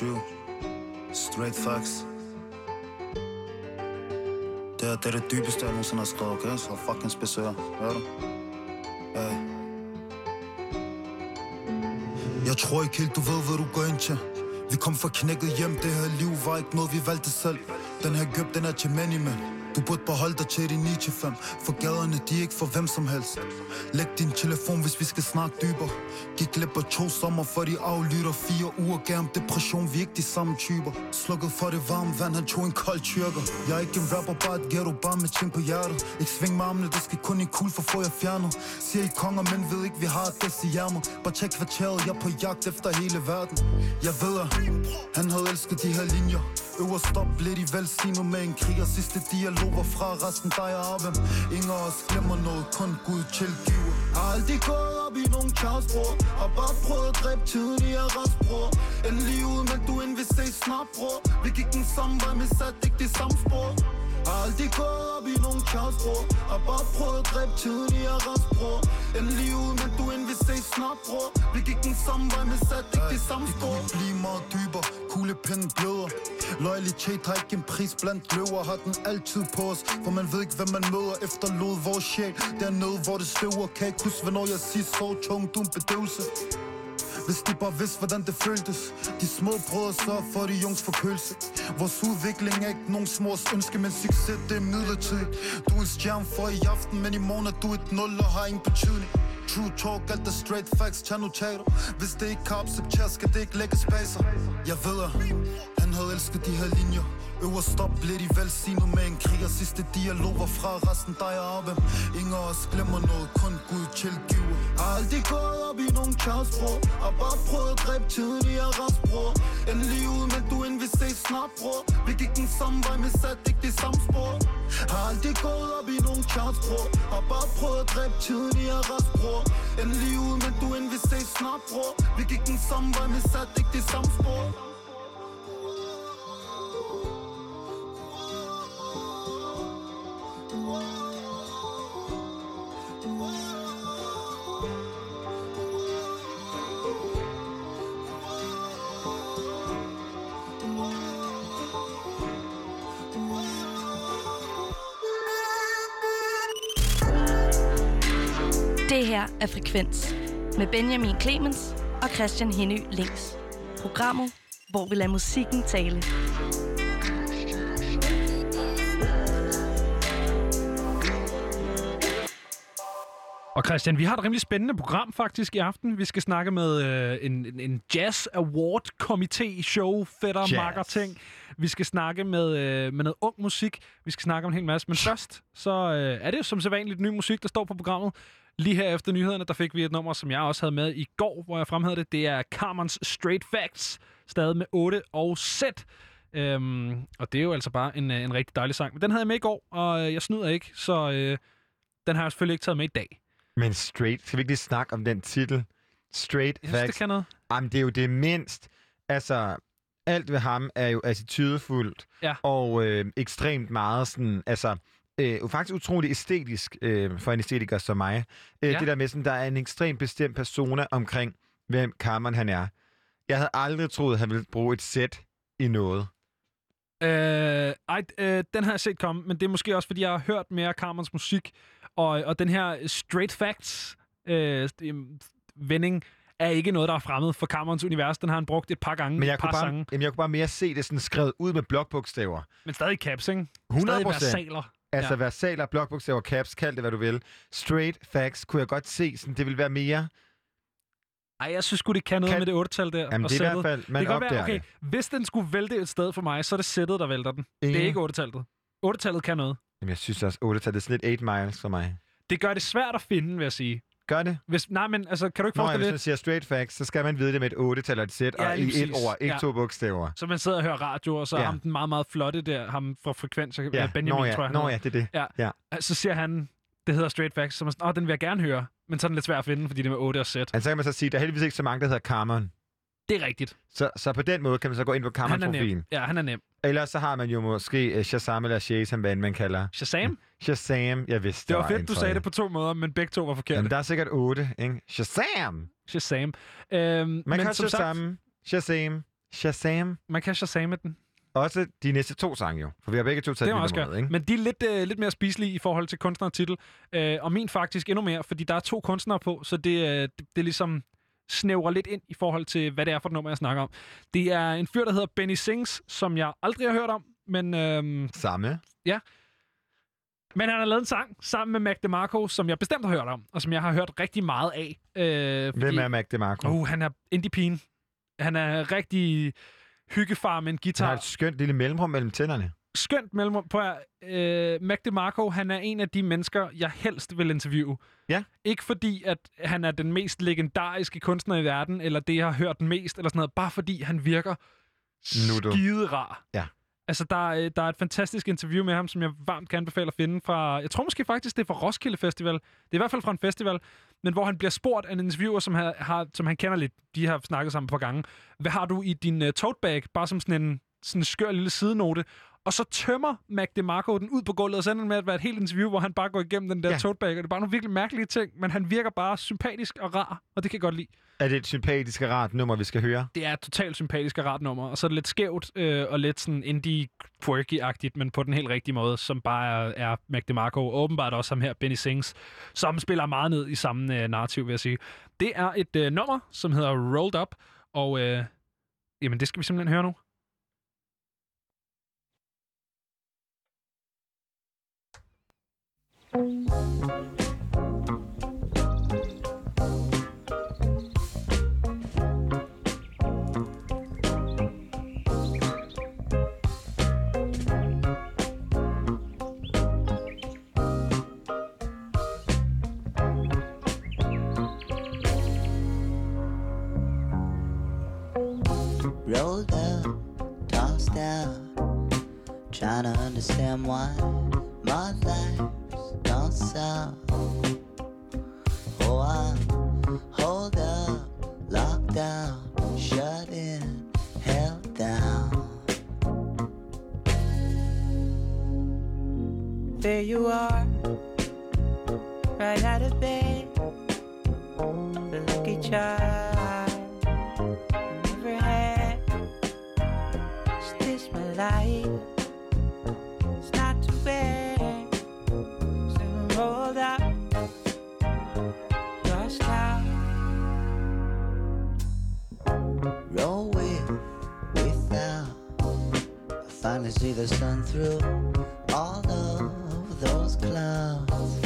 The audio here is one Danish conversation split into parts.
2020. Straight facts. Det her det er det dybeste, jeg nogensinde har skrevet, okay? Så fucking spidsør. Hører du? Hey. Jeg tror ikke helt, du ved, hvad du går ind til. Vi kom fra knækket hjem, det her liv var ikke noget, vi valgte selv. Den her gøb, den er til many man du burde beholde dig til de 9 til 5 For gaderne, de er ikke for hvem som helst. Læg din telefon, hvis vi skal snakke dybere. Gik glip af to sommer, for de aflytter Fire uger. Gav depression, vi er ikke de samme typer. Slukket for det varme vand, han tog en kold tyrker. Jeg er ikke en rapper, bare et ghetto, bare med ting på hjertet. Ikke sving med armene, det skal kun i kul for få jeg fjernet. Siger I konger, men ved ikke, vi har det i hjermet. Bare tjek kvarteret, jeg er på jagt efter hele verden. Jeg ved, at han havde elsket de her linjer. Øverst op blev de velsignet med en krig Og sidste dialog var fra resten dig og Abem Ingen af os glemmer noget, kun Gud tilgiver. Har aldrig gået op i nogen Charles, bror Har bare prøvet at dræbe tiden i arrest, bror Endelig ud, men du end vil se snart, bror. Vi gik den samme vej, men satte ikke det samme spor aldrig gået op i nogen Charles, bror Har bare prøvet at dræbe tiden i arrest, bror. Endelig ud, men du end vil se snart, bror. Vi gik den samme vej, men satte ikke det samme spor. Det kunne blive meget dybere, kuglepinden bløder. Loyalitet har ikke en pris blandt løver. Har den altid på os For man ved ikke, hvad man møder Efterlod vores sjæl. Dernede, hvor det støver Kan ikke huske, hvornår jeg siger så tung Du en bedøvelse hvis de bare vidste, hvordan det føltes. De små brødre så for de jungs forkølelse. Vores udvikling er ikke nogen smors ønske Men succes, det er midlertidigt. Du er en stjerne for i aften Men i morgen er du et nul og har ingen betydning. True talk, alt er straight facts, tag notater. Hvis det ikke kan accepteres, skal det ikke lægge spacer. Jeg ved at han havde elsket de her linjer. Øverst op blev de velsignet med en krig Og sidste dialog var fra resten dig og hvem Ingen af os glemmer noget, kun Gud tilgiver. Har aldrig gået op i nogen Charles, bror Har bare prøvet at dræbe tiden i arrest, bror Endelig ud, men du end vil se snart, bror. Vi gik den samme vej, men satte ikke det samme spor. Har aldrig gået op i nogen Charles, bror Har bare prøvet at dræbe tiden i arrest, bror Endelig ud, men du end vil se snart, bror. Vi gik den samme vej, men satte ikke det samme spor. Det her er Frekvens med Benjamin Clemens og Christian Henø Links. Programmet, hvor vi lader musikken tale. Og Christian, vi har et rimelig spændende program faktisk i aften. Vi skal snakke med øh, en, en- en Jazz Award Komité show, fætter, Jazz. makker ting. Vi skal snakke med, øh, med noget ung musik. Vi skal snakke om en hel masse. Men først, så øh, er det jo som sædvanligt ny musik, der står på programmet. Lige her efter nyhederne, der fik vi et nummer, som jeg også havde med i går, hvor jeg fremhævede det. Det er Carmens Straight Facts, stadig med 8 og Z. Øhm, og det er jo altså bare en, øh, en rigtig dejlig sang. Men den havde jeg med i går, og øh, jeg snyder ikke, så øh, den har jeg selvfølgelig ikke taget med i dag. Men straight, skal vi ikke lige snakke om den titel? Straight Jeg synes, det facts. kan noget. Jamen, det er jo det mindst. Altså, alt ved ham er jo attitudefuldt. Ja. Og øh, ekstremt meget sådan, altså... Øh, faktisk utrolig æstetisk øh, for en æstetiker som mig. Øh, Ja. Det der med, sådan, der er en ekstremt bestemt persona omkring, hvem Carmen han er. Jeg havde aldrig troet, han ville bruge et sæt i noget. Øh, ej, øh, den har jeg set komme, men det er måske også, fordi jeg har hørt mere Carmens musik, og, og den her straight facts øh, det- vending er ikke noget, der er fremmed for Carmens univers. Den har han brugt et par gange, Men jeg par kunne, bare, sange, jamen, jeg kunne bare mere se det sådan skrevet ud med blokbogstaver. men stadig caps, ikke? 100 Stadig procent. versaler. Altså Ja. versaler, blokbogstaver, caps, kald det hvad du vil. Straight facts kunne jeg godt se, sådan, det vil være mere. Ej, jeg synes det kan noget Kan- med det 8-tal der. Jamen, og det er i sættet. hvert fald, man det kan opdager være, okay, hvis den skulle vælte et sted for mig, så er det sættet, der vælter den. Det er Ingen- ikke 8-tallet. 8-tallet kan noget. Jamen, jeg synes også, 8 tal det er sådan lidt 8 miles for mig. Det gør det svært at finde, vil jeg sige. Gør det? Hvis, nej, men altså, kan du ikke Nå, forestille hvis dig man siger straight facts, så skal man vide det med et 8 tal og et sæt, Ja, og i et ord, ikke Ja. to bogstaver. Så man sidder og hører radio, og så ja. Ham den meget, meget flotte der, ham fra Frekvens, ja. Ja, Benjamin, Nå, ja. tror jeg. han Nå ja, det er det. Ja. Ja. Så siger han, det hedder Straight Facts, så man sådan, åh, den vil jeg gerne høre. Men så er den lidt svær at finde, fordi det er med 8 og sæt. Altså, så kan man så sige, der er heldigvis ikke så mange, der hedder Carmen. Det er rigtigt. Så, så på den måde kan man så gå ind på er. Carmen-profilen. Ja, han er nem. Ellers så har man jo måske uh, Shazam eller Shazam, hvad end man kalder. Shazam? Shazam, jeg vidste, Det var fedt, du sagde det på to måder, men begge to var forkerte. Jamen, der er sikkert 8, ikke? Shazam! Shazam. Øhm, Man men kan som sagt, Shazam, Shazam, Shazam. Man kan Shazam den. Også de næste to sange jo, for vi har begge to taget Det er også med, godt. ikke? Men de er lidt, øh, lidt mere spiselige i forhold til kunstner og titel. Øh, og min faktisk endnu mere, fordi der er to kunstnere på, så det, øh, det, det ligesom snævrer lidt ind i forhold til, hvad det er for et nummer, jeg snakker om. Det er en fyr, der hedder Benny Sings, som jeg aldrig har hørt om, men, øh, Samme. men han har lavet en sang sammen med Mac DeMarco, som jeg bestemt har hørt om, og som jeg har hørt rigtig meget af. Øh, Hvem er Mac DeMarco? Uh, han er indie pige. Han er rigtig hyggefar med en Han guitar. har et skønt lille mellemrum mellem tænderne. skønt mellemrum på øh, Mac DeMarco, han er en af de mennesker, jeg helst vil interviewe. Ja. Ikke fordi, at han er den mest legendariske kunstner i verden, eller det, jeg har hørt mest, eller sådan noget. Bare fordi, han virker Nuttet. skide rar. Ja. Altså, der, er, øh, der er et fantastisk interview med ham, som jeg varmt kan anbefale at finde fra... Jeg tror måske faktisk, det er fra Roskilde Festival. Det er i hvert fald fra en festival. Men hvor han bliver spurgt af en interviewer, som, har, har, som han kender lidt. De har snakket sammen et par gange. Hvad har du i din uh, tote bag? Bare som sådan en sådan en skør lille sidenote. Og så tømmer Mac DeMarco den ud på gulvet, og sender den med at være et helt interview, hvor han bare går igennem den der Ja. tote bag. Og det er bare nogle virkelig mærkelige ting, men han virker bare sympatisk og rar, og det kan jeg godt lide. Er det et sympatisk og rart nummer, vi skal høre? Det er et totalt sympatisk og rart nummer, og så er det lidt skævt øh, og lidt sådan indie quirky-agtigt, men på den helt rigtige måde, som bare er, er Mac DeMarco, og åbenbart også ham her, Benny Sings, som spiller meget ned i samme øh, narrativ, vil jeg sige. Det er et øh, nummer, som hedder Rolled Up, og øh, jamen, det skal vi simpelthen høre nu. Rolled up, tossed out, trying to understand why my life's Oh, I'm up, locked shut in, held down. There you are, right out of bed, the lucky child never had. Is this my life? Finally see the sun through all of those clouds.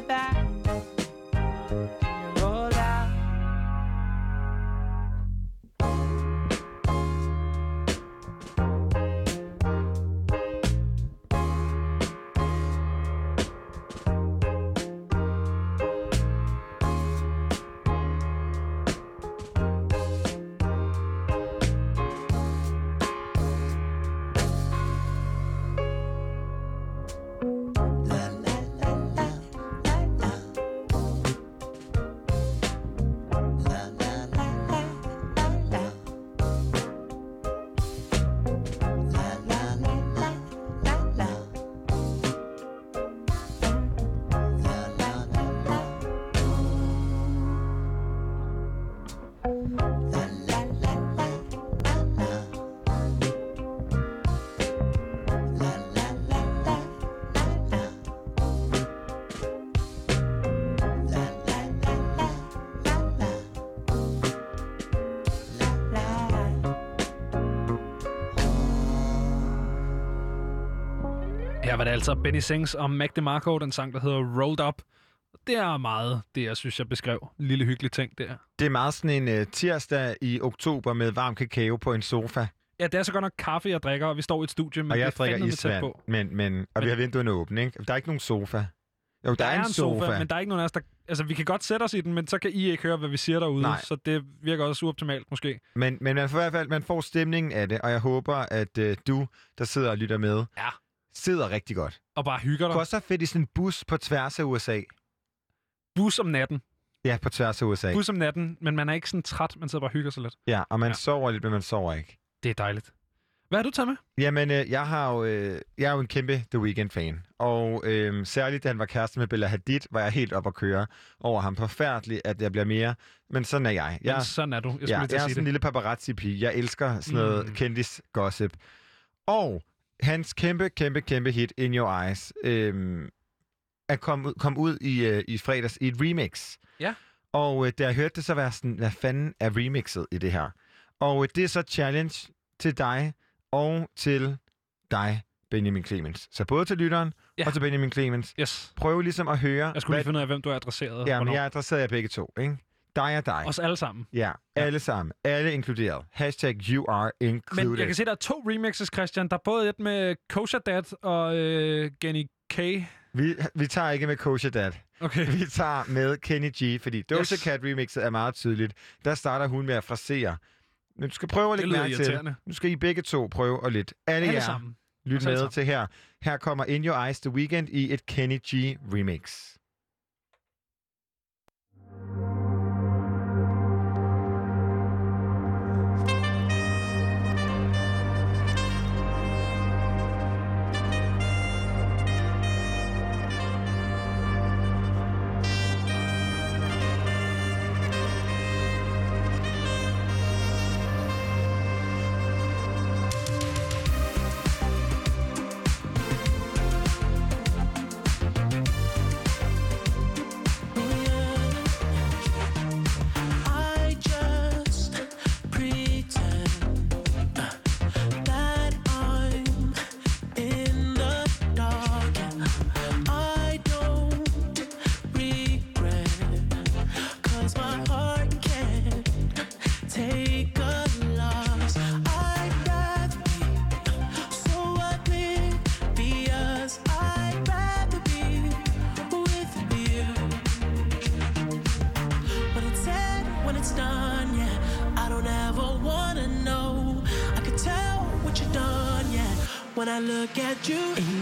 I'll tell you back. Altså Benny Sings og Mac DeMarco, den sang, der hedder Rolled Up. Det er meget det, jeg synes, jeg beskrev. En lille hyggelig ting der. Det er meget sådan en uh, tirsdag i oktober med varm kakao på en sofa. Ja, det er så godt nok kaffe, jeg drikker, og vi står i et studie, men og jeg er drikker isvand, på. men, men, og vi Men- har vinduerne åbne, ikke? Der er ikke nogen sofa. Jo, der, Der, er en sofa. men der er ikke nogen af os, der altså, vi kan godt sætte os i den, men så kan I ikke høre, hvad vi siger derude. Nej. Så det virker også uoptimalt, måske. Men, men man får i hvert fald man får stemningen af det, og jeg håber, at øh, du, der sidder og lytter med, Ja. Sidder rigtig godt. Og bare hygger Det dig. kunne også være fedt i sådan en bus på tværs af USA. Bus om natten. Ja, på tværs af USA. Bus om natten, men man er ikke sådan træt. Man sidder bare og hygger sig lidt. Ja, og man Ja. sover lidt, men man sover ikke. Det er dejligt. Hvad har du taget med? Jamen, øh, jeg, har jo, øh, jeg er jo en kæmpe The Weeknd-fan. Og øh, særligt, da han var kæreste med Bella Hadid, var jeg helt op at køre over ham. Forfærdeligt, at jeg bliver mere. Men sådan er jeg. Jeg, Men sådan er du. Jeg ja, jeg er sådan en det. lille paparazzi-pige. Jeg elsker sådan noget mm. kendis-gossip. Og hans kæmpe, kæmpe, kæmpe hit, In Your Eyes, øh, er kom, kom ud i, øh, i fredags i et remix. Ja. Og øh, da jeg hørte det, så var jeg sådan, hvad fanden er remixet i det her? Og øh, det er så challenge til dig og til dig, Benjamin Clemens. Så både til lytteren Ja. og til Benjamin Clemens. Yes. Prøv ligesom at høre... Jeg skulle lige finde ud af, hvem du er adresseret. Ja, men jeg adresserer jer begge to, ikke? Dig og dig. Os alle sammen. Ja, Ja. alle sammen. Alle inkluderet. Hashtag you are included. Men jeg kan se, der er to remixes, Christian. Der er både et med Kosher Dad og øh, Genny K. vi, vi tager ikke med Kosher Dad. Okay. Vi tager med Kenny G, fordi Doja Yes. yes. Cat remixet er meget tydeligt. Der starter hun med at frasere. Men du skal prøve at lægge mærke til. Nu skal I begge to prøve at lidt. Alle, Alle jer, sammen. lyt med sammen. til her. Her kommer In Your Eyes The Weekend i et Kenny G remix. Look at you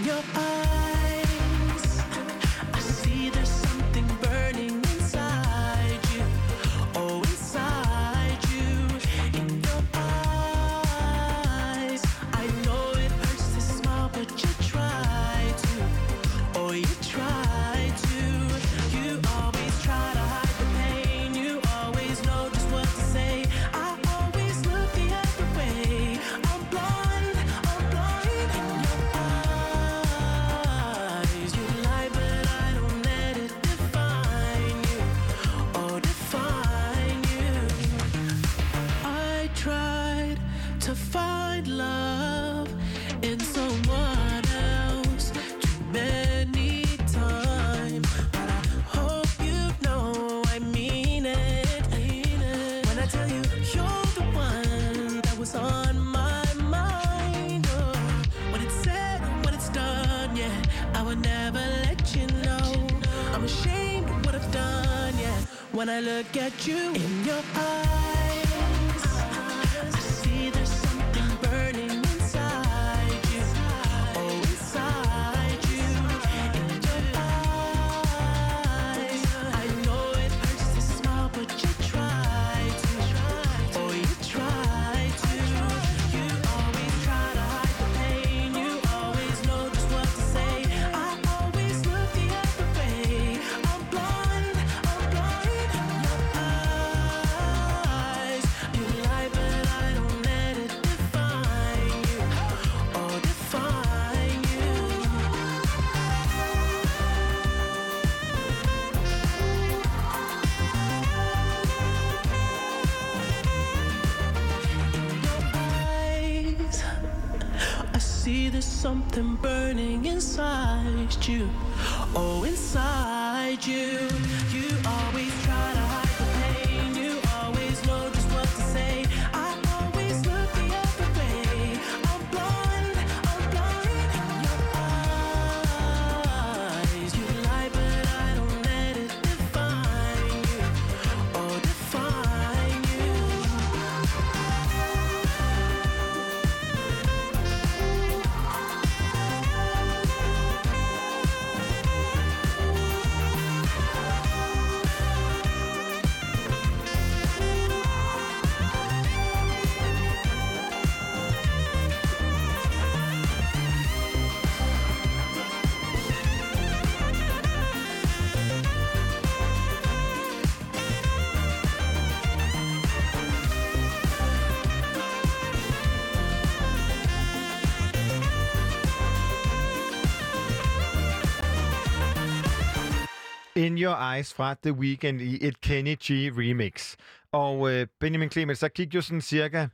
In Your Eyes fra The Weeknd i et Kenny G remix. Og øh, Benjamin Clemens, der gik jo sådan cirka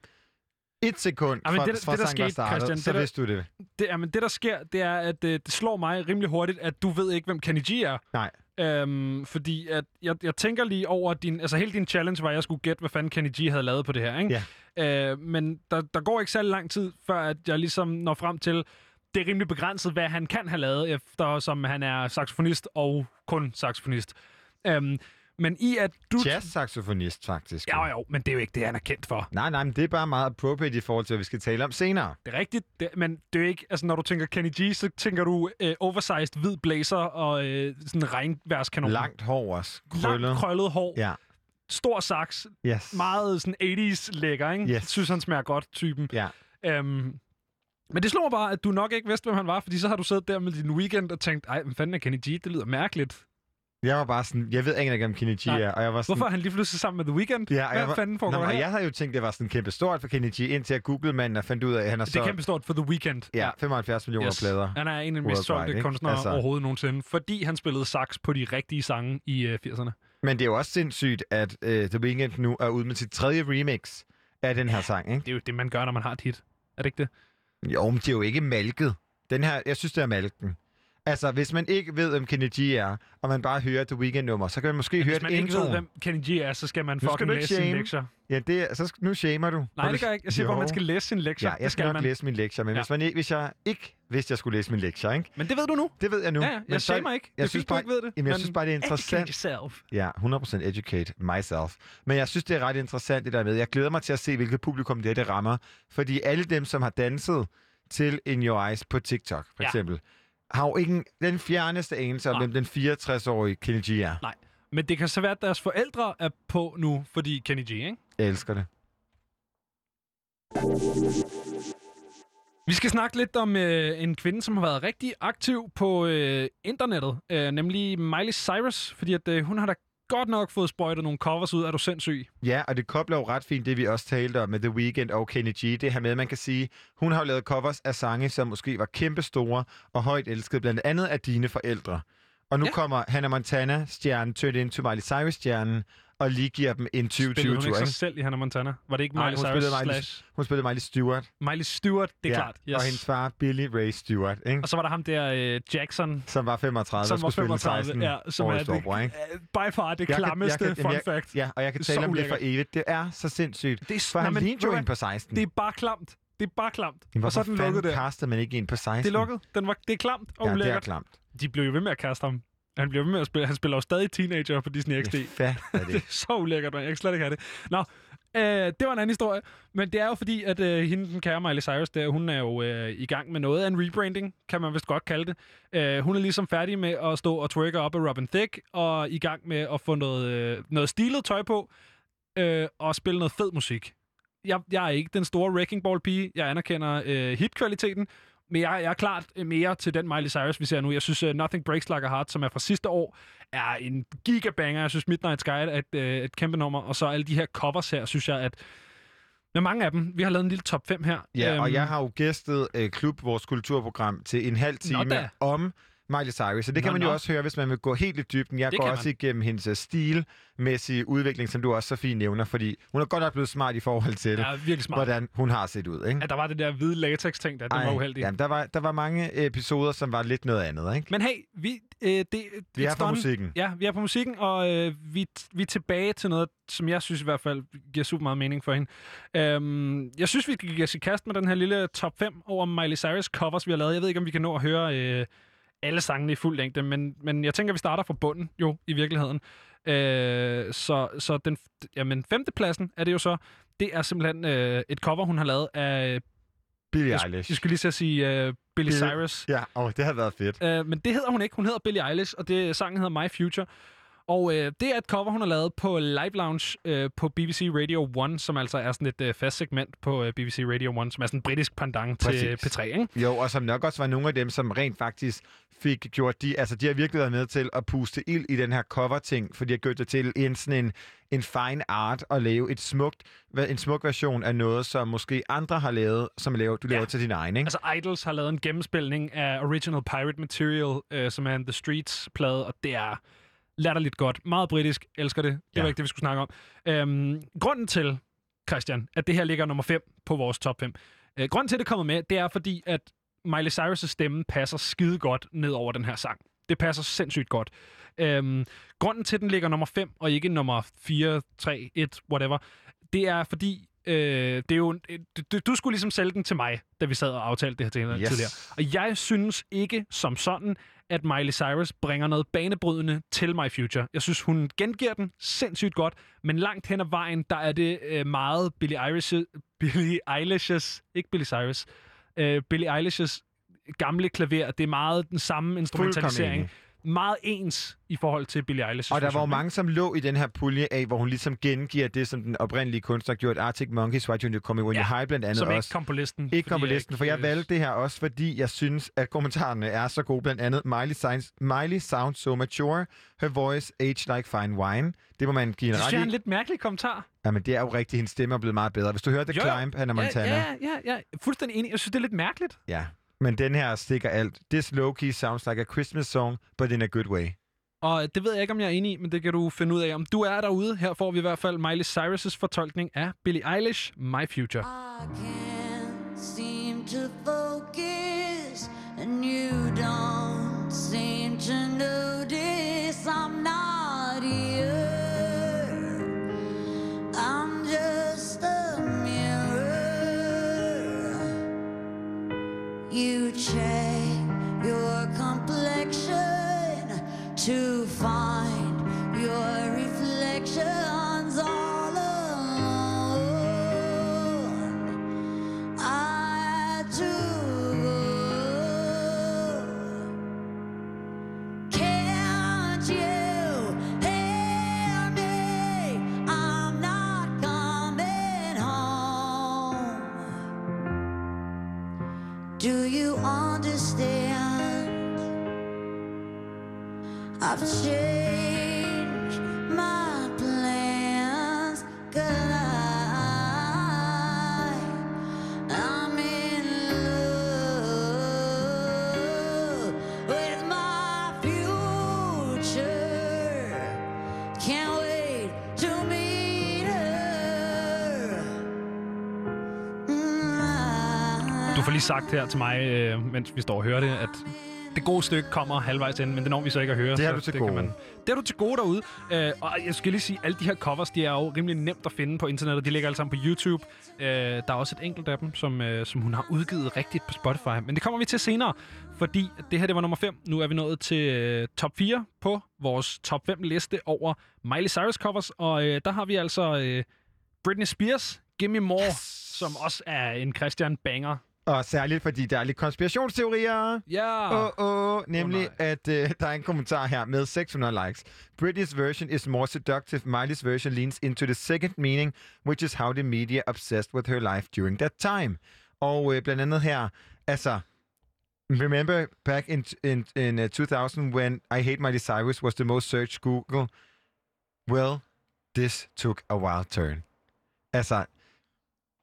et sekund Ja, men fra, det, fra det, der skete, Christian, så det, vidste du det. det, jamen, det, der sker, det er, at øh, det slår mig rimelig hurtigt, at du ved ikke, hvem Kenny G er. Nej. Øhm, fordi at jeg, jeg tænker lige over din... Altså hele din challenge var, at jeg skulle gætte, hvad fanden Kenny G havde lavet på det her, ikke? Ja. Øh, men der, der går ikke særlig lang tid, før at jeg ligesom når frem til... Det er rimelig begrænset, hvad han kan have lavet, eftersom han er saxofonist og kun saxofonist. Øhm, men i at du... Jazz-saxofonist, faktisk. Ja, jo, men det er jo ikke det, han er kendt for. Nej, nej, men det er bare meget appropriate i forhold til, hvad vi skal tale om senere. Det er rigtigt, det, men det er jo ikke... Altså, når du tænker Kenny G, så tænker du øh, oversized hvid blazer og øh, sådan en regnværskanon. Langt hår også. Krøllet. Langt krøllet hår. Ja. Stor saks. Yes. Meget sådan 80's lækker, ikke? Yes. Synes, han smager godt, typen. Ja. Øhm, men det slår mig bare, at du nok ikke vidste, hvem han var, fordi så har du siddet der med din weekend og tænkt, ej, hvad fanden er Kenny G? Det lyder mærkeligt. Jeg var bare sådan, jeg ved ikke, om Kenny G Nej. er, og jeg var sådan... Hvorfor er han lige pludselig sammen med The Weeknd? Ja, hvad jeg var, fanden Nå, foregår og her? jeg havde jo tænkt, det var sådan kæmpe stort for Kenny G, indtil jeg googlede manden og fandt ud af, at han har Det er så... kæmpe stort for The Weeknd. Ja, 75 millioner Yes. plader. Han er en af de mest solgte kunstnere Altså- overhovedet nogensinde, fordi han spillede sax på de rigtige sange i øh, 80'erne. Men det er jo også sindssygt, at uh, The Weeknd nu er ude med sit tredje remix af den her sang, ikke? Det er jo det, man gør, når man har et hit. Er det ikke det? Jo, men de er jo ikke malket. Den her, jeg synes, det er malken. Altså, hvis man ikke ved, hvem Kenny G er, og man bare hører The Weeknd-nummer, så kan man måske høre Hvis et man ikke ved, hvem Kenny G er, så skal man skal fucking læse shame. lektier. Ja, det er, så sk- nu shamer du. Nej, det gør jeg ikke. Jeg siger bare, man skal læse sine lektier. Ja, jeg skal skal nok man. læse mine lektier, men Ja. hvis, man, ikke- hvis jeg ikke vidste, jeg skulle læse mine lektier, ikke? Men det ved du nu. Det ved jeg nu. Ja, ja. men Jeg så- shamer ikke. jeg det synes bare- ikke ved det. Jamen, jeg men synes bare, det er interessant. Educate yourself. Ja, 100% educate myself. Men jeg synes, det er ret interessant det der med. Jeg glæder mig til at se, hvilket publikum det er, det rammer. Fordi alle dem, som har danset til In Your Eyes på TikTok, for Ja. eksempel, har jo ikke en- den fjerneste anelse om, hvem den 64-årige Kenny G er. Nej. Men det kan så være, at deres forældre er på nu, fordi Kenny G, ikke? Jeg elsker det. Vi skal snakke lidt om øh, en kvinde, som har været rigtig aktiv på øh, internettet, øh, nemlig Miley Cyrus, fordi at, øh, hun har da godt nok fået sprøjtet nogle covers ud. Er du sindssyg? Ja, og det kobler jo ret fint det, vi også talte om med The Weeknd og Kenny G. Det her med, at man kan sige, hun har jo lavet covers af sange, som måske var kæmpe store og højt elskede, blandt andet af dine forældre. Og nu Ja. kommer Hannah Montana-stjernen turned into Miley Cyrus-stjernen, og lige giver dem en Spillede 2020 hun ikke sig selv i Hannah Montana? Var det ikke Miley hun Cyrus spillede Miley- slash Hun spillede Miley Stewart. Miley Stewart? Det er ja, klart. Yes. Og hendes far, Billy Ray Stewart, ikke? Og så var der ham der øh, Jackson, som var 35 som og skulle 35. spille 16 Ja, som er års det, ikke? øh, by far det Jeg kan- jeg klammeste kan- fun jeg- fact. Ja, og jeg kan Så tale om det for ulækkert. evigt. Det er så sindssygt. Det er, For nej, han lignede jo en på 16. Det er bare klamt. Det er bare klamt. Jamen, og så er den lukket der. kastede man ikke en på 16? Det er lukket. Den var, det er klamt og Ja, det er ulækkert. klamt. De blev jo ved med at kaste ham. Han bliver ved med at spille. Han spiller jo stadig teenager på Disney XD. Det er Det det. er så ulækkert, man. Jeg kan slet ikke have det. Nå, øh, det var en anden historie. Men det er jo fordi, at øh, hende, den kære Miley Cyrus, der, hun er jo øh, i gang med noget af en rebranding, kan man vist godt kalde det. Øh, hun er ligesom færdig med at stå og twerke op af Robin Thicke, og i gang med at få noget, øh, noget stilet tøj på, øh, og spille noget fed musik. Jeg, jeg er ikke den store Wrecking Ball pige. Jeg anerkender øh, hitkvaliteten, men jeg, jeg er klart mere til den Miley Cyrus, vi ser nu. Jeg synes, uh, Nothing Breaks Like a Heart, som er fra sidste år, er en gigabanger. Jeg synes, Midnight Sky er et, øh, et kæmpe nummer. Og så alle de her covers her, synes jeg, at med mange af dem, vi har lavet en lille top 5 her. Ja, og Øhm, jeg har jo gæstet øh, Klub, vores kulturprogram, til en halv time om Miley Cyrus. Så det Nå, kan man jo nå. også høre, hvis man vil gå helt i dybden. Jeg Det går kan også man. igennem hendes øh, stilmæssige udvikling, som du også så fint nævner, fordi hun er godt nok blevet smart i forhold til, virkelig smart. hvordan hun har set ud. Ikke? At der var det der hvide latex-ting, der, det var uheldigt. jamen, der, var, der var mange episoder, som var lidt noget andet. Ikke? Men hey, vi, øh, det, Vi er på musikken. Ja, vi er på musikken, og øh, vi, vi er tilbage til noget, som jeg synes i hvert fald giver super meget mening for hende. Øhm, jeg synes, vi skal give os i kast med den her lille top 5 over Miley Cyrus covers, vi har lavet. Jeg ved ikke, om vi kan nå at høre øh, alle sangene i fuld længde, men, men jeg tænker, vi starter fra bunden jo i virkeligheden. Øh, så så den jamen, femtepladsen er det jo så, det er simpelthen øh, et cover, hun har lavet af, Billie jeg, Eilish. jeg skulle lige at sige øh, Billie Cyrus. Ja, åh, det har været fedt. Øh, men det hedder hun ikke. Hun hedder Billie Eilish, og det sangen hedder My Future. Og øh, det er et cover, hun har lavet på Live Lounge øh, på BBC Radio 1, som altså er sådan et øh, fast segment på øh, BBC Radio 1, som er sådan en britisk pendant til Præcis. P3, ikke? Jo, og som nok også var nogle af dem, som rent faktisk fik gjort de... Altså, de har virkelig været med til at puste ild i den her cover-ting, for de har gjort det til en sådan en, en fine art at lave et smukt, en smuk version af noget, som måske andre har lavet, som laver, du laver Ja. til din egen, ikke? Altså, Idols har lavet en gennemspilning af Original Pirate Material, øh, som er en The Streets-plade, og det er latterligt godt. Meget britisk. Elsker det. Det Ja. var ikke det, vi skulle snakke om. Øhm, grunden til, Christian, at det her ligger nummer 5 på vores top 5. Øh, grunden til, at det kommer med, det er fordi, at Miley Cyrus' stemme passer skide godt ned over den her sang. Det passer sindssygt godt. Øhm, grunden til, at den ligger nummer 5, og ikke nummer 4, 3, 1, whatever, det er fordi, øh, det er jo, øh, du, du skulle ligesom sælge den til mig, da vi sad og aftalte det her til Yes. tidligere. Og jeg synes ikke som sådan, at Miley Cyrus bringer noget banebrydende til My Future. Jeg synes, hun gengiver den sindssygt godt, men langt hen ad vejen, der er det øh, meget Billie Eilish, Billie Eilish's, ikke Billie Cyrus, øh, Billie Eilish's gamle klaver. Det er meget den samme instrumentalisering. Meget ens i forhold til Billie Eilish's Og der var jo mange, som lå i den her pulje af, hvor hun ligesom gengiver det, som den oprindelige kunstner gjorde. Arctic Monkeys, Why Don't You Call Me When Ja, You're High, blandt andet som ikke kom på listen. Ikke kom på listen, for jeg valgte det her også, fordi jeg synes, at kommentarerne er så gode. Blandt andet, Miley, signs, Miley sounds so mature, her voice aged like fine wine. Det må man give en Det synes jeg er ret en lidt mærkelig kommentar. Jamen, det er jo rigtigt, hendes stemme er blevet meget bedre. Hvis du hørte The jo. Climb, Hannah Montana. Ja, ja, ja, ja. Fuldstændig enig. Jeg synes, det er lidt mærkeligt. ja. Men den her stikker alt. This low-key sounds like a Christmas song, but in a good way. Og det ved jeg ikke, om jeg er enig i, men det kan du finde ud af. Om du er derude, her får vi i hvert fald Miley Cyrus' fortolkning af Billie Eilish, My Future. I can't seem to focus, and you don't seem to notice to find your reflections all alone. I do. Can't you hear me? I'm not coming home. Do you understand? Du får lige sagt her til mig, øh, mens vi står og hører det, at det gode stykke kommer halvvejs ind, men det når vi så ikke at høre. Det har du til det gode. det har du til gode derude. Øh, og jeg skal lige sige, alle de her covers, de er jo rimelig nemt at finde på internettet. De ligger alle sammen på YouTube. Øh, der er også et enkelt af dem, som, øh, som hun har udgivet rigtigt på Spotify. Men det kommer vi til senere, fordi det her det var nummer 5. Nu er vi nået til øh, top 4 på vores top 5 liste over Miley Cyrus covers. Og øh, der har vi altså øh, Britney Spears, Gimme More, yes. som også er en Christian banger. Og særligt, fordi der er lidt konspirationsteorier. Ja! Åh, oh, oh, nemlig, nej. oh, at uh, der er en kommentar her med 600 likes. Britney's version is more seductive. Miley's version leans into the second meaning, which is how the media obsessed with her life during that time. Og uh, blandt andet her, altså, remember back in in in uh, 2000 when I Hate Miley Cyrus was the most searched Google? Well, this took a wild turn. Altså,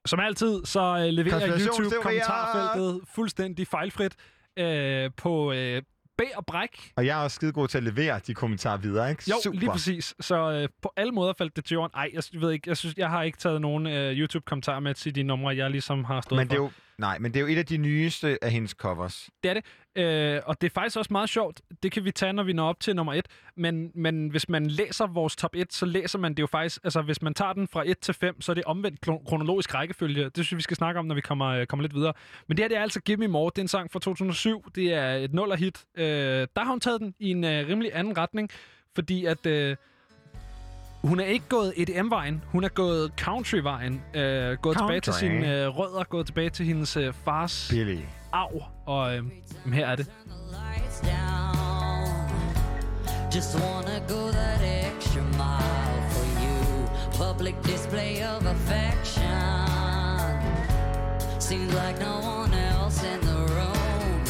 Som altid, så øh, leverer YouTube Konspirationsteorier! kommentarfeltet fuldstændig fejlfrit øh, på øh, bag og bræk. og jeg er også skide god til at levere de kommentarer videre, ikke? Jo, Super. lige præcis. Så øh, på alle måder faldt det til jorden. Ej, jeg ved ikke, jeg, synes, jeg har ikke taget nogen øh, YouTube-kommentarer med til de numre, jeg ligesom har stået Men det er for. jo, nej, men det er jo et af de nyeste af hendes covers. Det er det. Øh, og det er faktisk også meget sjovt. Det kan vi tage, når vi når op til nummer et. Men, men hvis man læser vores top 1, så læser man det jo faktisk... Altså, hvis man tager den fra 1 til 5, så er det omvendt kronologisk rækkefølge. Det synes jeg, vi skal snakke om, når vi kommer, øh, kommer lidt videre. Men det her, det er altså Give Me More. Det er en sang fra 2007. Det er et nuller-hit. Øh, der har hun taget den i en øh, rimelig anden retning. Fordi at... Øh, hun er ikke gået EDM-vejen, hun er gået country-vejen. Øh, gået tilbage til Country. sine øh, rødder, gået tilbage til hendes øh, fars Billy. arv. Og øh, her er det. Just wanna go that extra mile for you. Public display of affection. Seems like no one else in the room.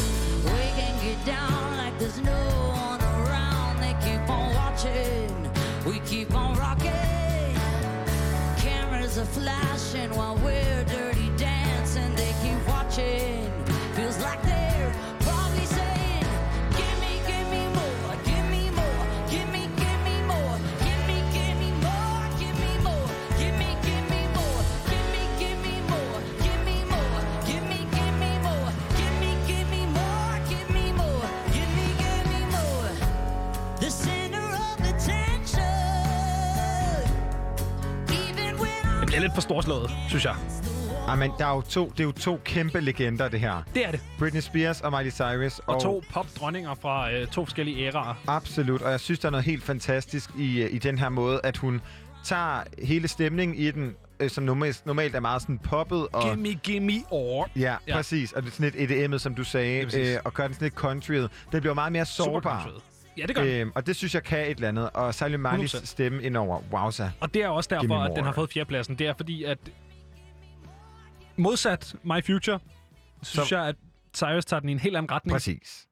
We can get down like there's no one around. They keep on watching. We keep on rocking. Cameras are flashing while we're dirty dancing. They keep watching. Lidt for storslået, synes jeg. Ah, men der er jo to, det er jo to kæmpe legender, det her. Det er det. Britney Spears og Miley Cyrus. Og to popdronninger fra øh, to forskellige æraer. Absolut, og jeg synes, der er noget helt fantastisk i, øh, i den her måde, at hun tager hele stemningen i den, øh, som normalt, normalt er meget sådan poppet. Og, Gimme, gimme or. Ja, Ja. ja, præcis. Og det er sådan lidt EDM'et, som du sagde, øh, og gør den sådan lidt countryet. Det bliver meget mere sårbar. Ja, det gør. Øhm, og det synes jeg kan et eller andet. Og Miley's 100%. stemme indover. Wowza. Og det er også derfor, at den har fået fjerdepladsen. Det er fordi, at modsat My Future, synes Så- jeg, at Cyrus tager den i en helt anden retning. Præcis.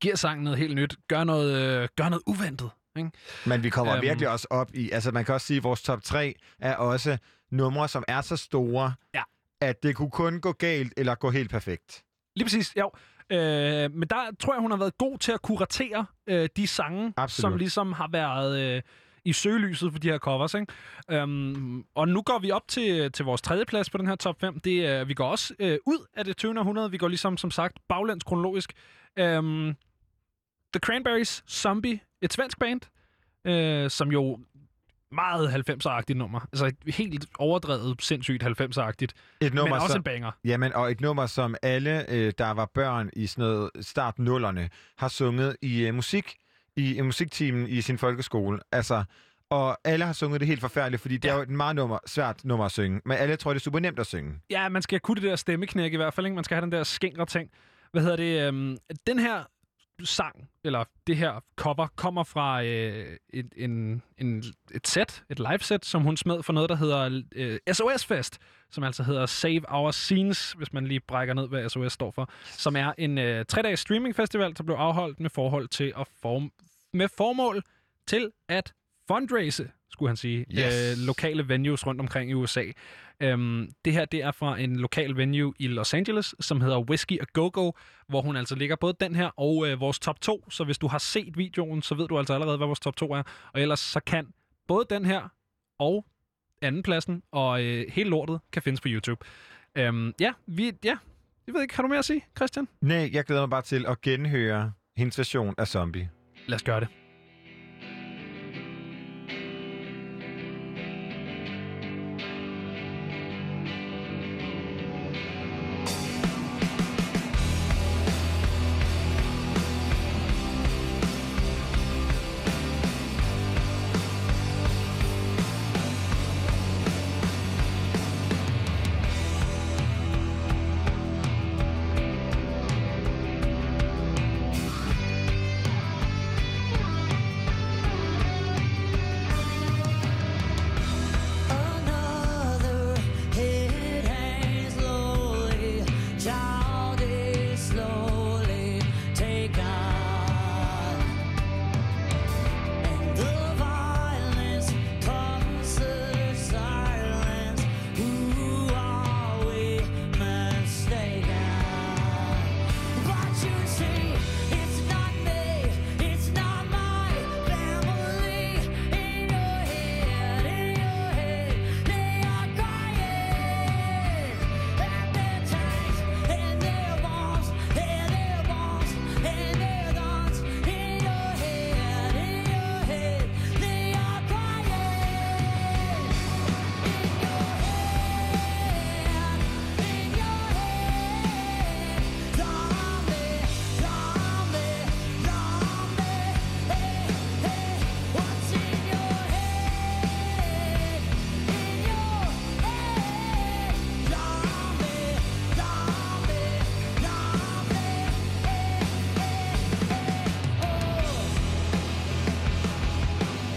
Giver sangen noget helt nyt. Gør noget, øh, gør noget uventet. Ikke? Men vi kommer Øhm. virkelig også op i... Altså, man kan også sige, at vores top 3 er også numre, som er så store, Ja. at det kunne kun gå galt eller gå helt perfekt. Lige præcis, jo. Øh, men der tror jeg, hun har været god til at kuratere øh, de sange, Absolut. som ligesom har været øh, i søgelyset for de her covers. Ikke? Øhm, og nu går vi op til, til vores tredje plads på den her top 5. Det, er, vi går også øh, ud af det 20. århundrede. Vi går ligesom, som sagt, baglæns kronologisk. Øhm, The Cranberries, Zombie, et svensk band, øh, som jo meget 90'er-agtigt nummer. Altså et helt overdrevet, sindssygt 90'er-agtigt. Et Men nummer, også som, en banger. Jamen, og et nummer, som alle, øh, der var børn i sådan noget start nullerne, har sunget i øh, musik, i, i musikteamen i sin folkeskole. Altså, og alle har sunget det helt forfærdeligt, fordi det Ja. er jo et meget nummer, svært nummer at synge. Men alle tror, det er super nemt at synge. Ja, man skal kunne det der stemmeknæk i hvert fald, ikke? Man skal have den der skængre ting. Hvad hedder det? Øhm, den her sang, eller det her cover, kommer fra øh, et, en, en, et set, et live-set, som hun smed for noget, der hedder øh, SOS Fest, som altså hedder Save Our Scenes, hvis man lige brækker ned, hvad SOS står for, som er en øh, tre-dages streamingfestival, der blev afholdt med forhold til at form, med formål til at fundraise, skulle han sige, Yes. øh, lokale venues rundt omkring i USA. Øhm, det her, det er fra en lokal venue i Los Angeles, som hedder Whiskey A Go Go, hvor hun altså ligger både den her og øh, vores top 2. Så hvis du har set videoen, så ved du altså allerede, hvad vores top 2 er. Og ellers så kan både den her og andenpladsen og øh, hele lortet kan findes på YouTube. Øhm, ja, vi, ja, jeg ved ikke, har du mere at sige, Christian? Nej, jeg glæder mig bare til at genhøre hendes version af Zombie. Lad os gøre det.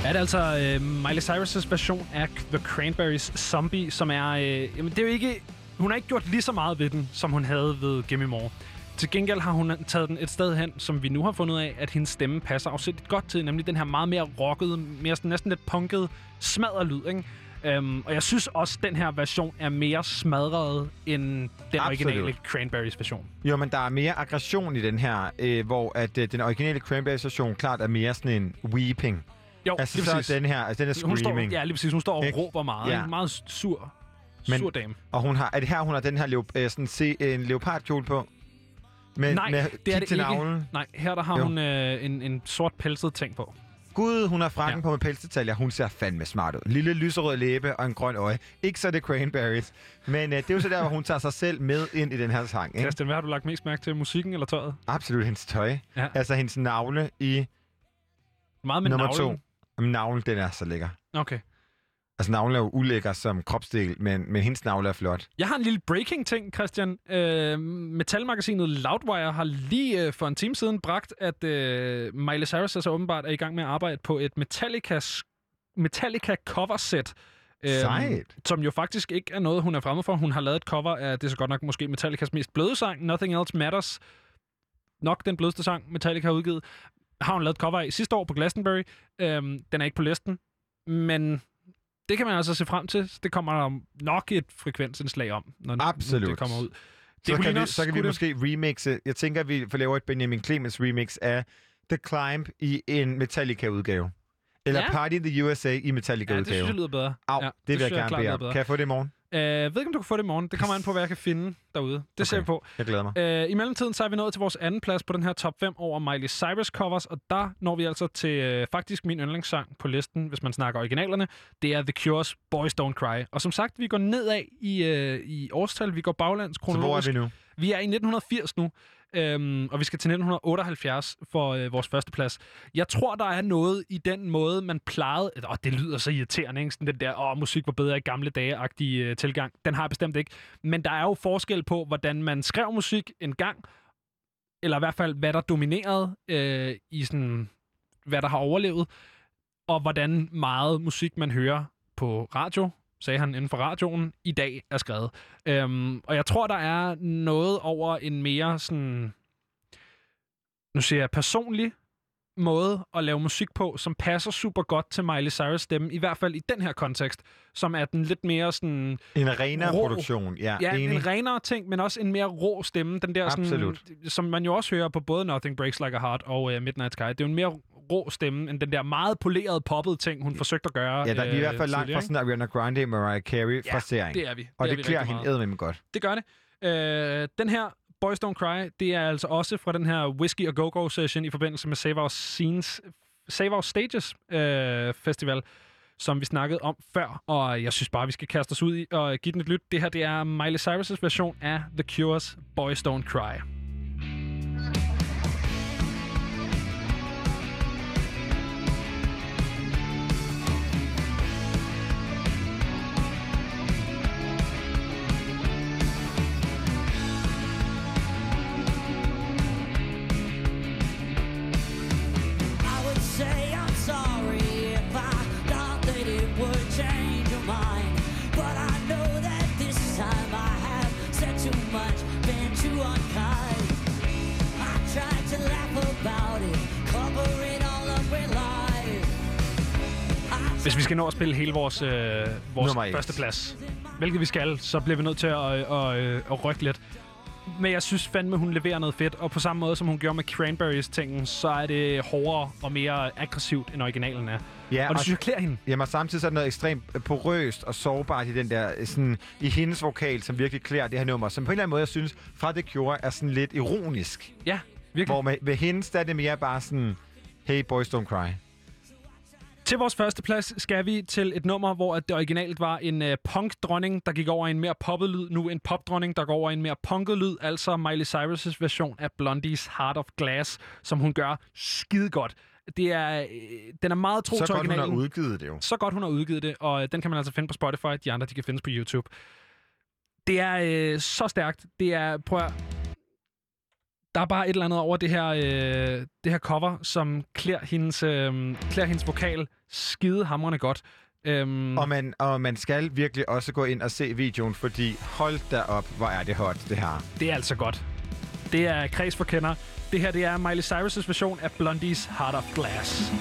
Er det altså øh, Miley Cyrus' version af The Cranberries Zombie, som er... Øh, jamen, det er jo ikke... Hun har ikke gjort lige så meget ved den, som hun havde ved Gimme More. Til gengæld har hun taget den et sted hen, som vi nu har fundet ud af, at hendes stemme passer afsætteligt godt til, nemlig den her meget mere rockede, mere sådan, næsten lidt punkede smadrelyd, ikke? Um, og jeg synes også, at den her version er mere smadret end den Absolut. originale Cranberries version. Jo, men der er mere aggression i den her, øh, hvor at øh, den originale Cranberries version klart er mere sådan en weeping. Jo, Altså, lige præcis. den her, altså den er Hun står, screaming. ja, lige præcis. Hun står og Ikke? råber meget. Ja. Ja. Meget sur, Men- sur dame. Og hun har, er det her, hun har den her leo, øh, sådan, se, en leopardkjole på? Med, Nej, med det er det til ikke. navlen? Nej, her der har Jo. hun øh, en, en sort pelset ting på. Gud, hun har frakken ja. på med pelsdetaljer. Hun ser fandme smart ud. Lille lyserød læbe og en grøn øje. Ikke så det cranberries. Men øh, det er jo så der, hvor hun tager sig selv med ind i den her sang. Ikke? Christian, hvad har du lagt mest mærke til? Musikken eller tøjet? Absolut hendes tøj. Ja. Altså hendes navle i Meget med nummer navlen. to. Jamen, navlen, den er så lækker. Okay. Altså, navlen er jo ulækker som kropsdel, men, men hendes navle er flot. Jeg har en lille breaking-ting, Christian. Øh, metalmagasinet Loudwire har lige øh, for en time siden bragt, at øh, Miley Cyrus altså åbenbart er i gang med at arbejde på et Metallica, Metallica cover-set. Øhm, Sejt. som jo faktisk ikke er noget, hun er fremmed for. Hun har lavet et cover af, det er så godt nok måske Metallicas mest bløde sang, Nothing Else Matters. Nok den blødeste sang, Metallica har udgivet. Har hun lavet et cover af sidste år på Glastonbury. Øhm, den er ikke på listen, men det kan man altså se frem til. Det kommer der nok et frekvensindslag om, når Absolut. det kommer ud. Så kan, vi, så kan vi måske remixe. Jeg tænker, at vi får lavet et Benjamin Clemens remix af The Climb i en Metallica-udgave. Eller Ja. Party in the USA i Ja, det Metallica-udgave. synes jeg lyder bedre. Au, ja, det, det vil jeg gerne bede lyder om. bedre. Kan jeg få det i morgen? Øh, ved ikke, om du kan få det i morgen. Det kommer an på, hvad jeg kan finde derude. Det okay. ser vi på. Jeg glæder mig. Øh, I mellemtiden så er vi nået til vores anden plads på den her top 5 over Miley Cyrus covers, og der når vi altså til øh, faktisk min yndlingssang på listen, hvis man snakker originalerne. Det er The Cure's Boys Don't Cry. Og som sagt, vi går nedad i, øh, i årstal. Vi går baglands Så hvor kronologisk. er vi nu? Vi er i 1980 nu, øhm, og vi skal til 1978 for øh, vores første plads. Jeg tror, der er noget i den måde, man plejede... Åh, det lyder så irriterende, ikke? Sådan den der, åh, musik var bedre i gamle dage-agtige øh, tilgang. Den har jeg bestemt ikke. Men der er jo forskel på, hvordan man skrev musik en gang, eller i hvert fald, hvad der dominerede øh, i sådan... Hvad der har overlevet, og hvordan meget musik man hører på radio, sagde han inden for radioen, i dag er skrevet. Øhm, og jeg tror, der er noget over en mere sådan, nu siger jeg personlig måde at lave musik på, som passer super godt til Miley Cyrus stemme, i hvert fald i den her kontekst, som er den lidt mere sådan, En renere Rå. produktion. Ja, ja, enig. en renere ting, men også en mere rå stemme, den der sådan, Absolut. som man jo også hører på både Nothing Breaks Like a Heart og uh, Midnight Sky. Det er jo en mere rå stemme, end den der meget polerede, poppede ting, hun forsøgte at gøre Ja, der er vi i øh, hvert fald langt tidligere, fra sådan Ariana Grande, Mariah Carey Ja, frasering. Det er vi. Og er det klæder hende eddermame godt. Det gør det. Øh, den her Boys Don't Cry, det er altså også fra den her Whiskey og Go-Go session i forbindelse med Save Our Scenes, Save Our Stages øh, festival, som vi snakkede om før, og jeg synes bare, vi skal kaste os ud i og give den et lyt. Det her, det er Miley Cyrus' version af The Cure's Boys Don't Cry. Hvis vi skal nå at spille hele vores, øh, vores Nummer første plads, hvilket vi skal, så bliver vi nødt til at, at, at, at rykke lidt. Men jeg synes fandme, hun leverer noget fedt, og på samme måde, som hun gjorde med Cranberries-tingen, så er det hårdere og mere aggressivt, end originalen er. Ja, Og det synes jeg klæder hende. Jamen, og samtidig så er der noget ekstremt porøst og sårbart i den der, øh, sådan, i hendes vokal, som virkelig klæder det her nummer, som på en eller anden måde, jeg synes, fra The Cure er sådan lidt ironisk. Ja, virkelig. Hvor med, ved hendes, der er det mere bare sådan, hey, boys don't cry. Til vores første plads skal vi til et nummer, hvor at det originalt var en uh, punk-dronning, der gik over i en mere poppet lyd. Nu en pop-dronning, der går over i en mere punket lyd. Altså Miley Cyrus' version af Blondies Heart of Glass, som hun gør skide godt. Det er, øh, den er meget tro Så til godt, hun har originalen. udgivet det jo. så godt, hun har udgivet det, og øh, den kan man altså finde på Spotify. De andre, de kan findes på YouTube. Det er øh, så stærkt. Det er, prøv at, der er bare et eller andet over det her, øh, det her cover, som klæder hendes, øh, klæder hendes vokal skide hamrende godt. Øhm, Og man, og man skal virkelig også gå ind og se videoen, fordi hold da op, hvor er det hot, det her. det er altså godt. Det er kreds for kender. Det her det er Miley Cyrus' version af Blondies Heart of Glass.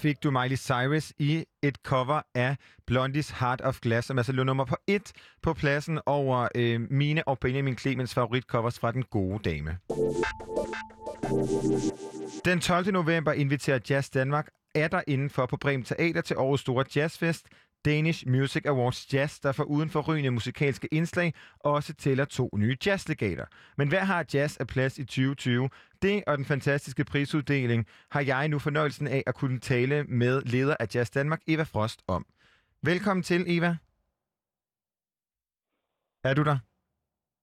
Fik du Miley Cyrus i et cover af Blondies Heart of Glass, som altså lå nummer på et på pladsen over øh, mine og Benjamin Clemens favoritcovers fra Den Gode Dame. Den 12. november inviterer Jazz Danmark er der indenfor på Bremen Teater til årets store jazzfest, Danish Music Awards Jazz, der for uden forrygende musikalske indslag også tæller to nye jazzlegater. Men hvad har jazz af plads i 2020? Det og den fantastiske prisuddeling har jeg nu fornøjelsen af at kunne tale med leder af Jazz Danmark, Eva Frost, om. Velkommen til, Eva. Er du der?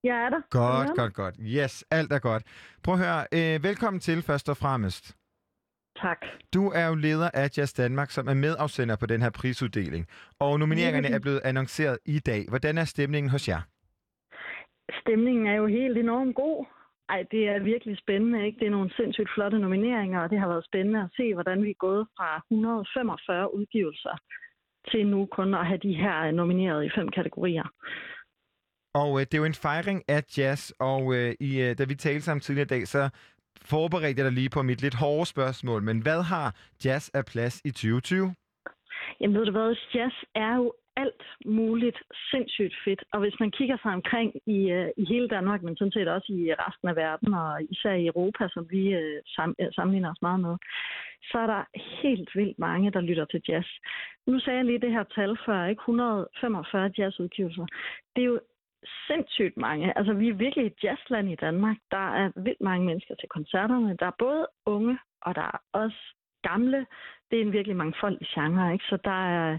Jeg er der. Godt, Ja. godt, godt. Yes, alt er godt. Prøv at høre. Øh, velkommen til først og fremmest. Tak. Du er jo leder af Jazz Danmark, som er medafsender på den her prisuddeling. Og nomineringerne er blevet annonceret i dag. Hvordan er stemningen hos jer? Stemningen er jo helt enormt god. Ej, det er virkelig spændende, ikke? Det er nogle sindssygt flotte nomineringer, og det har været spændende at se, hvordan vi er gået fra 145 udgivelser til nu kun at have de her nomineret i fem kategorier. Og øh, det er jo en fejring af jazz, og øh, i, øh, da vi talte sammen tidligere i dag, så forberedte jeg dig lige på mit lidt hårde spørgsmål. Men hvad har jazz af plads i 2020? Jamen ved du hvad, jazz er jo alt muligt sindssygt fedt. Og hvis man kigger sig omkring i, øh, i hele Danmark, men sådan set også i resten af verden, og især i Europa, som vi øh, sam, øh, sammenligner os meget med, så er der helt vildt mange, der lytter til jazz. Nu sagde jeg lige det her tal før, ikke? 145 jazzudgivelser. Det er jo sindssygt mange. Altså, vi er virkelig et jazzland i Danmark. Der er vildt mange mennesker til koncerterne. Der er både unge, og der er også gamle. Det er en virkelig mangfoldig genre, ikke? Så der er,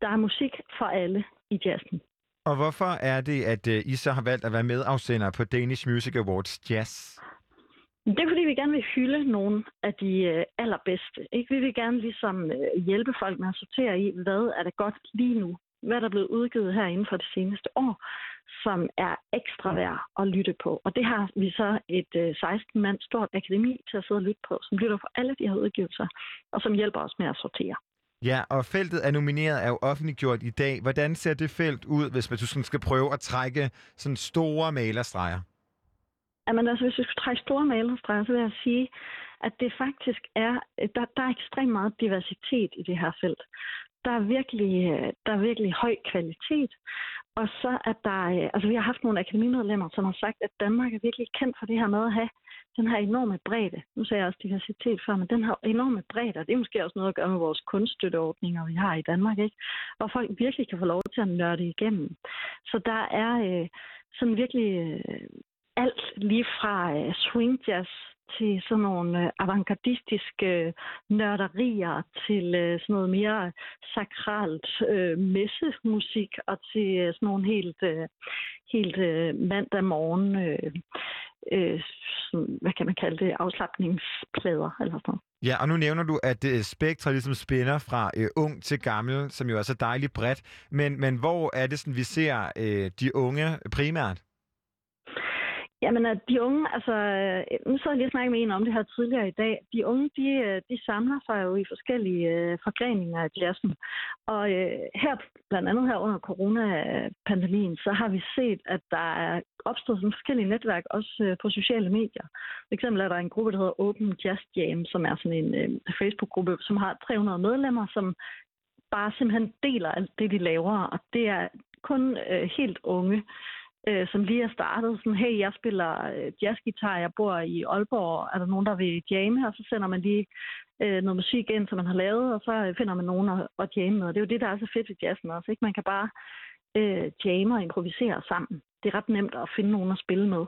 der er musik for alle i jazzen. Og hvorfor er det, at øh, I så har valgt at være medafsender på Danish Music Awards Jazz? Det er fordi, vi gerne vil hylde nogle af de øh, allerbedste. Ikke? Vi vil gerne ligesom øh, hjælpe folk med at sortere i, hvad er der godt lige nu? Hvad er der blevet udgivet her inden for det seneste år, som er ekstra værd at lytte på? Og det har vi så et øh, 16 mand stort akademi til at sidde og lytte på, som lytter på alle de her udgivelser, og som hjælper os med at sortere. Ja, og feltet er nomineret er jo offentliggjort i dag. Hvordan ser det felt ud, hvis man du sådan skal prøve at trække sådan store malerstreger? Jamen altså, hvis vi skulle trække store malerstreger, så vil jeg sige, at det faktisk er, der, der er ekstremt meget diversitet i det her felt. Der er virkelig, der er virkelig høj kvalitet. Og så er der, øh, altså vi har haft nogle akademimedlemmer, som har sagt, at Danmark er virkelig kendt for det her med at have den her enorme bredde. Nu sagde jeg også diversitet før, men den her enorme bredde, og det er måske også noget at gøre med vores kunststøtteordninger, vi har i Danmark, ikke? hvor folk virkelig kan få lov til at nørde igennem. Så der er øh, sådan virkelig øh, alt lige fra øh, swing jazz til sådan nogle øh, avantgardistiske øh, nørderier, til øh, sådan noget mere sakralt øh, messemusik, og til øh, sådan nogle helt, øh, helt øh, mandag morgen, øh, øh, sådan, hvad kan man kalde det, afslappningsplader eller sådan noget. Ja, og nu nævner du, at øh, spektret ligesom spænder fra øh, ung til gammel, som jo er så dejligt bredt. Men, men hvor er det sådan, vi ser øh, de unge primært? Jamen, at de unge, altså, øh, nu sad jeg lige og snakkede med en om det her tidligere i dag. De unge, de, øh, de samler sig jo i forskellige øh, forgreninger af jazzen. Og øh, her, blandt andet her under coronapandemien, så har vi set, at der er opstået sådan forskellige netværk, også øh, på sociale medier. For eksempel er der en gruppe, der hedder Open Jazz Jam, som er sådan en øh, Facebook-gruppe, som har 300 medlemmer, som bare simpelthen deler alt det, de laver. Og det er kun øh, helt unge øh, som lige er startet. Sådan, hey, jeg spiller øh, jazzgitar, jeg bor i Aalborg, er der nogen, der vil jamme? Og så sender man lige øh, noget musik ind, som man har lavet, og så øh, finder man nogen at, at jamme med. Og det er jo det, der er så fedt ved jazzen også. Ikke? Man kan bare øh, jamme og improvisere sammen. Det er ret nemt at finde nogen at spille med.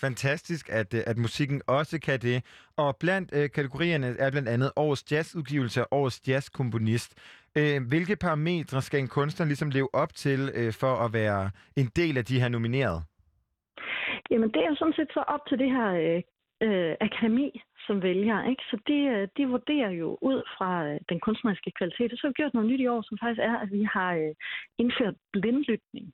Fantastisk, at, øh, at musikken også kan det. Og blandt øh, kategorierne er blandt andet årets jazzudgivelse og årets jazzkomponist. Øh, hvilke parametre skal en kunstner ligesom leve op til øh, for at være en del af de her nominerede? Jamen, det er jo sådan set så op til det her øh, øh, akademi, som vælger. Ikke? Så det, øh, de vurderer jo ud fra øh, den kunstneriske kvalitet. Og så har vi gjort noget nyt i år, som faktisk er, at vi har øh, indført blindlytning.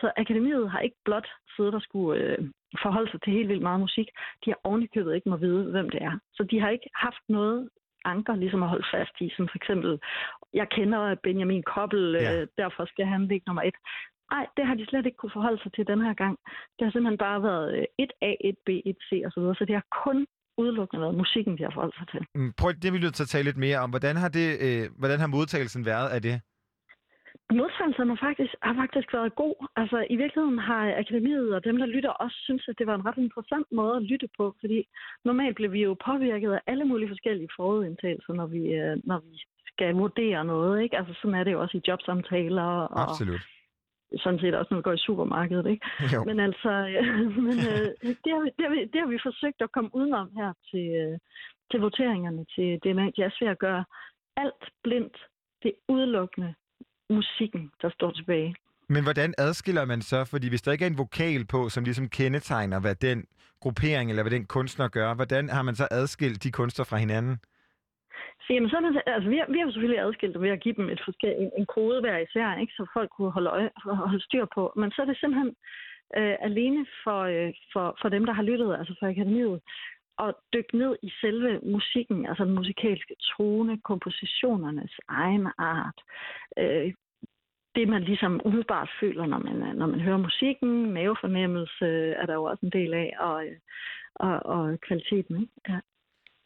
Så akademiet har ikke blot siddet og skulle øh, forholde sig til helt vildt meget musik. De har ovenikøbet ikke må vide, hvem det er. Så de har ikke haft noget anker ligesom at holde fast i, som for eksempel, jeg kender Benjamin Koppel, Ja. øh, derfor skal han ligge nummer et. Nej, det har de slet ikke kunne forholde sig til den her gang. Det har simpelthen bare været øh, 1A, 1B, 1C og så videre, så det har kun udelukkende været musikken, de har forholdt sig til. Mm, Prøv, det vi nødt til at tale lidt mere om. Hvordan har, det, øh, hvordan har modtagelsen været af det? Modtagelsen har faktisk, har faktisk været god. Altså, i virkeligheden har akademiet og dem, der lytter, også synes, at det var en ret interessant måde at lytte på, fordi normalt bliver vi jo påvirket af alle mulige forskellige forudindtagelser, når vi, øh, når vi skal vurdere noget, ikke? Altså, sådan er det jo også i jobsamtaler og Absolut. sådan set også, når vi går i supermarkedet, ikke? Jo. Men altså, men, øh, det, har vi, det, har vi, det har vi forsøgt at komme udenom her til, øh, til voteringerne til DMA Jazz ved at gøre alt blindt. Det er udelukkende musikken, der står tilbage. Men hvordan adskiller man så? Fordi hvis der ikke er en vokal på, som ligesom kendetegner, hvad den gruppering eller hvad den kunstner gør, hvordan har man så adskilt de kunstner fra hinanden? Så, jamen, så det, altså, vi, har, vi har jo selvfølgelig adskilt det ved at give dem et forskel, en, en kode hver især, ikke, så folk kunne holde, øje, holde styr på. Men så er det simpelthen øh, alene for, øh, for, for dem, der har lyttet, altså for akademiet, at dykke ned i selve musikken, altså den musikalske tone, kompositionernes egen art. Øh, det, man ligesom umiddelbart føler, når man, når man hører musikken, mavefornemmelse øh, er der jo også en del af, og, øh, og, og kvaliteten. Ikke? Ja.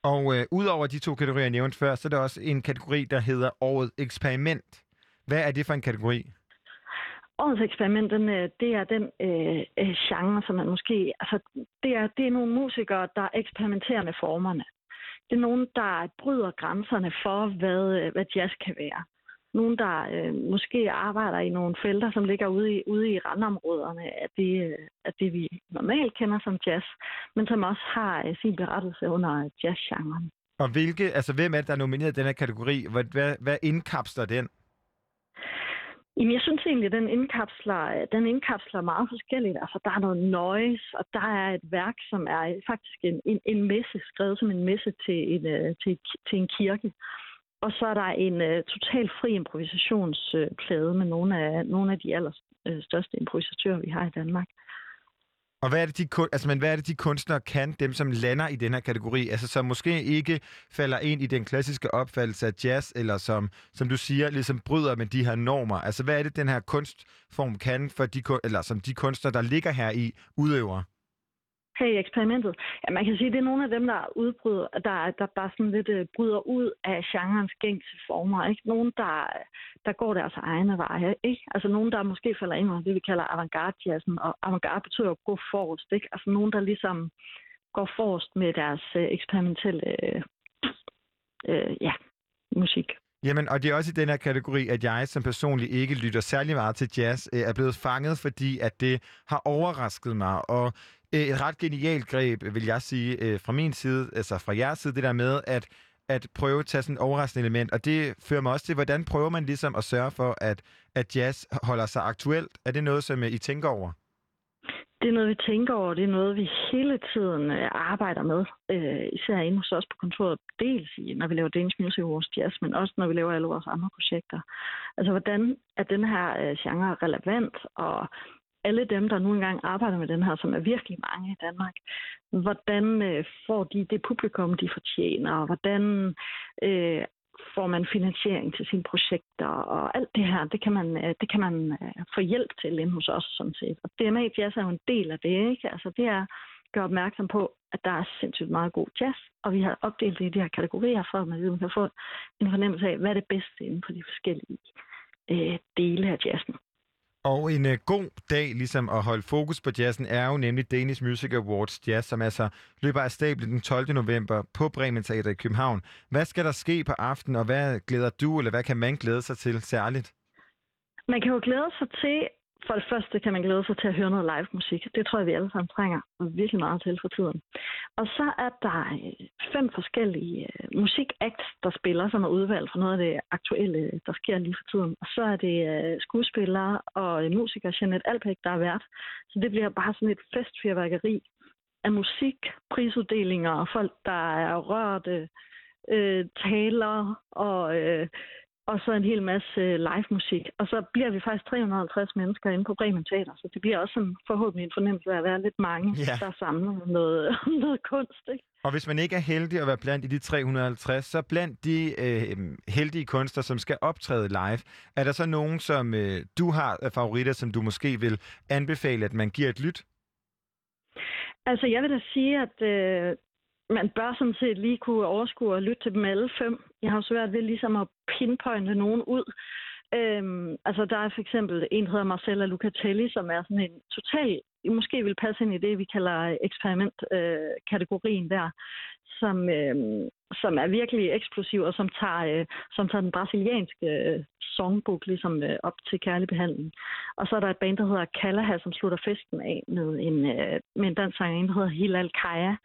Og øh, udover de to kategorier, jeg nævnte før, så er der også en kategori, der hedder Året Eksperiment. Hvad er det for en kategori? Årets eksperiment, den, øh, det er den øh, øh, genre, som man måske... Altså, det er, det er nogle musikere, der eksperimenterer med formerne. Det er nogen, der bryder grænserne for, hvad, øh, hvad jazz kan være. Nogen, der øh, måske arbejder i nogle felter, som ligger ude i, ude i randområderne af det, øh, af det, vi normalt kender som jazz, men som også har øh, sin berettelse under jazzgenren. Og hvilke, altså hvem er det, der er nomineret i den her kategori? Hvad, hvad, hvad indkapsler den? Jamen, jeg synes egentlig, at den indkapsler, den indkapsler meget forskelligt. Altså, der er noget noise, og der er et værk, som er faktisk en, en, en messe, skrevet som en messe til en, øh, til, til en kirke. Og så er der en uh, total fri improvisationsplade med nogle af, nogle af de allerstørste øh, improvisatører, vi har i Danmark. Og hvad er, det, de, kun- altså, men hvad er det, de kunstnere kan, dem som lander i den her kategori? Altså, som måske ikke falder ind i den klassiske opfattelse af jazz, eller som, som du siger, ligesom bryder med de her normer. Altså, hvad er det, den her kunstform kan, for de, eller som de kunstnere, der ligger her i, udøver? Her i eksperimentet. Ja, man kan sige, at det er nogle af dem, der udbryder, der, der bare sådan lidt uh, bryder ud af genrens gængse former. Ikke? Nogen, der, der går deres egne veje. Ikke? Altså nogen, der måske falder ind under det, vi kalder avantgarde-jazzen. Og avantgarde betyder at gå forrest. Ikke? Altså nogen, der ligesom går forrest med deres uh, eksperimentelle uh, uh, ja, musik. Jamen, og det er også i den her kategori, at jeg som personligt ikke lytter særlig meget til jazz, er blevet fanget, fordi at det har overrasket mig. Og Øh, et ret genialt greb, vil jeg sige, øh, fra min side, altså fra jeres side, det der med, at at prøve at tage sådan et overraskende element, og det fører mig også til, hvordan prøver man ligesom at sørge for, at, at jazz holder sig aktuelt? Er det noget, som øh, I tænker over? Det er noget, vi tænker over. Det er noget, vi hele tiden arbejder med. Øh, især inde hos os på kontoret. Dels i, når vi laver Danish Music Awards Jazz, men også når vi laver alle vores andre projekter. Altså, hvordan er den her øh, genre relevant? Og alle dem, der nu engang arbejder med den her, som er virkelig mange i Danmark, hvordan øh, får de det publikum, de fortjener? Og hvordan øh, får man finansiering til sine projekter, og alt det her, det kan man, øh, det kan man øh, få hjælp til inde hos os, sådan set. Og DMA Jazz er jo en del af det, ikke? Altså, det er at gøre opmærksom på, at der er sindssygt meget god jazz, og vi har opdelt det i de her kategorier, for at man ligesom kan få en fornemmelse af, hvad er det bedste inden for de forskellige øh, dele af jazzen. Og en øh, god dag ligesom at holde fokus på jazzen er jo nemlig Danish Music Awards Jazz, som altså løber af stablen den 12. november på Bremen Teater i København. Hvad skal der ske på aftenen, og hvad glæder du, eller hvad kan man glæde sig til særligt? Man kan jo glæde sig til, for det første kan man glæde sig til at høre noget live musik. Det tror jeg, vi alle sammen trænger virkelig meget til for tiden. Og så er der øh, fem forskellige øh, musikacts, der spiller, som er udvalgt for noget af det aktuelle, der sker lige for tiden. Og så er det øh, skuespillere og øh, musikere, Jeanette Alpæk, der er vært. Så det bliver bare sådan et festfyrværkeri af musik, prisuddelinger og folk, der er rørte, øh, taler og... Øh, og så en hel masse øh, live musik. Og så bliver vi faktisk 350 mennesker inde på Bremen Teater, så det bliver også sådan, forhåbentlig en fornemmelse af at være lidt mange, Ja. der samler noget, noget kunst. Ikke? Og hvis man ikke er heldig at være blandt i de 350, så blandt de øh, heldige kunstnere, som skal optræde live, er der så nogen, som øh, du har af favoritter, som du måske vil anbefale, at man giver et lyt? Altså, jeg vil da sige, at øh, man bør sådan set lige kunne overskue og lytte til dem alle fem. Jeg har svært ved ligesom at pinpointe nogen ud. Øhm, altså, der er for eksempel en, der hedder Marcella Lucatelli, som er sådan en total, måske vil passe ind i det, vi kalder eksperimentkategorien øh, kategorien der, som, øh, som er virkelig eksplosiv, og som tager, øh, som tager den brasilianske øh, songbook ligesom øh, op til kærlig behandling. Og så er der et band, der hedder Kalaha, som slutter festen af med en, øh, med en dansk sanger, der hedder Hilal Kaya,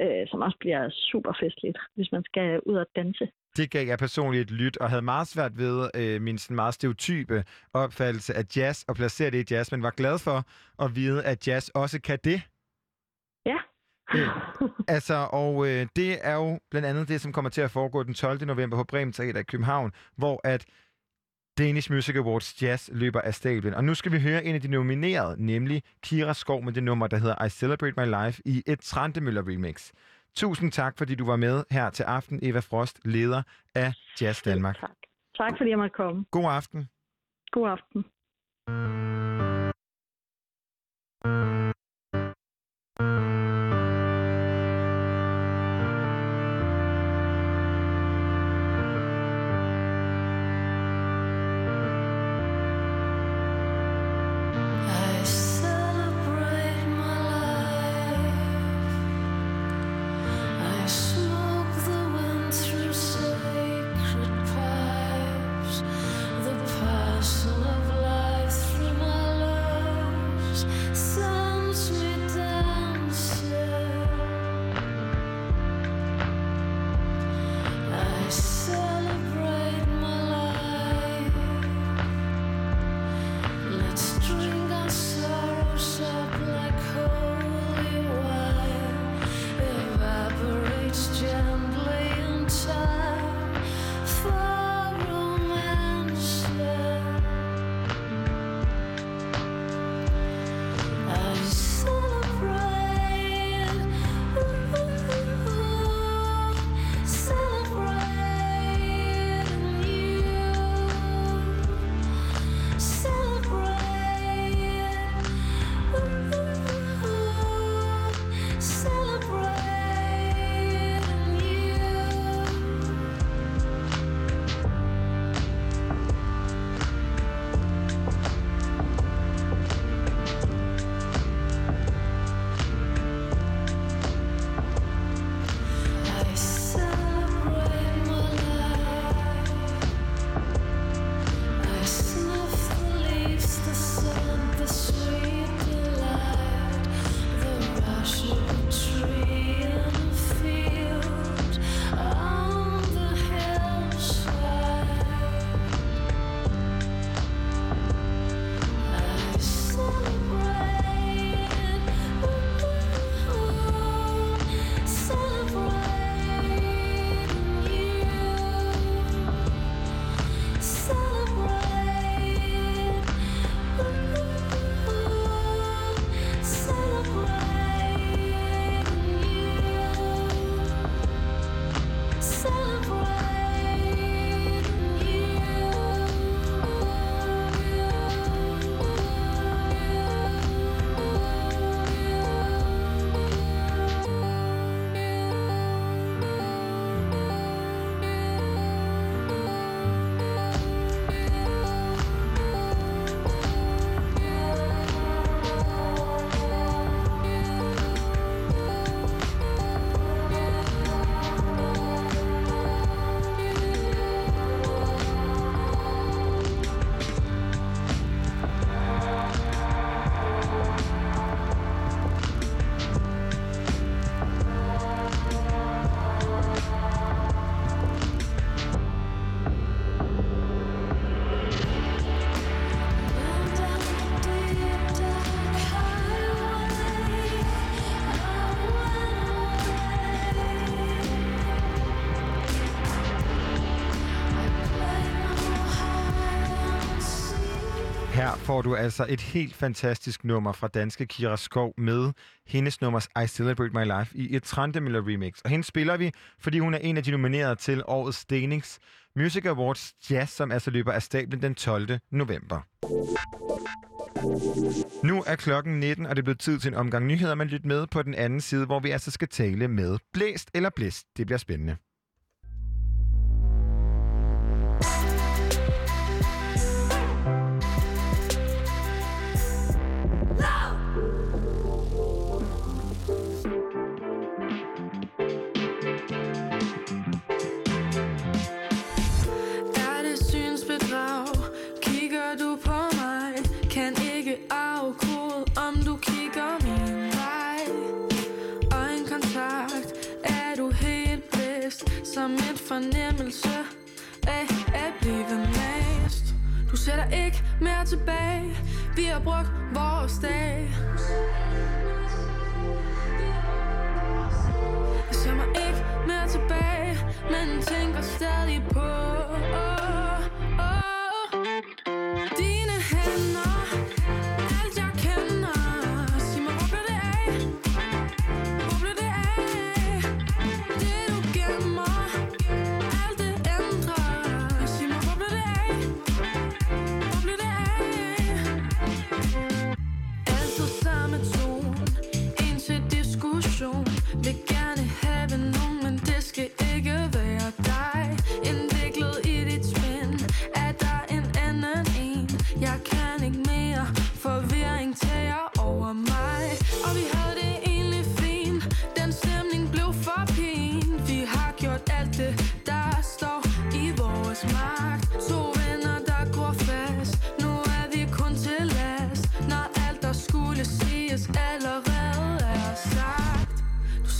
øh, som også bliver super festligt, hvis man skal ud og danse. Det gav jeg personligt et lyt, og havde meget svært ved øh, min sådan meget stereotype opfattelse af jazz, og placere det i jazz, men var glad for at vide, at jazz også kan det. Ja. Øh, altså, og øh, det er jo blandt andet det, som kommer til at foregå den 12. november på Bremen Teater i København, hvor at Danish Music Awards Jazz løber af stablen. Og nu skal vi høre en af de nominerede, nemlig Kira Skov med det nummer, der hedder I Celebrate My Life i et Trantemøller remix. Tusind tak, fordi du var med her til aften, Eva Frost, leder af Jazz Danmark. Tak. Tak fordi jeg måtte komme. God aften. God aften. I Her får du altså et helt fantastisk nummer fra danske Kira Skov med hendes nummers I Celebrate My Life i et Trandemøller remix. Og hende spiller vi, fordi hun er en af de nominerede til årets Stenings Music Awards Jazz, som altså løber af stablen den 12. november. Nu er klokken 19, og det er blevet tid til en omgang nyheder, men lyt med på den anden side, hvor vi altså skal tale med blæst eller blæst. Det bliver spændende. Fornemmelse af at blive mast. Du sætter ikke mere tilbage. Vi har brugt vores dag. Jeg ser mig ikke mere tilbage Men tænker stadig på oh, oh.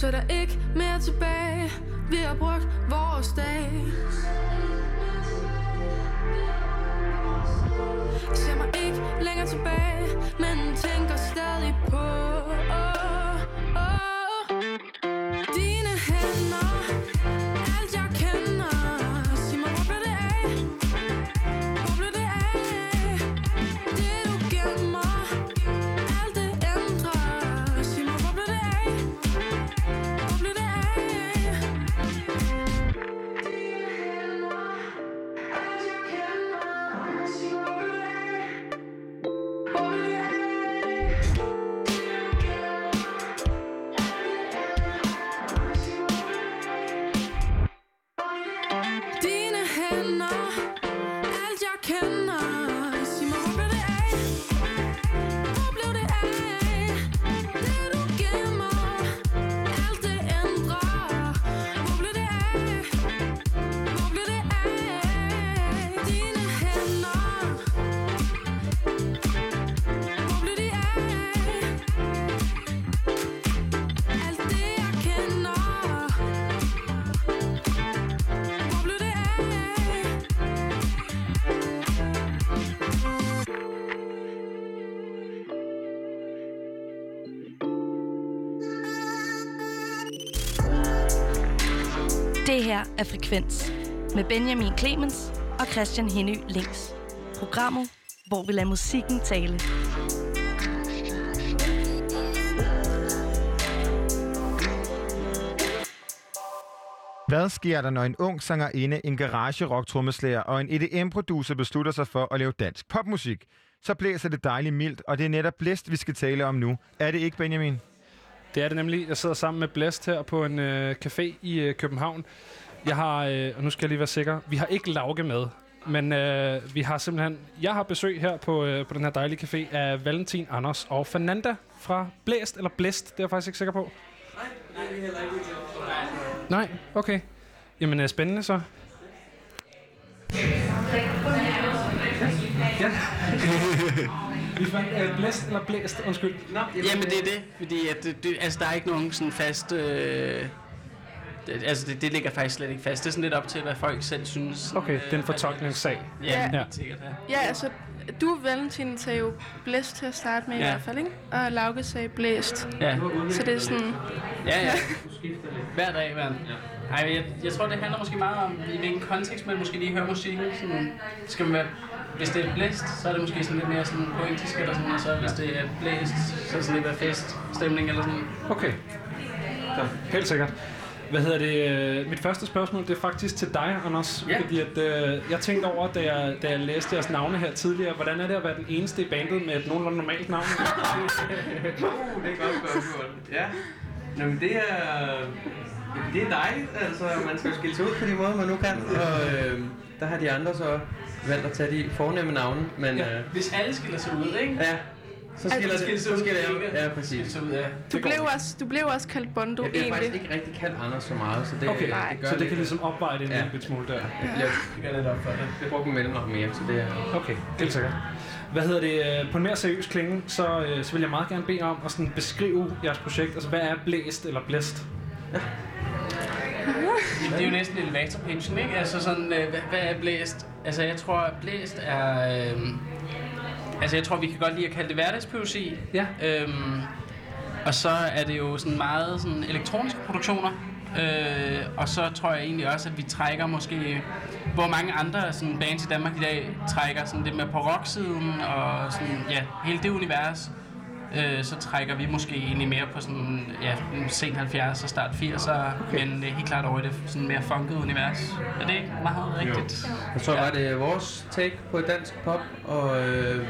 Sætter ikke mere tilbage. Vi har brugt vores dag. Jeg ser mig ikke længere tilbage Men tænker stadig på oh. Frekvens med Benjamin Clemens og Christian Henny Links. Programmet, hvor vi lader musikken tale. Hvad sker der, når en ung sangerinde, en garage-rock trommeslager og en EDM-producer beslutter sig for at lave dansk popmusik? Så blæser det dejligt mildt, og det er netop blæst, vi skal tale om nu. Er det ikke, Benjamin? Det er det nemlig. Jeg sidder sammen med Blæst her på en øh, café i øh, København. Jeg har, øh, og nu skal jeg lige være sikker, vi har ikke Lauke med, men øh, vi har simpelthen, jeg har besøg her på, øh, på den her dejlige café af Valentin Anders og Fernanda fra Blæst, eller Blæst, det er jeg faktisk ikke sikker på. Nej, okay. Jamen, øh, spændende så. Ja. Vi fandt øh, blæst eller blæst, undskyld. Nå, Jamen det er det, fordi at det, det, altså, der er ikke nogen sådan fast... Øh, det, altså det, det ligger faktisk slet ikke fast. Det er sådan lidt op til, hvad folk selv synes. Okay, det er en fortolkningssag. Ja, Ja. ja. sikkert. Ja. Ja, altså, du, Valentin, sagde jo blæst til at starte med ja. i Ja. hvert fald, ikke? Og Lauke sagde blæst. Ja. Så det er sådan... ja, ja. Hver dag, hver Ej, jeg, jeg tror, det handler måske meget om, i hvilken kontekst man måske lige hører musikken. Sådan, skal man være, hvis det er blæst, så er det måske sådan lidt mere sådan poetisk eller sådan, og så hvis det er blæst, så er det sådan lidt mere feststemning eller sådan. Okay. Ja, helt sikkert. Hvad hedder det? øh, Mit første spørgsmål, det er faktisk til dig, Anders. Ja. Fordi at, øh, jeg tænkte over, da jeg, da jeg læste jeres navne her tidligere, hvordan er det at være den eneste i bandet med et nogenlunde normalt navn? uh, det er godt spørgsmål. Ja. Nå, men det er... Det er dig, altså man skal jo skille sig ud på de måder, man nu kan, og øh, der har de andre så valgt at tage de fornemme navne, men Ja, øh, hvis alle skiller sig ud, ikke? ja, så skiller Altså, det, skiller så sig ud, skiller jeg, ja præcis. Sig ud, ja. Du blev, også, du blev også kaldt Bondo Jeg bliver egentlig. faktisk ikke rigtig kaldt Anders så meget, så det, Okay, Nej. det gør så det lidt- kan ligesom opveje det en Ja. lille smule der. Jeg, jeg, Det gør lidt op for det. jeg brugte mellemnavn mere, så det er... Okay, helt sikkert. Hvad hedder det? øh, På en mere seriøs klinge, så, øh, så vil jeg meget gerne bede om at sådan beskrive jeres projekt. Altså, hvad er blæst eller blæst? Det er jo næsten elevator pitchen, ikke? Altså sådan, øh, hvad, hvad er blæst? Altså jeg tror, at blæst er... Øh, altså jeg tror, vi kan godt lide at kalde det hverdagspoesi. Ja. Øhm, og så er det jo sådan meget sådan elektroniske produktioner. Øh, og så tror jeg egentlig også, at vi trækker måske, hvor mange andre sådan bands i Danmark i dag trækker sådan lidt mere på rocksiden og sådan, ja, hele det univers. Øh, så trækker vi måske egentlig mere på sådan, ja, sen 70'er og start 80'er, okay. men øh, helt klart over i det sådan mere funket univers. Er det ikke meget rigtigt? Jeg tror bare, det er vores take på dansk pop, og øh,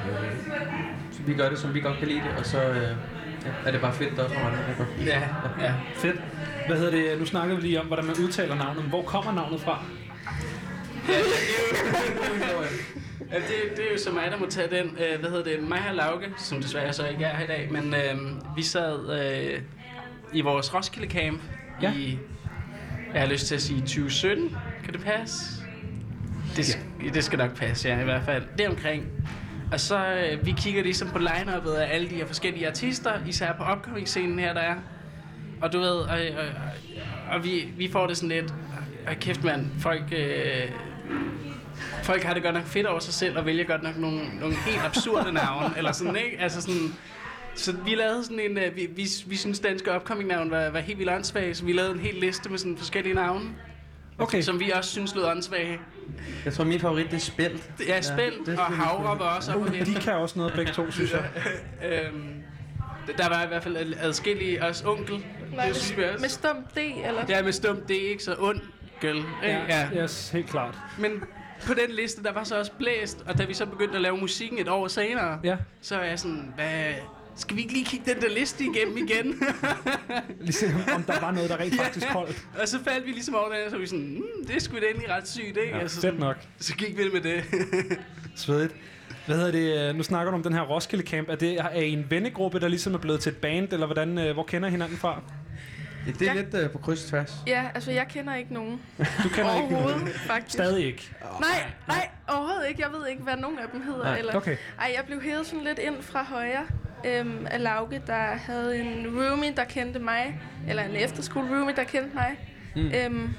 så vi gør det, som vi godt kan lide det, og så øh, ja, er det bare fedt, der også andre. Ja, ja. Fedt. Hvad hedder det? Nu snakkede vi lige om, hvordan man udtaler navnet. Hvor kommer navnet fra? Ja, det, det er jo så mig, der må tage den. Øh, hvad hedder det? Mig og Lauke, som desværre så ikke er her i dag, men øh, vi sad øh, i vores Roskilde Camp Ja. ja. i, jeg har lyst til at sige 2017. Kan det passe? Det, sk- det skal nok passe, ja, i hvert fald. Det omkring. Og så øh, vi kigger ligesom på line-uppet af alle de her forskellige artister, især på upcoming-scenen her, der er. Og du ved, og, og, og vi, vi får det sådan lidt, og kæft mand, folk, øh, folk har det godt nok fedt over sig selv, og vælger godt nok nogle, nogle helt absurde navne, eller sådan, ikke? Altså sådan, så vi lavede sådan en, øh, vi, vi, vi synes danske upcoming navn var, var helt vildt åndssvage, så vi lavede en hel liste med sådan forskellige navne, Okay. som vi også synes lød åndssvage. Jeg tror, min favorit det er Spælt. Ja, spæld det og havre var også op Uh, og de kan også noget begge to, synes jeg. Øhm, der var i hvert fald adskillige os onkel. Nej, Det synes vi også. med stum D, eller? Ja, med stum D, ikke så onkel. Ikke? Ja. ja. Yes, helt klart. Men på den liste, der var så også blæst, og da vi så begyndte at lave musikken et år senere, Ja. så er jeg sådan, hvad, skal vi ikke lige kigge den der liste igennem igen? Ligesom om der var noget, der rent faktisk holdt. og så faldt vi ligesom over den, og så vi sådan, mm, det er sgu da egentlig ret sygt, ikke? Ja, altså, fedt nok. Så gik vi med det. Svedigt. Hvad hedder det? Nu snakker du om den her Roskilde Camp. Er det er I en vennegruppe, der ligesom er blevet til et band, eller hvordan, øh, hvor kender I hinanden fra? Ja, det er lidt øh, på kryds og tværs. Ja, altså jeg kender ikke nogen. Du kender ikke Overhovedet, nogen. faktisk. Stadig ikke. Nej, nej, overhovedet ikke. Jeg ved ikke, hvad nogen af dem hedder. Nej, eller... okay. Ej, jeg blev hævet sådan lidt ind fra højre øhm, af Lauke, der havde en roomie, der kendte mig. Eller en efterskole roomie, der kendte mig. Mm. Øhm,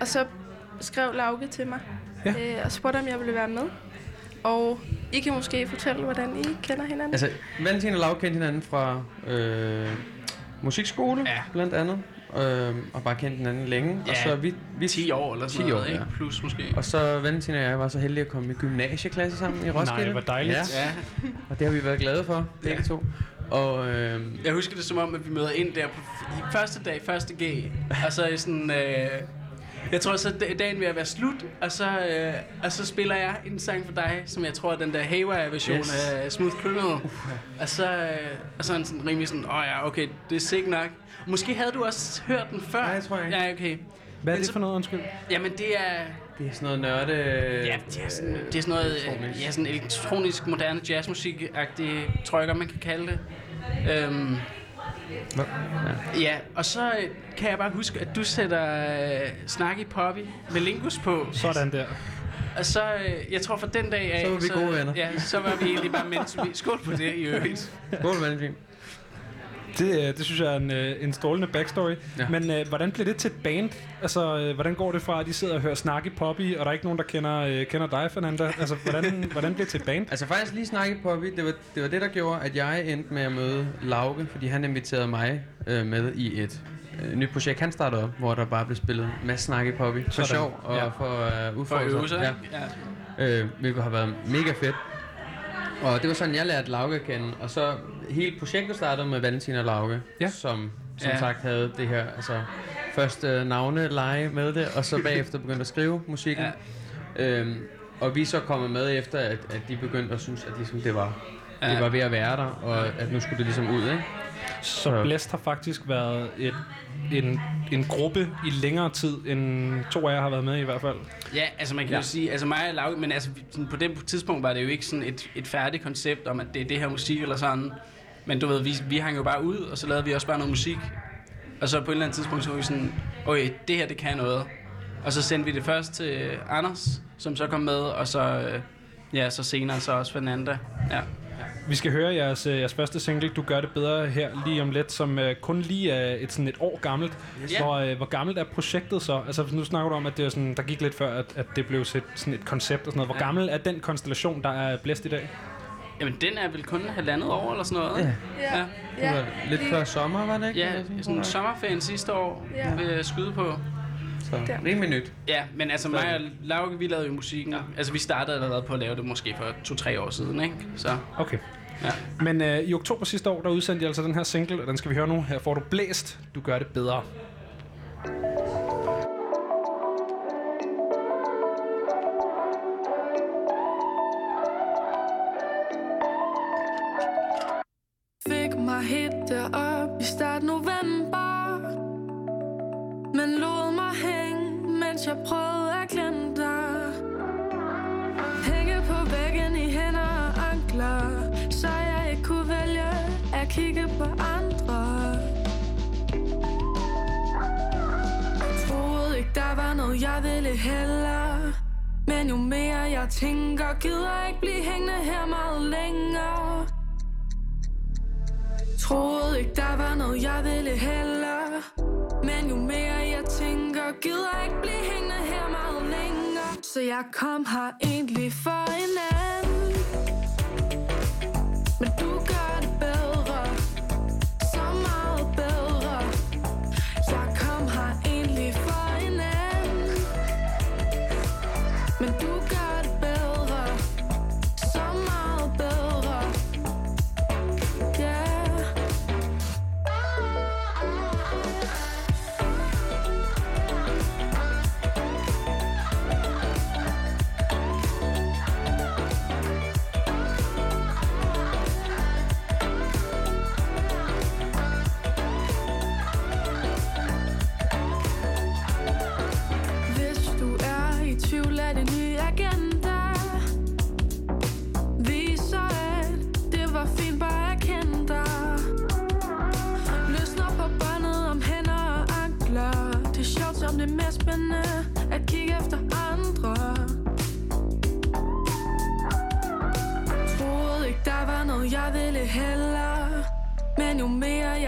og så skrev Lauke til mig. Ja. Øh, og spurgte, om jeg ville være med. Og I kan måske fortælle, hvordan I kender hinanden. Altså, Valentin og Lav kendte hinanden fra øh, musikskole, Ja. blandt andet. Øh, og bare kendt hinanden længe. Og Ja, så vi, vi 10 år eller sådan 10 år, noget, ikke? ja. Plus måske. Og så Valentin og jeg var så heldige at komme i gymnasieklasse sammen i Roskilde. Nej, hvor dejligt. Ja, Ja, og det har vi været glade for, begge Ja. to. Og øh, jeg husker det som om, at vi møder ind der på i første dag, første G. Og så er sådan... Øh, jeg tror så, dagen ved at være slut, og så, øh, og så spiller jeg en sang for dig, som jeg tror er den der Haywire-version Yes. af Smooth Criminal. Og så, øh, og så er han sådan rimelig sådan, åh oh ja, okay, det er sikkert nok. Måske havde du også hørt den før? Nej, jeg tror ikke. Ja, okay. Hvad er det så- for noget, undskyld? Jamen, det er... det er sådan noget nørde... Ja, det er sådan, det er sådan noget elektronisk. ja, sådan elektronisk, moderne jazzmusik-agtig, tror jeg godt, man kan kalde det. Øhm, ja. ja, og så øh, kan jeg bare huske, at du sætter øh, Snacky Poppy med Lingus på. Sådan der. Og så, øh, jeg tror fra den dag af... Så var vi gode venner. Ja, så var vi egentlig bare mens vi... Skål på det i øvrigt. Skål, Valentin. Det, øh, det synes jeg er en, øh, en strålende backstory. Ja. Men øh, hvordan blev det til et band? Altså, øh, hvordan går det fra, at de sidder og hører Snakke Poppy, og der er ikke nogen, der kender, øh, kender dig, Fernanda? Altså, hvordan, hvordan blev det til et band? Altså faktisk lige snakke Poppy, det var, det var det, der gjorde, at jeg endte med at møde Lauke, fordi han inviterede mig øh, med i et øh, nyt projekt, han startede op, hvor der bare blev spillet med snakke Poppy. For Sådan. sjov og Ja. for øh, For at udfordre øve sig. Ja. Ja. øh, hvilket har været mega fedt. Og det var sådan, jeg lærte Lauke at kende. Og så hele projektet startede med Valentin og Lauke, Ja. som som Ja. sagt havde det her altså, først øh, navne lege med det, og så bagefter begyndte at skrive musikken. Ja. Øhm, og vi så kommet med efter, at, at de begyndte at synes, at ligesom det var. Ja. det var ved at være der, og at nu skulle det ligesom ud, ikke? Så Blæst har faktisk været et, en, en gruppe i længere tid, end to af jer har været med i, i hvert fald. Ja, altså man kan ja. Ja. jo sige, altså mig og Lauke, men altså sådan på det tidspunkt var det jo ikke sådan et, et færdigt koncept om, at det er det her musik eller sådan. Men du ved, vi, vi hang jo bare ud, og så lavede vi også bare noget musik. Og så på et eller andet tidspunkt, så var vi sådan, okay, det her, det kan noget. Og så sendte vi det først til Anders, som så kom med, og så, øh, ja, så senere så også Fernanda. Ja. Vi skal høre jeres, øh, jeres første single, Du gør det bedre her lige om lidt, som uh, kun lige er et, sådan et år gammelt. Yes. Hvor, uh, hvor gammelt er projektet så? Altså nu snakker du om, at det er sådan, der gik lidt før, at, at det blev set, sådan et koncept og sådan noget. Hvor Ja. gammel er den konstellation, der er blæst i dag? Jamen, den er vel kun halvandet år eller sådan noget? Ja. Ja. Det var lidt før sommer, var det ikke? Ja, sådan sommerferien sidste år Ja. vil jeg skyde på. Så rimelig nyt. Ja, men altså mig og Lauke, vi lavede jo musikken. Ja. Altså vi startede allerede på at lave det måske for to-tre år siden, ikke? Så Okay. ja. Men uh, i oktober sidste år, der udsendte jeg altså den her single, og den skal vi høre nu. Her får du blæst, du gør det bedre. Fik mig hit derop mens jeg prøvede at glemme dig. Hænge på væggen i hænder og ankler Så jeg ikke kunne vælge at kigge på andre. Troede ikke der var noget jeg ville heller Men jo mere jeg tænker Gider ikke blive hængende her meget længere. Troede ikke, der var noget, jeg ville heller men jo mere jeg tænker Gider jeg ikke blive hængende her meget længere. Så jeg kom her egentlig for en anden. Men du gør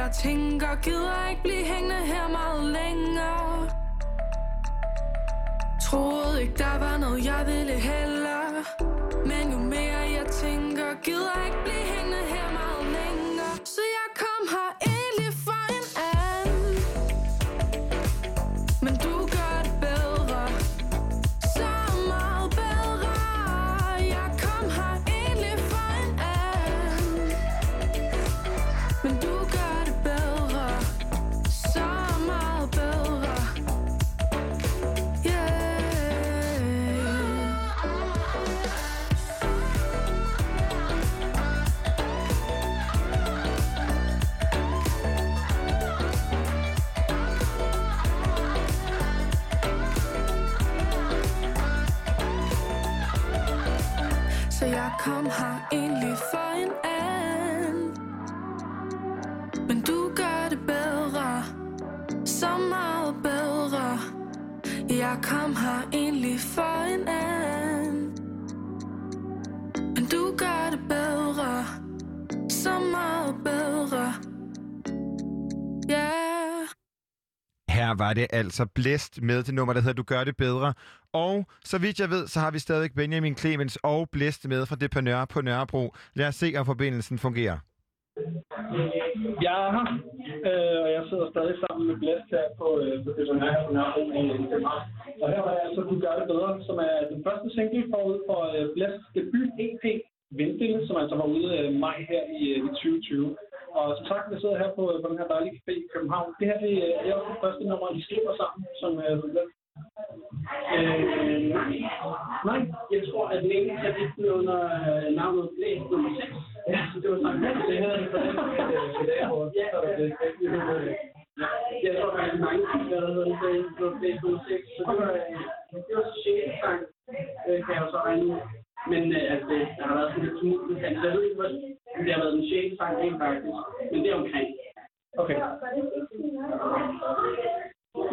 jeg tænker Gider ikke blive hængende her meget længere. Troede ikke der var noget jeg ville heller. Men jo mere jeg tænker Gider ikke blive hængende var det altså blæst med det nummer, der hedder Du gør det bedre. Og så vidt jeg ved, så har vi stadig Benjamin Clemens og blæst med fra det på Nørrebro. Lad os se, om forbindelsen fungerer. Jeg er her, øh, og jeg sidder stadig sammen med Blæst her på, øh, på det, på Nørrebro i København. Og her var jeg altså Du gør det bedre, som er den første single forud for øh, Blæsts debut EP Vindstille, som altså var ude øh, maj her i, øh, i 2020. Og som sagt, vi sidder her på, på den her dejlige café i København. Det her det er også det første nummer, I skriver sammen, som øh, som det. Øh, nej. jeg tror, at længe jeg fik den under øh, navnet Blæs nummer 6. Ja, så det var sådan, at det havde jeg på den øh, dag, hvor ja, så det øh, Ja, jeg tror faktisk mange der været det på Blæs nummer 6. Så det var, øh, det var så 6. sang, øh, kan jeg jo så regne. Men øh, altså, det, der har været sådan lidt med den, så jeg ved ikke, hvor- det har været den 6. sang rent faktisk. Men det er omkring. Okay.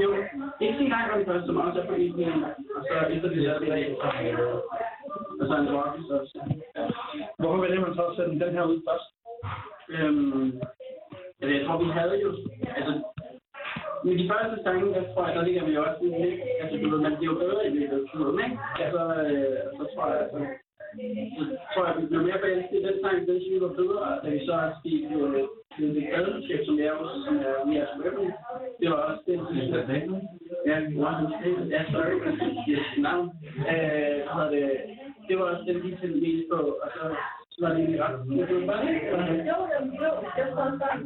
Jo, ikke så engang var den første, også er på en og så efter det der, det er og så en rockes også. Ja. Hvorfor vælger man så at sende den her ud først? Øhm, altså, jeg tror, vi havde jo, altså, med de første sange, der tror jeg, der ligger vi også sådan lidt, altså, du ved, man bliver jo bedre i løbet af tiden, ikke? Altså, øh, så tror jeg, altså, så tror jeg, vi blev mere forelsket i den sang, den synes vi var bedre, da vi så også gik på det, det pladeselskab, som jeg er også, som er We Are Celebrity. Det var også det, synes jeg, Ja, wow, ja, sorry, yes, navn. Øh, så det, det var også den, vi tændte mest på, og så, så var det egentlig ret. Men det var bare det. Jo, jo, jo, jeg tror også bare,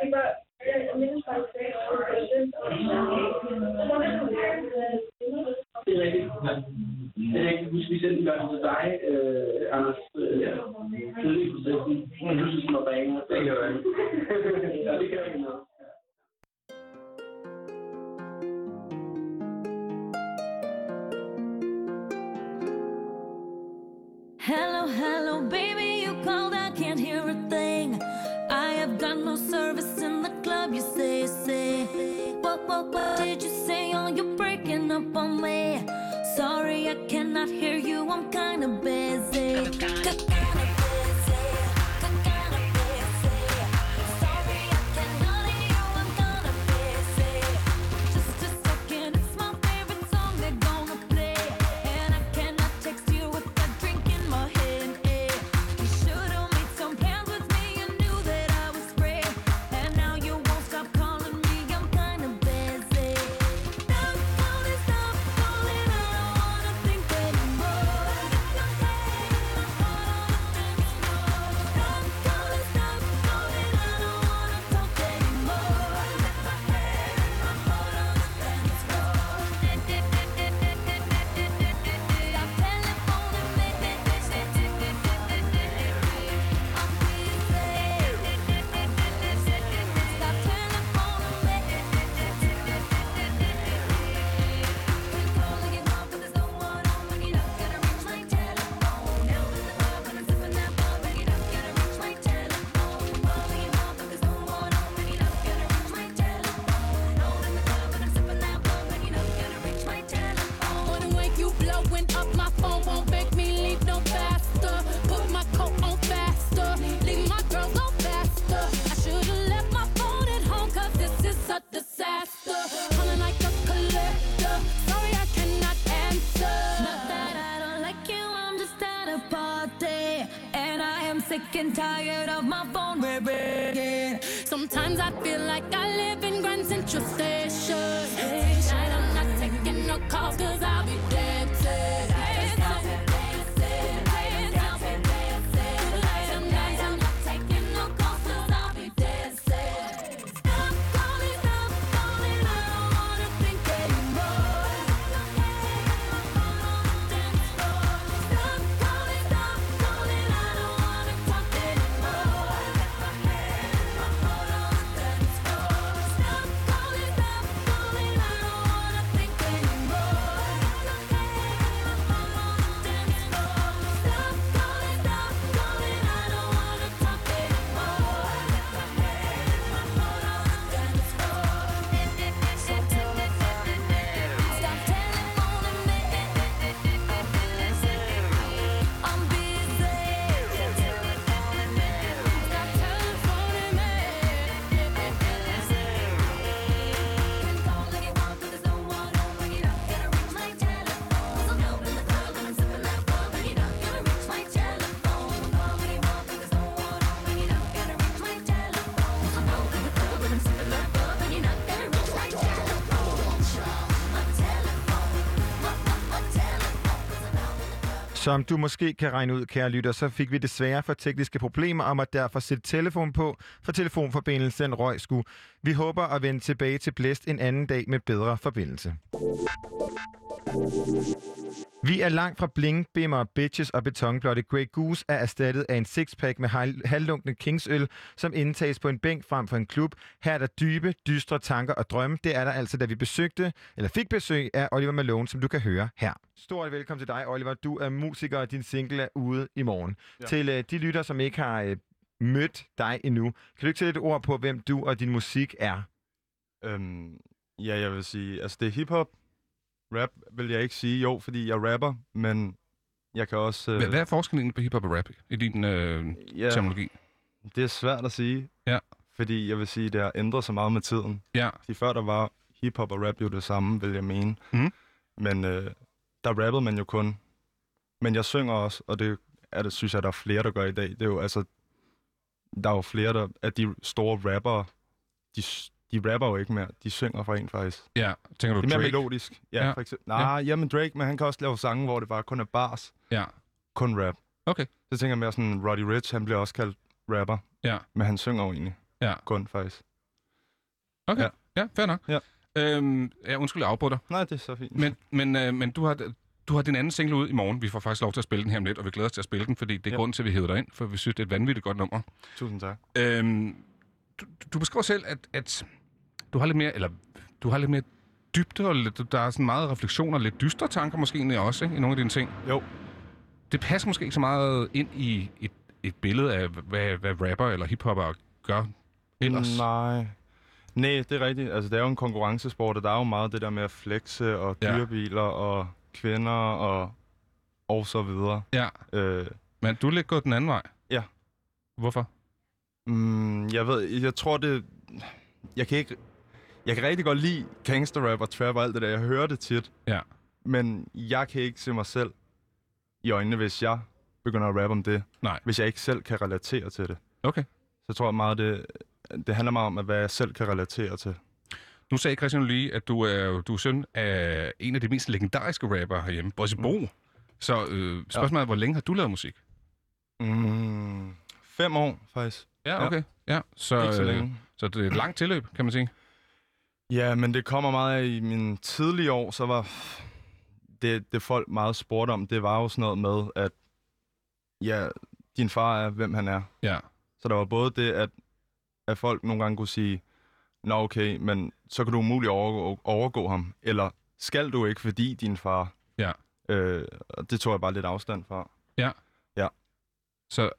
det var, Hello, hello, baby, you called, I can't hear a thing. I have got no service in the club, you say, say. What, what, what did you say? Oh, you're breaking up on me. Sorry, I cannot hear you, I'm kinda busy. Som du måske kan regne ud, kære lytter, så fik vi desværre for tekniske problemer om at derfor sætte telefon på, for telefonforbindelsen røg sku. Vi håber at vende tilbage til Blæst en anden dag med bedre forbindelse. Vi er langt fra bling, bimmer, bitches og betonblotte. Grey Goose er erstattet af en sixpack med hal- halvlunkende kingsøl, som indtages på en bænk frem for en klub. Her er der dybe, dystre tanker og drømme. Det er der altså, da vi besøgte, eller fik besøg af Oliver Malone, som du kan høre her. Stort velkommen til dig, Oliver. Du er musiker, og din single er ude i morgen. Ja. Til øh, de lytter, som ikke har øh, mødt dig endnu, kan du ikke sætte et ord på, hvem du og din musik er? Øhm, ja, jeg vil sige, altså det er hiphop. Rap vil jeg ikke sige, jo, fordi jeg rapper, men jeg kan også... Hvad, hvad er forskellen på hiphop og rap i din øh, Ja. terminologi? Det er svært at sige. Ja. Fordi jeg vil sige, det har ændret sig meget med tiden. Ja. Fordi før der var hiphop og rap jo det samme, vil jeg mene. Mhm. Men øh, der rappede man jo kun. Men jeg synger også, og det er det, synes jeg, der er flere, der gør i dag. Det er jo altså... Der er jo flere der, af de store rappere, de, de rapper jo ikke mere. De synger for en faktisk. Ja, tænker du Det er mere Drake? melodisk. Ja, Ja. for eksempel. Nej, ja. jamen Drake, men han kan også lave sange, hvor det bare kun er bars. Ja. Kun rap. Okay. Så tænker jeg mere sådan, Roddy Rich, han bliver også kaldt rapper. Ja. Men han synger jo egentlig. Ja. Kun faktisk. Okay, ja, ja fair nok. Ja. Øhm, ja, undskyld, jeg afbryder dig. Nej, det er så fint. Men, men, øh, men du har, du har din anden single ud i morgen. Vi får faktisk lov til at spille den her om lidt, og vi glæder os til at spille den, fordi det er ja. Grunden til, at vi hævede dig ind, for vi synes, det er et vanvittigt godt nummer. Tusind tak. Øhm, du, du beskriver selv, at, at du har lidt mere, eller du har lidt mere dybde, og lidt, der er sådan meget refleksioner, lidt dystre tanker måske egentlig også, ikke, i nogle af dine ting. Jo. Det passer måske ikke så meget ind i et, et billede af, hvad, hvad rapper eller hiphopper gør ellers. Nej. Nej, det er rigtigt. Altså, det er jo en konkurrencesport, og der er jo meget det der med at flexe, og Ja. dyrebiler, og kvinder, og, og så videre. Ja. Øh, Men du er lidt gået den anden vej. Ja. Hvorfor? Mm, jeg ved, jeg tror det... Jeg kan ikke... Jeg kan rigtig godt lide gangsterrap og trap og alt det der. Jeg hører det tit. Ja. Men jeg kan ikke se mig selv i øjnene, hvis jeg begynder at rappe om det. Nej. Hvis jeg ikke selv kan relatere til det. Okay. Så tror jeg meget, det, det handler meget om, at hvad jeg selv kan relatere til. Nu sagde Christian lige, at du er, du er søn af en af de mest legendariske rappere herhjemme, Bossy Bo. Så øh, spørgsmålet er, hvor længe har du lavet musik? Mm, fem år, faktisk. Ja, okay. Ja, så, Ikke så øh, længe. så det er et langt tilløb, kan man sige. Ja, men det kommer meget af i mine tidlige år, så var det, det folk meget spurgte om, det var jo sådan noget med, at ja, din far er, hvem han er. Ja. Så der var både det, at, at folk nogle gange kunne sige, nå okay, men så kan du umuligt overgå, overgå ham, eller skal du ikke, fordi din far. Ja. Øh, og det tog jeg bare lidt afstand fra. Ja. Ja. Så,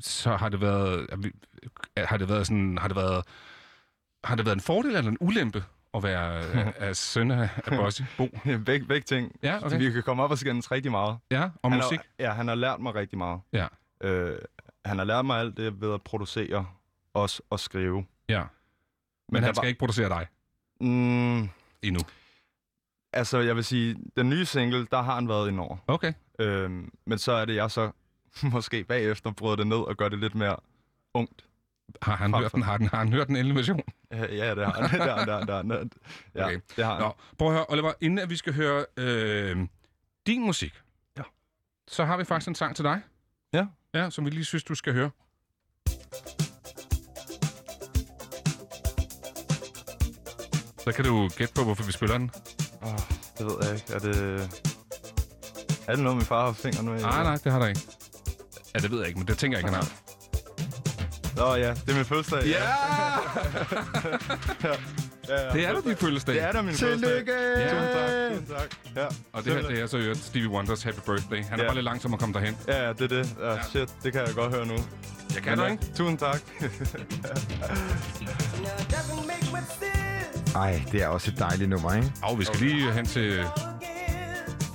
så har det været, har det været sådan, har det været, har det været en fordel eller en ulempe at være øh, af søn af, af Bossy Bo? begge, begge ting. Ja, okay. Så vi kan komme op og skændes rigtig meget. Ja, og han musik? Har, ja, han har lært mig rigtig meget. Ja. Øh, han har lært mig alt det ved at producere os og skrive. Ja. Men, Men han skal var- ikke producere dig Mm, endnu. altså, jeg vil sige, den nye single, der har han været indover. Okay. Øhm, men så er det, jeg så måske bagefter bryder det ned og gør det lidt mere ungt. Har han, hørt den, har, den, har han hørt den endelige version? Ja, det har han. det har det har han, det har. Ja, Okay. det har han. Nå, prøv at høre, Oliver, inden at vi skal høre øh, din musik, ja. så har vi faktisk en sang til dig. Ja. Ja, som vi lige synes, du skal høre. Så kan du gætte på, hvorfor vi spiller den. Oh, det ved jeg ikke. Er det... Er det noget, min far har fingre nu i? Nej, nej, det har der ikke. Ja, det ved jeg ikke, men det tænker jeg ikke, han har. Nå ja, det er min fødselsdag. Ja! ja. ja, ja. Det er da din fødselsdag. Det er da min Tillykke! fødselsdag. Tusind tak. Tusind tak. Ja. Og det her, det er så øvrigt Stevie Wonders Happy Birthday. Han er Ja. bare lidt langsom at komme derhen. Ja, ja, det er det. Ja, shit, det kan jeg godt høre nu. Jeg kan Men, ja, ikke? Tusind tak. Ej, det er også et dejligt nummer, ikke? Og vi skal lige hen til,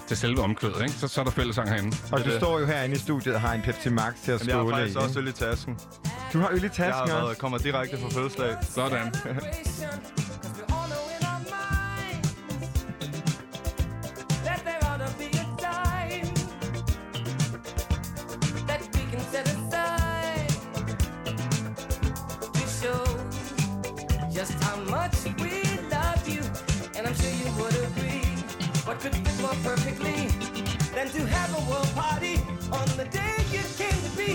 til selve omkvædet, ikke? Så, så er der fællesang herinde. Og du står jo herinde i studiet og har en Pepsi Max til at Jamen, jeg har skåle i. faktisk også øl i tasken. Du har øl i Jeg tasken har også? været, kommer direkte fra fødselsdag. Sådan. That there ought to be a time that we can set aside to show just how much we love you, and I'm sure you would agree. What could fit more perfectly than to have a world party on the day you came to be.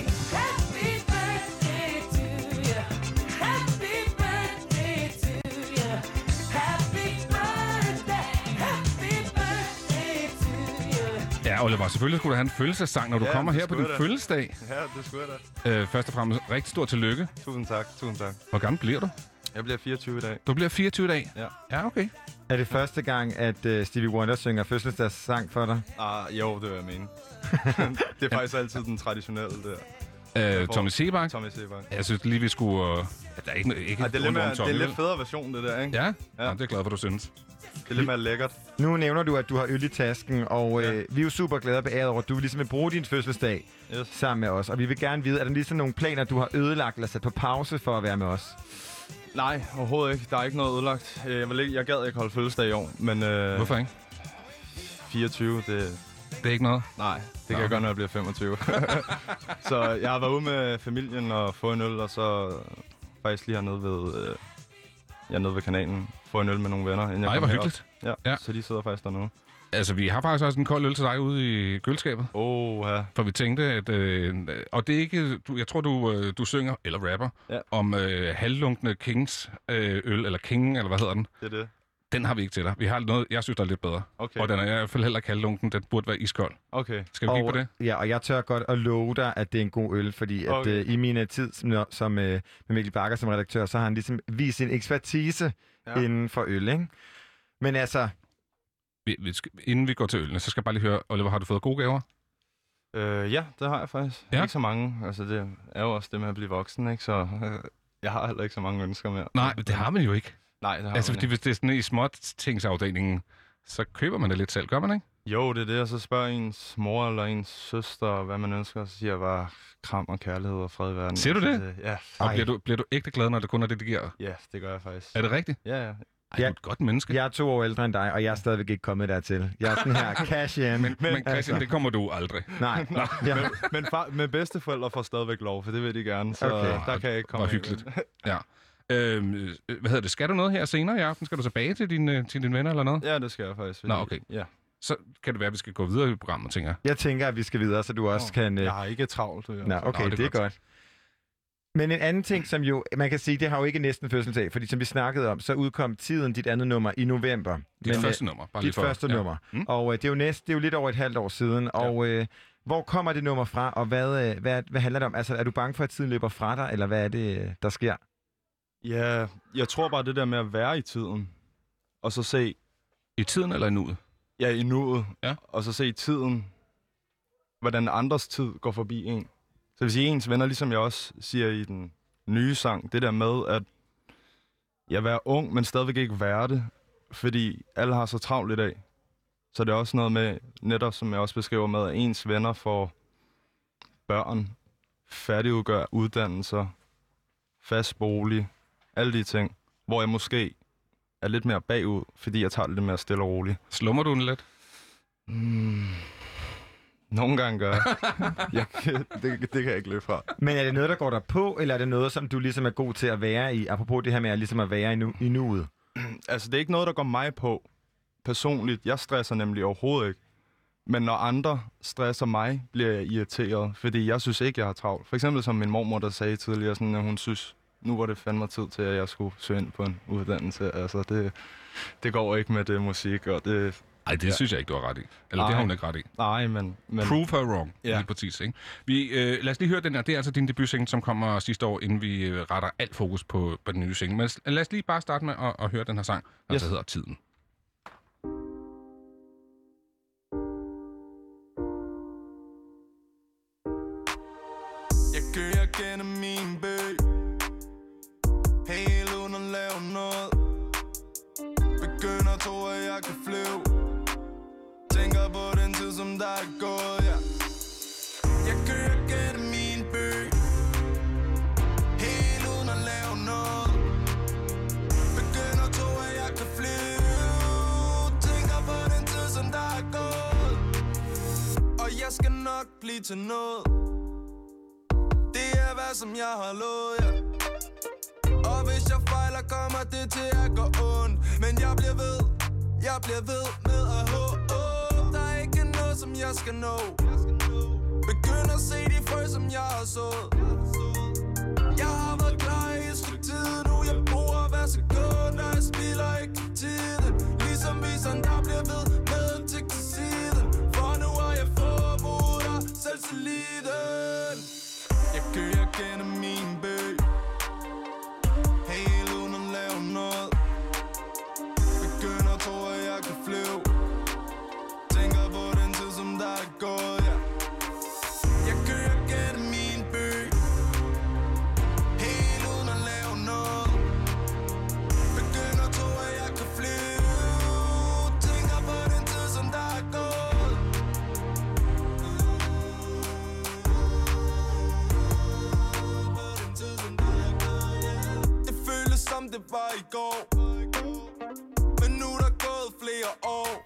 Ja, Oliver, selvfølgelig skulle du have en fødselsdagssang, når du Ja, kommer det her på din da. fødselsdag. Ja, det skulle jeg da. Øh, først og fremmest, rigtig stort tillykke. Tusind tak, tusind tak. Hvor gammel bliver du? Jeg bliver 24 i dag. Du bliver 24 i dag? Ja. Ja, okay. Er det første gang, at uh, Stevie Wonder synger fødselsdagssang for dig? Ah, jo, det vil jeg mene. det er faktisk altid den traditionelle der. Øh, Tommy Sebak? Tommy Sebak. Jeg synes lige, vi skulle... Øh, der er ikke, ikke Ej, det er lidt, mere, det er lidt federe version, det der, ikke? Ja? ja. Nå, det er glad for, du synes. Det er lidt mere lækkert. Nu nævner du, at du har øl i tasken, og øh, vi er jo super glade og beæret over, at du ligesom vil bruge din fødselsdag yes. sammen med os. Og vi vil gerne vide, er der ligesom nogle planer, du har ødelagt eller sat på pause for at være med os? Nej, overhovedet ikke. Der er ikke noget ødelagt. Øh, Jeg, vil ikke, jeg gad ikke holde fødselsdag i år, men... Øh, Hvorfor ikke? 24, det... Det er ikke noget? Nej, det kan Nå, jeg okay. gøre, når jeg bliver 25. så jeg har været ude med familien og få en øl, og så faktisk lige hernede ved... Øh, jeg er nede ved kanalen. Få en øl med nogle venner, inden jeg Ej, hvor hyggeligt. Ja, Ja. så de sidder faktisk dernede. Altså, vi har faktisk også en kold øl til dig ude i køleskabet. Åh, ja. For vi tænkte, at... Øh, og det er ikke... Du, jeg tror, du, øh, du synger, eller rapper, Ja. om øh, halvlunkende Kings øh, øl, eller King, eller hvad hedder den? Det er det. Den har vi ikke til dig. Vi har noget, jeg synes, der er lidt bedre. Okay. Og den er i hvert fald heller ikke halvlunken. Den burde være iskold. Okay. Skal vi kigge på det? Ja, og jeg tør godt at love dig, at det er en god øl, fordi at, Okay. øh, i min øh, tid som, som øh, med Mikkel Bakker som redaktør, så har han ligesom vist sin ekspertise Ja. inden for øl, ikke? Men altså, Vi, vi skal, inden vi går til ølene, så skal jeg bare lige høre, Oliver, har du fået gode gaver? Øh, ja, det har jeg faktisk. Ja. Ikke så mange. Altså, det er jo også det med at blive voksen, ikke? Så øh, jeg har heller ikke så mange ønsker mere. Nej, det har man jo ikke. Nej, det har Altså, man fordi ikke. hvis det er sådan i småt tingsafdelingen, så køber man det lidt selv, gør man ikke? Jo, det er det, og så spørger ens mor eller ens søster, hvad man ønsker, og så siger jeg bare kram og kærlighed og fred i verden. Siger du Altså, det? Ja. Og bliver du, bliver du ægte glad, når det kun er det, det giver? Ja, det gør jeg faktisk. Er det rigtigt? Ja, ja. Ej, du er et godt menneske. jeg er to år ældre end dig, og jeg er stadigvæk ikke kommet dertil. Jeg er sådan her, cash in. Men, men Christian, det kommer du aldrig. Nej. Nå, Ja. men, men, far, men bedsteforældre får stadigvæk lov, for det vil de gerne, så Okay. der kan jeg ikke komme Hvor hyggeligt. Ja. Øhm, øh, hvad hedder det? Skal du noget her senere i aften? Skal du tilbage til dine, til dine venner eller noget? Ja, det skal jeg faktisk. Nå, okay. Ja. Så kan det være, at vi skal gå videre i programmet, tænker jeg. Jeg tænker, at vi skal videre, så du også Nå, kan... øh, Jeg har ikke travlt. øh, Nå, okay, Nå, det det er, godt. godt. Men en anden ting, som jo, man kan sige, det har jo ikke næsten fødselsdag, fordi som vi snakkede om, så udkom tiden dit andet nummer i november. Dit Men, første øh, nummer. Bare Dit lige for, første ja. nummer. Mm. Og øh, det, er jo næst, det er jo lidt over et halvt år siden, og øh, hvor kommer det nummer fra, og hvad, øh, hvad, hvad handler det om? Altså, er du bange for, at tiden løber fra dig, eller hvad er det, øh, der sker? Ja, jeg tror bare det der med at være i tiden, og så se... I tiden eller i nuet? Ja, i nuet. Ja. Og så se i tiden, hvordan andres tid går forbi en. Så det vil sige, ens venner, ligesom jeg også siger i den nye sang, det der med at jeg være ung, men stadigvæk ikke være det, fordi alle har så travlt i dag. Så det er også noget med, netop som jeg også beskriver med, at ens venner får børn, færdigudgør uddannelser, fast bolig, alle de ting, hvor jeg måske er lidt mere bagud, fordi jeg tager det lidt mere stille og roligt. Slummer du den lidt? Mm. Nogle gange gør jeg. jeg det, det kan jeg ikke løbe fra. Men er det noget, der går der på, eller er det noget, som du ligesom er god til at være i, apropos det her med at, ligesom at være i, nu, i nuet? Altså, det er ikke noget, der går mig på personligt. Jeg stresser nemlig overhovedet ikke. Men når andre stresser mig, bliver jeg irriteret, fordi jeg synes ikke, jeg har travlt. For eksempel som min mormor, der sagde tidligere, sådan, at hun synes, nu var det fandme tid til, at jeg skulle søge ind på en uddannelse. Altså, det, det går ikke med det musik, og det... Nej, det ja. synes jeg ikke, du har ret i. Eller det har hun ikke ret i. Nej, men... men Prove her wrong, Ja. lige præcis. Ikke? Vi, øh, lad os lige høre den her. Det er altså din debutsingle, som kommer sidste år, inden vi øh, retter alt fokus på, på den nye single. Men lad os lige bare starte med at, at høre den her sang, der yes. hedder Tiden. Tid, som der er gået, ja Jeg kører gennem min by. Helt uden at lave noget. Begynder at tro, at jeg kan flyve. Tænker på den tid, som der er gået. Og jeg skal nok blive til noget. Det er hvad som jeg har lovet, ja. Og hvis jeg fejler, kommer det til at gå ondt. Men jeg bliver ved, jeg bliver ved med at håbe som jeg skal nå Begynd at se de frø, som jeg har sået Jeg har været klar i et stykke tid nu Jeg bruger hver sekund, og jeg spilder ikke tiden Ligesom viseren, der bliver ved med en tik til siden For nu har jeg forbudt og selvtilliden Jeg kører gennem gået, ja. Jeg kører gennem min by. Helt uden at lave noget. Begynder at tro, at jeg kan flyve. Tænker på den tid, som der er gået. Det føles som det var i går. Men nu er der gået flere år.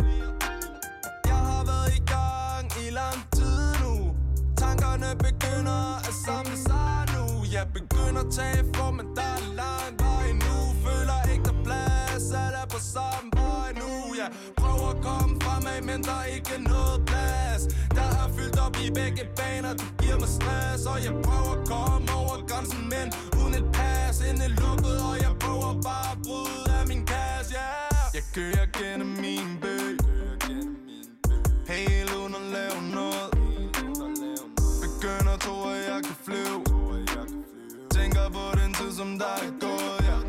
Begynder at tage for, men der er lang vej nu. Føler ikke der plads, alle er på samme vej nu Jeg prøver at komme fremad, men der er ikke noget plads. Der er fyldt op i begge baner, du giver mig stress. Og jeg prøver at komme over grænsen, men uden et pas. Inden lukket, og jeg prøver bare at bryde af min kasse, yeah Jeg kører gennem min by. Helt uden at lave noget. Begynder at tro, at jeg kan flyve. Tænker på den tid, som der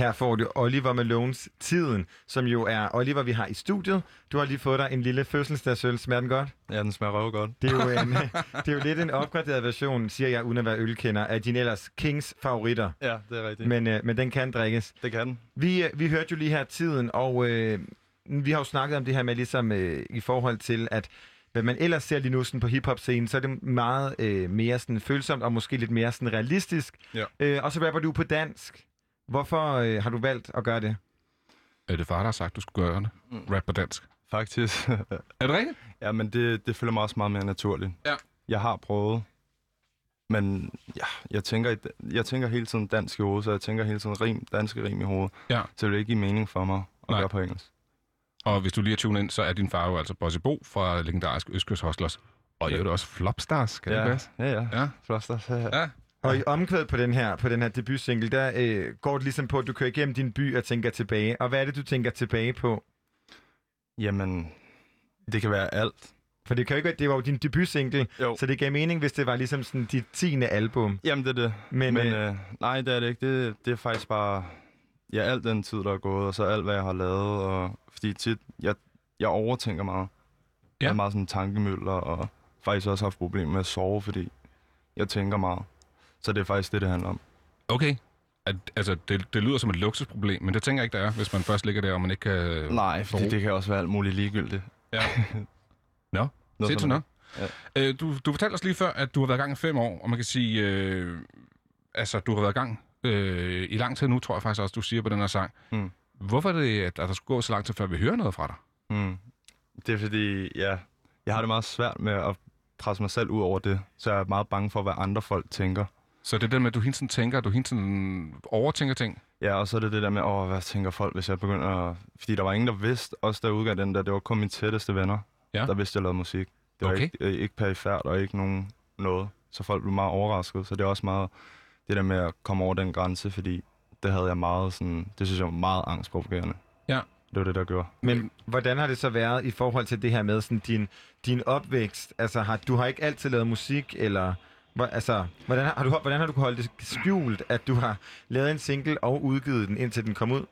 Her får du Oliver Malones Tiden, som jo er Oliver, vi har i studiet. Du har lige fået dig en lille fødselsdagsøl. Smager den godt? Ja, den smager røv godt. Det er jo, en, det er jo lidt en opgraderet version, siger jeg, uden at være ølkender, af din ellers Kings favoritter. Ja, det er rigtigt. Men, øh, men den kan drikkes. Det kan den. Vi, øh, vi hørte jo lige her tiden, og øh, vi har jo snakket om det her med ligesom øh, i forhold til, at hvad man ellers ser lige nu sådan på hiphop-scenen, så er det meget øh, mere sådan følsomt og måske lidt mere sådan realistisk. Ja. Øh, og så rapper du på dansk. Hvorfor øh, har du valgt at gøre det? Er det far, der har sagt, du skulle gøre det? Mm. Rap på dansk. Faktisk. er det rigtigt? Ja, men det, det føler mig også meget mere naturligt. Ja. Jeg har prøvet, men ja, jeg, tænker, jeg tænker hele tiden dansk i hovedet, så jeg tænker hele tiden rim, danske rim i hovedet. Ja. Så det vil ikke give mening for mig at Nej. gøre på engelsk. Og hvis du lige er tunet ind, så er din far jo altså Bossy Bo fra legendarisk Østkyst Hustlers. Og jo, det er også Flopstars, kan ja. det passe? Ja, ja. Ja. Flopstars, ja. ja. Og i omkvædet på den her, på den her debutsingle, der øh, går det ligesom på, at du kører igennem din by og tænker tilbage. Og hvad er det, du tænker tilbage på? Jamen, det kan være alt. For det kan jo ikke være, det var jo din debutsingle, Jo. så det gav mening, hvis det var ligesom sådan dit tiende album. Jamen, det er det. Men, Men, øh, øh, nej, det er det ikke. Det, det er faktisk bare... Ja, alt den tid, der er gået, og så alt, hvad jeg har lavet. Og, fordi tit, jeg, jeg overtænker meget. Ja. Jeg er meget sådan tankemøller, og faktisk også haft problemer med at sove, fordi jeg tænker meget. Så det er faktisk det, det handler om. Okay. At, altså, det, det lyder som et luksusproblem, men det tænker jeg ikke, der er, hvis man først ligger der, og man ikke kan... Nej, fordi det kan også være alt muligt ligegyldigt. Ja. Nå, Noget sindssygt sådan nok. Ja. Øh, du, du fortalte os lige før, at du har været i gang i fem år, og man kan sige, øh, altså, du har været i gang øh, i lang tid nu, tror jeg faktisk også, du siger på den her sang. Mm. Hvorfor er det, at der skulle gå så lang tid, før vi hører noget fra dig? Mm. Det er fordi, ja, jeg har det meget svært med at presse mig selv ud over det, så jeg er meget bange for, hvad andre folk tænker. Så det er det med, at du hele tiden tænker, at du hele tiden overtænker ting? Ja, og så er det det der med, åh, hvad tænker folk, hvis jeg begynder at... Fordi der var ingen, der vidste, også der udgav den der, det var kun mine tætteste venner, Ja. der vidste, jeg lavede musik. Det var Okay. ikke, øh, ikke perifært og ikke nogen noget. Så folk blev meget overrasket, så det er også meget det der med at komme over den grænse, fordi det havde jeg meget sådan, det synes jeg var meget angstprovokerende. Ja. Det var det, der gjorde. Men hvordan har det så været i forhold til det her med sådan din, din opvækst? Altså, har, du har ikke altid lavet musik, eller... Hvor, altså, hvordan har, har du, hvordan har du kunnet holde det skjult, at du har lavet en single og udgivet den, indtil den kom ud?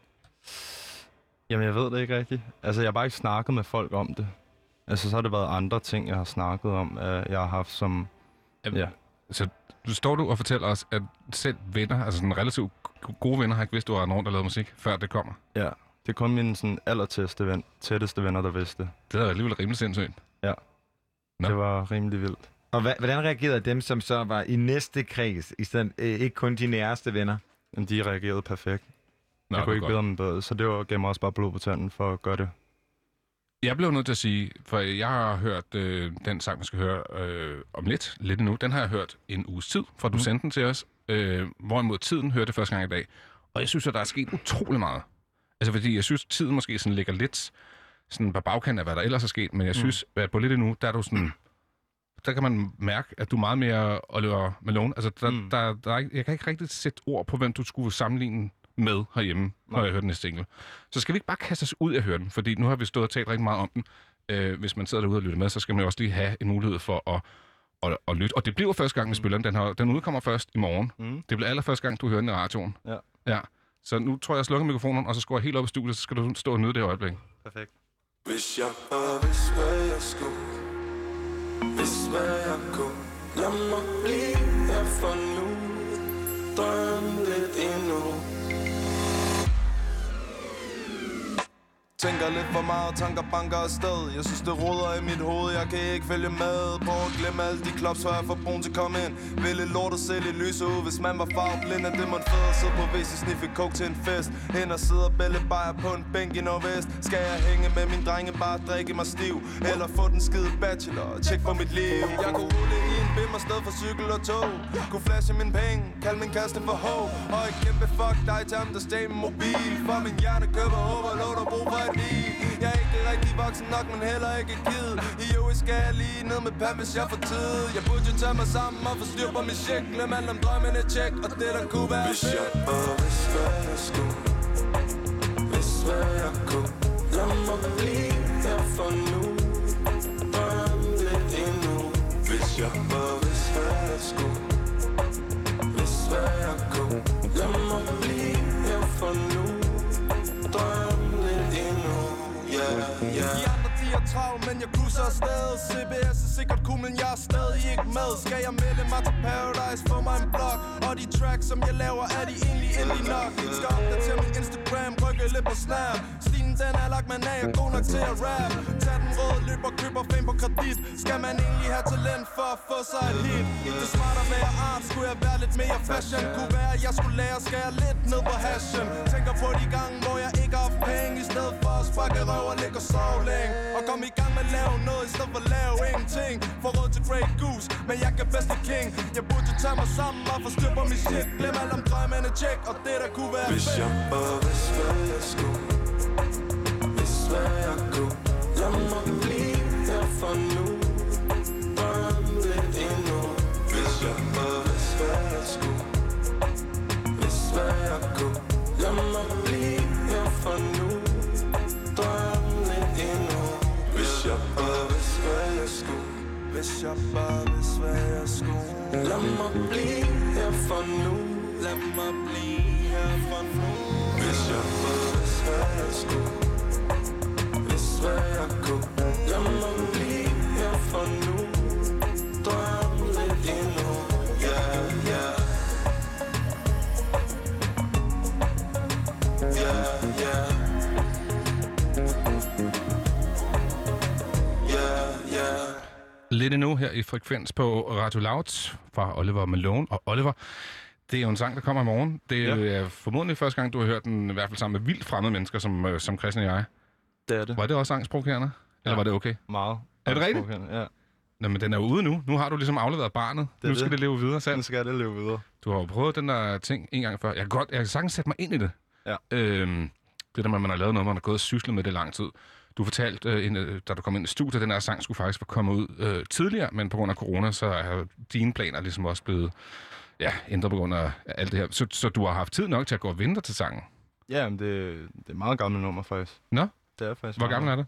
Jamen, jeg ved det ikke rigtigt. Altså, jeg har bare ikke snakket med folk om det. Altså, så har det været andre ting, jeg har snakket om, øh, jeg har haft som... Jamen, ja. Så du står du og fortæller os, at selv venner, altså sådan relativt gode venner, har ikke vidst, du har nogen, der lavede musik, før det kommer. Ja, det er kun mine sådan, allertætteste ven, tætteste venner, der vidste det. Det er alligevel rimelig sindssygt. Ja. Nå. Det var rimelig vildt. Og hva- hvordan reagerede dem, som så var i næste kreds, i stedet, øh, ikke kun de næreste venner? De reagerede perfekt. Nå, jeg kunne ikke godt. bedre dem bedre, så det var gav mig også bare blod på tanden for at gøre det. Jeg blev nødt til at sige, for jeg har hørt øh, den sang, vi skal høre øh, om lidt, lidt nu, den har jeg hørt en uges tid, fra du Mm. sendte den til os. Øh, hvorimod tiden hørte det første gang i dag. Og jeg synes, at der er sket utrolig meget. Altså fordi jeg synes, tiden måske sådan ligger lidt sådan på bagkanten af, hvad der ellers er sket, men jeg Mm. synes, at på lidt nu, der er du sådan... Der kan man mærke, at du er meget mere Oliver Malone. Altså, der, mm. der, der er, ikke- jeg kan ikke rigtig sætte ord på, hvem du skulle sammenligne med herhjemme, når jeg hører den næste single. Så skal vi ikke bare kaste os ud af at høre den, fordi nu har vi stået og talt rigtig meget om den. Øh, hvis man sidder derude og lytter med, så skal man jo også lige have en mulighed for at, at, at lytte. Og det bliver første gang, vi spiller den. Den, har, den udkommer først i morgen. Mm. Det bliver allerførste gang, du hører den i radioen. Ja. ja. Så nu tror jeg, jeg slukker mikrofonen, og så går jeg helt op i studiet, så skal du stå og nyde det øjeblik. Perfekt. Hvis jeg bare vidste, hvad jeg skulle hvis hvad jeg kunne Lad mig blive her for nu. Drøm lidt endnu. Tænker lidt for meget, tanker banker afsted. Jeg synes det roder i mit hoved, jeg kan ikke følge med På at glemme alle de klops, før jeg får brun til at komme ind. Ville lort og sælge lyse ud, hvis man var farveblind. Er det man fed sidde på WC, sniffe coke til en fest? Hen og sidde og bælle bajer på en bænk i Nordvest. Skal jeg hænge med min drenge, bare drikke mig stiv? Eller få den skide bachelor og tjek for mit liv? Jeg kunne rulle i en bim og sted for cykel og tog. Kunne flashe min penge, kalde min kæreste for ho Og et kæmpe fuck dig til ham, der steg min mobil. For min hjerne køber overload og brug for liv Jeg er ikke rigtig voksen nok, men heller ikke kid. I øvrigt skal jeg lige ned med pam, hvis jeg får tid. Jeg burde jo tage mig sammen og få styr på min shit Glem alt om drømmene, tjek, og det der kunne være Hvis jeg bare vidste, hvad jeg skulle. Hvis hvad jeg kunne. Lad mig blive her for nu De andre travlt, men jeg cruiser afsted. CBS er sikkert cool, men jeg er stadig ikke med. Skal jeg melde mig til Paradise, få mig en blog Og de tracks, som jeg laver, er de egentlig endelig nok? Skal opdatere min Instagram, rykke lidt på snap. Stilen den er lagt, man er jeg god nok til at rap? Tag den røde, løb og køber fame på kredit. Skal man egentlig have talent for at få sig et hit? Det smarter med at være art, skulle jeg være lidt mere fashion. Kunne være, jeg skulle lære skal jeg lidt ned på hashen. Tænker på de gange, hvor jeg ikke har penge I stedet for at sparke røv og ligge og sove længe. Og kom i gang med at lave noget, i stedet for at lave ingenting. Få råd til Grey Goose, men jeg kan bedst King. Jeg burde tage mig sammen og få styr på min shit. Glem alt om drømmene, tjek, og det der kunne være Hvis fedt. jeg bare vidste, hvad jeg skulle. Hvis hvad jeg kunne. Lad mig blive her for nu for nu Drømmene endnu. Hvis jeg bare vidste, hvad jeg skulle Hvis jeg bare vidste, hvad jeg skulle Lad mig blive her for nu Lad mig blive her for nu. Hvis jeg bare vidste, hvad jeg skulle Hvis hvad jeg kunne Lad mig blive her for nu Lidt endnu her i Frekvens på Radio Loud fra Oliver Malone. Og Oliver, det er jo en sang, der kommer i morgen. Det er ja. formodentlig første gang, du har hørt den, i hvert fald sammen med vildt fremmede mennesker, som, øh, som Christian og jeg. Det er det. Var det også angstprovokerende? Eller Ja. var det okay? Meget. Er det rigtigt? Ja. Nå, men den er ude nu. Nu har du ligesom afleveret barnet. er nu skal det. det leve videre selv. Nu skal det leve videre. Du har jo prøvet den der ting en gang før. Jeg kan godt, jeg kan sagtens sætte mig ind i det. Ja. Øhm, det der med, at man har lavet noget, man har gået og syslet med det lang tid. Du fortalte, øh, inden, øh, da du kom ind i studiet, at den her sang skulle faktisk være kommet ud øh, tidligere, men på grund af corona, så er dine planer ligesom også blevet ja, ændret på grund af alt det her. Så, så du har haft tid nok til at gå og vente til sangen. Ja, men det, det er meget gammelt nummer, faktisk. Nå? Det er faktisk Hvor gammel er det?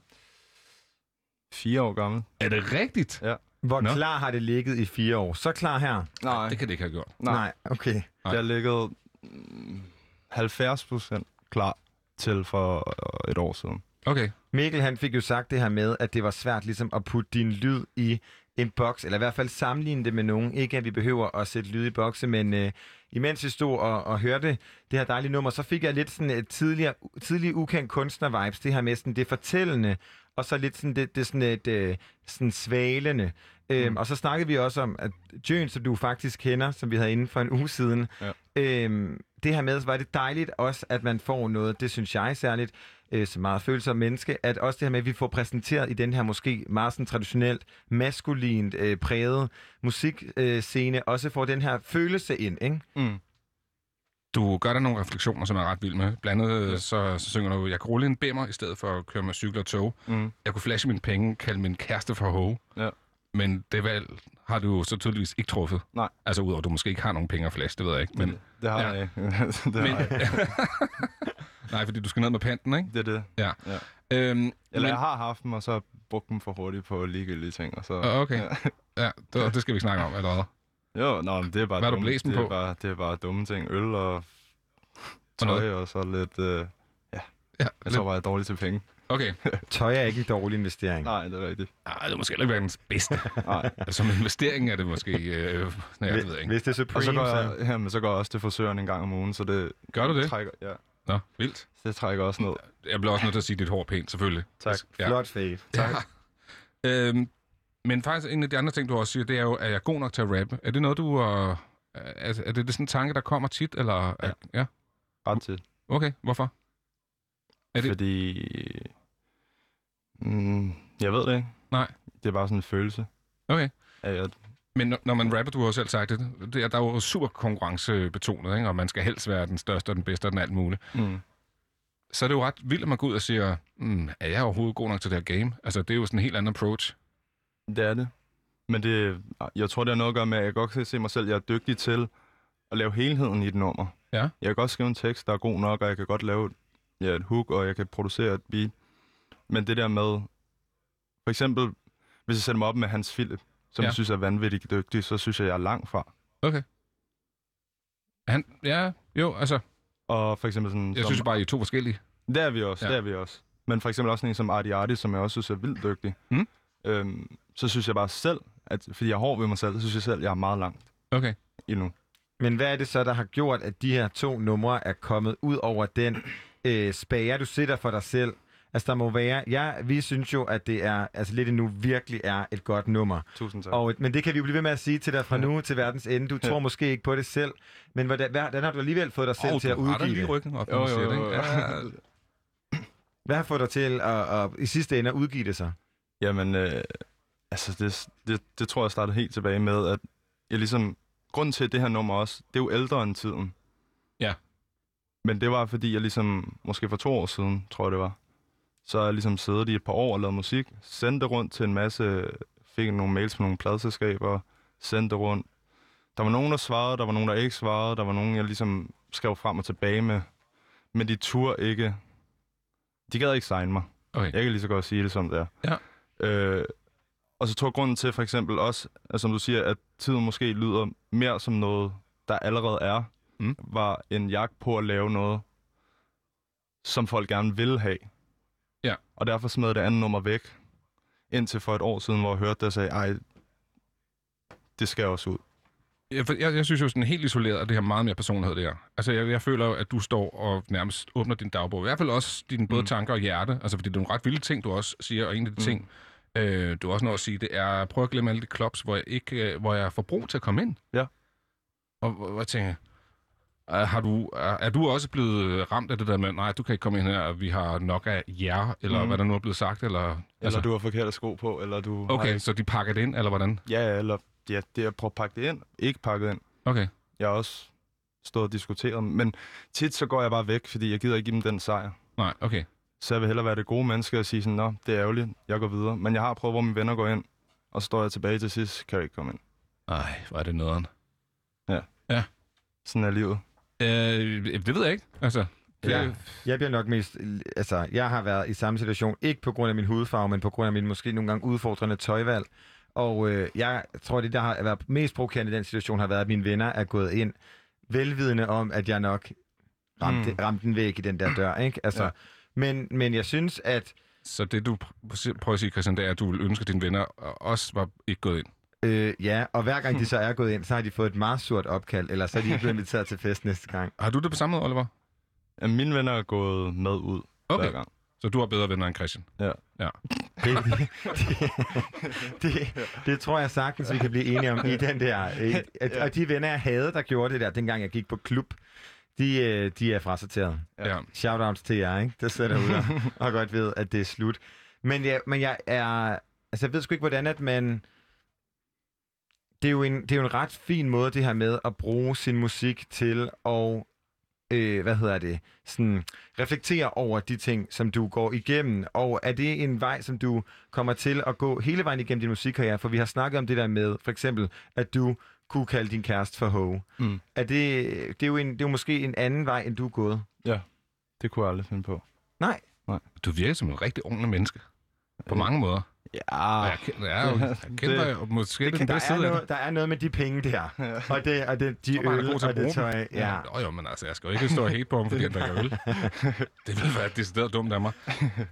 Fire år gammel. Er det rigtigt? Ja. Hvor Nå. klar har det ligget i fire år? Så klar her? Nej. Det kan det ikke have gjort. Nej, okay. Det har ligget mm, 70 procent klar til for øh, et år siden. Okay. Mikkel han fik jo sagt det her med, at det var svært ligesom at putte din lyd i en boks, eller i hvert fald sammenligne det med nogen. Ikke at vi behøver at sætte lyd i bokse, men øh, imens vi stod og, og hørte det her dejlige nummer, så fik jeg lidt sådan et tidligere, tidligere ukendt kunstner-vibes. Det her med sådan det fortællende, og så lidt sådan det, det sådan et øh, sådan svalende. Øhm, og så snakkede vi også om, at Jøn, som du faktisk kender, som vi havde inde for en uge siden, Ja. øhm, det her med, så var det dejligt også, at man får noget, det synes jeg særligt, øh, som meget følsom menneske, at også det her med, at vi får præsenteret i den her måske meget sådan traditionelt, maskulint øh, præget musikscene, øh, også får den her følelse ind, ikke? Mm. Du gør der nogle refleksioner, som jeg er ret vild med. Blandt andet ja. så, så synger du, jeg kan rulle en bimmer, i stedet for at køre med cykel og tog. Mm. Jeg kunne flashe mine penge, kalde min kæreste for ho. Ja. Men det valg har du så tydeligvis ikke truffet. Nej. Altså udover, at du måske ikke har nogen penge at flashe, det ved jeg ikke. Men, Det- det har jeg ikke. Det har men, jeg Nej, fordi du skal ned med panten, ikke? Det er det. Ja. ja. Øhm, Eller men- jeg har haft dem, og så brugt dem for hurtigt på ligegyldige ting. Og så, okay. Ja. Ja, det, og det skal vi snakke om allerede. Jo, nå, men det er bare Hvad har du dumme, blæst det er på? Bare, det er bare dumme ting. Øl og tøj, og så lidt... Øh, ja. ja, jeg tror bare, jeg er dårlig til penge. Okay. Tøj er ikke en dårlig investering. Nej, det er rigtigt. Nej, det er måske heller ikke verdens bedste. Nej. Som investering er det måske... Øh, nej, det ved jeg ikke. Hvis det er Supreme, og så går, så... jeg, jamen, så går jeg også til frisøren en gang om ugen, så det... Gør du det? Trækker, ja. Nå, vildt. Det trækker også ned. Jeg bliver også nødt til at sige, at dit hår er pænt, selvfølgelig. Tak. Flot fade. Tak. Øhm, men faktisk en af de andre ting, du også siger, det er jo, at jeg er god nok til at rappe. Er det noget, du... Øh, er, er det sådan en tanke, der kommer tit, eller... Ja. ja? Ret tit. Okay, hvorfor? Er det... Fordi... Mm, jeg ved det ikke. Nej. Det er bare sådan en følelse. Okay. Af, at, Men når, når man rapper, du har jo selv sagt det, det er, der er jo super konkurrencebetonet, ikke? og man skal helst være den største og den bedste og den alt muligt. Mm. Så er det jo ret vildt, at man går ud og siger, mm, er jeg overhovedet god nok til det her game? Altså, det er jo sådan en helt anden approach. Det er det. Men det, jeg tror, det har noget at gøre med, at jeg godt kan se mig selv, jeg er dygtig til at lave helheden i et nummer. Ja. Jeg kan godt skrive en tekst, der er god nok, og jeg kan godt lave ja, et hook, og jeg kan producere et beat. Men det der med, for eksempel, hvis jeg sætter mig op med Hans Philip, som Ja. jeg synes er vanvittigt dygtig, så synes jeg, jeg er langt fra. Okay. Han, ja, jo, altså... Og for eksempel sådan... Jeg synes jo bare, I er to forskellige. Det er vi også, Ja. det er vi også. Men for eksempel også sådan en som Artie Artie, som jeg også synes er vildt dygtig. Mm. Øhm, så synes jeg bare selv, at fordi jeg er hård ved mig selv, så synes jeg selv, jeg er meget langt Okay. endnu. Men hvad er det så, der har gjort, at de her to numre er kommet ud over den øh, spære, du sætter for dig selv? Altså, der må være... Ja, vi synes jo, at det er... Altså, lidt endnu virkelig er et godt nummer. Tusind tak. Og, men det kan vi jo blive ved med at sige til dig fra nu til verdens ende. Du tror måske ikke på det selv. Men hvordan, hvordan har du alligevel fået dig selv Åh, til at udgive lige det? ryggen op, du siger det, ikke? Ja. Hvad har fået dig til at, at, i sidste ende at udgive det så? Jamen, øh, altså det, det, det tror jeg startede helt tilbage med, at jeg ligesom... Grunden til det her nummer også, det er jo ældre end tiden. Ja. Men det var, fordi jeg ligesom, måske for to år siden, tror jeg det var, så har jeg ligesom siddet i et par år og lavet musik, sendte det rundt til en masse, fik nogle mails fra nogle pladselskaber, sendte det rundt. Der var nogen, der svarede, der var nogen, der ikke svarede, der var nogen, jeg ligesom skrev frem og tilbage med. Men de turde ikke, de gad ikke signe mig. Okay. Jeg kan lige så godt sige det, som det er. Ja. Øh, og så tror jeg grunden til for eksempel også, at, som du siger, at tiden måske lyder mere som noget, der allerede er, mm. var en jagt på at lave noget, som folk gerne vil have. Ja. Og derfor smed det andet nummer væk, indtil for et år siden, hvor jeg hørte det og sagde, ej, det skal også ud. Jeg, for- jeg, jeg synes jo sådan helt isoleret, at det har meget mere personlighed, det her. Altså, jeg, jeg føler jo, at du står og nærmest åbner din dagbog. I hvert fald også dine både Mm. tanker og hjerte. Altså, fordi det er nogle ret vilde ting, du også siger, og en af de Mm. ting, øh, du også når at sige, det er, prøv at glemme alle de klops, hvor jeg, ikke, øh, hvor jeg får brug til at komme ind. Ja. Og hvor, hvor jeg tænker, er, har du, er, er du også blevet ramt af det der med, nej, du kan ikke komme ind her, vi har nok af jer, eller Mm. hvad der nu er blevet sagt, eller... Eller altså, du har forkerte sko på, eller du... har Okay, ikke- så de pakker det ind, eller hvordan? Ja, eller ja, det er at prøve at pakke det ind, ikke pakket ind. Okay. Jeg har også stået og diskuteret, men tit så går jeg bare væk, fordi jeg gider ikke give dem den sejr. Nej, okay. Så jeg vil hellere være det gode menneske og sige sådan, nå, det er ærgerligt, jeg går videre. Men jeg har prøvet, hvor mine venner går ind, og så står jeg tilbage til sidst, kan jeg ikke komme ind. Nej, hvor er det nederen. Ja. Ja. Sådan er livet. Øh, det ved jeg ikke. Altså, det, Ja. Jeg bliver nok mest... Altså, jeg har været i samme situation, ikke på grund af min hudfarve, men på grund af min måske nogle gange udfordrende tøjvalg. Og øh, jeg tror, det, der har været mest provokerende i den situation, har været, at mine venner er gået ind velvidende om, at jeg nok ramte, Mm. ramte den væk i den der dør, ikke? Altså, Ja. men, men jeg synes, at... Så det, du pr- prøver at sige, Christian, det er, at du vil ønske, at dine venner også var ikke gået ind. Øh, ja, og hver gang de så er gået ind, så har de fået et meget surt opkald, eller så er de ikke blevet inviteret til fest næste gang. Har du det på samme måde, Oliver? Ja, mine venner er gået med ud Okay. hver gang. Så du har bedre venner end Christian? Ja. Ja. Det, det, det, det tror jeg sagtens, vi kan blive enige om i den der. At, og de venner, jeg havde, der gjorde det der, dengang jeg gik på klub, de, øh, de er frasorteret. Ja. Shoutouts til jer, ikke? Der sidder derude og, og godt ved, at det er slut. Men, jeg, men jeg er... Altså, jeg ved sgu ikke, hvordan at man... Det er, jo en, det er jo en ret fin måde, det her med at bruge sin musik til at øh, hvad hedder det, sådan, reflektere over de ting, som du går igennem, og er det en vej, som du kommer til at gå hele vejen igennem din musikkarriere? For vi har snakket om det der med, for eksempel, at du kunne kalde din kæreste for Ho. Mm. Er det, det, er jo en, det er jo måske en anden vej, end du er gået. Ja, det kunne jeg aldrig finde på. Nej. Nej. Du virker som en rigtig ordentlig menneske. På mange måder. Ja. Og jeg, kender, jeg, er jeg kender og måske det, det den der, bedste er noget, det. der er noget med de penge der, og, det, og det, de er øl og det tøj. dem. Ja. Nå jo, men altså, jeg skal jo ikke stå og hate på ham, fordi han drikker øl. Det ville være decideret dumt af mig.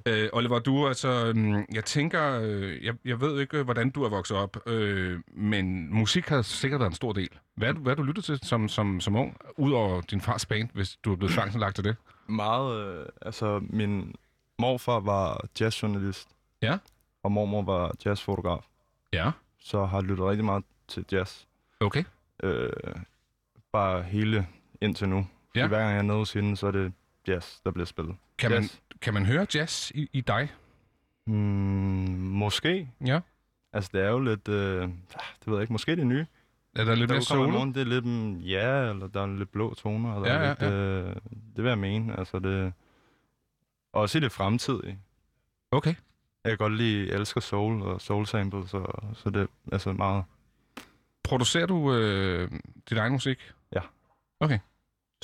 Øh, Oliver, du er altså... øhm, Jeg tænker... øh, Jeg, jeg ved ikke, hvordan du er vokset op, øh, men musik har sikkert været en stor del. Hvad er du, hvad du lyttet til som, som, som ung, udover din fars band, hvis du er blevet tvangslagt til det? Meget, øh, altså min morfar var jazzjournalist. Ja. Og mormor var jazzfotograf. Ja. Så har lyttet rigtig meget til jazz. Okay. Øh, bare hele indtil nu. Ja. Ja. Hver gang jeg er nede hos hende, så er det jazz, der bliver spillet. Kan man, kan man høre jazz i, i dig? Mm, måske. Ja. Altså, det er jo lidt... Øh, det ved jeg ikke. Måske det nye. Er der lidt mere udkommer i solo? morgen, Det er lidt... mm, Ja, eller der er lidt blå toner. Eller Ja, ja, lidt, Øh, det vil jeg mene. Altså, det... Også i det fremtidige. Okay. Jeg kan godt lide, jeg elsker soul og soul samples, og, så det er altså meget... Producerer du øh, din egen musik? Ja. Okay.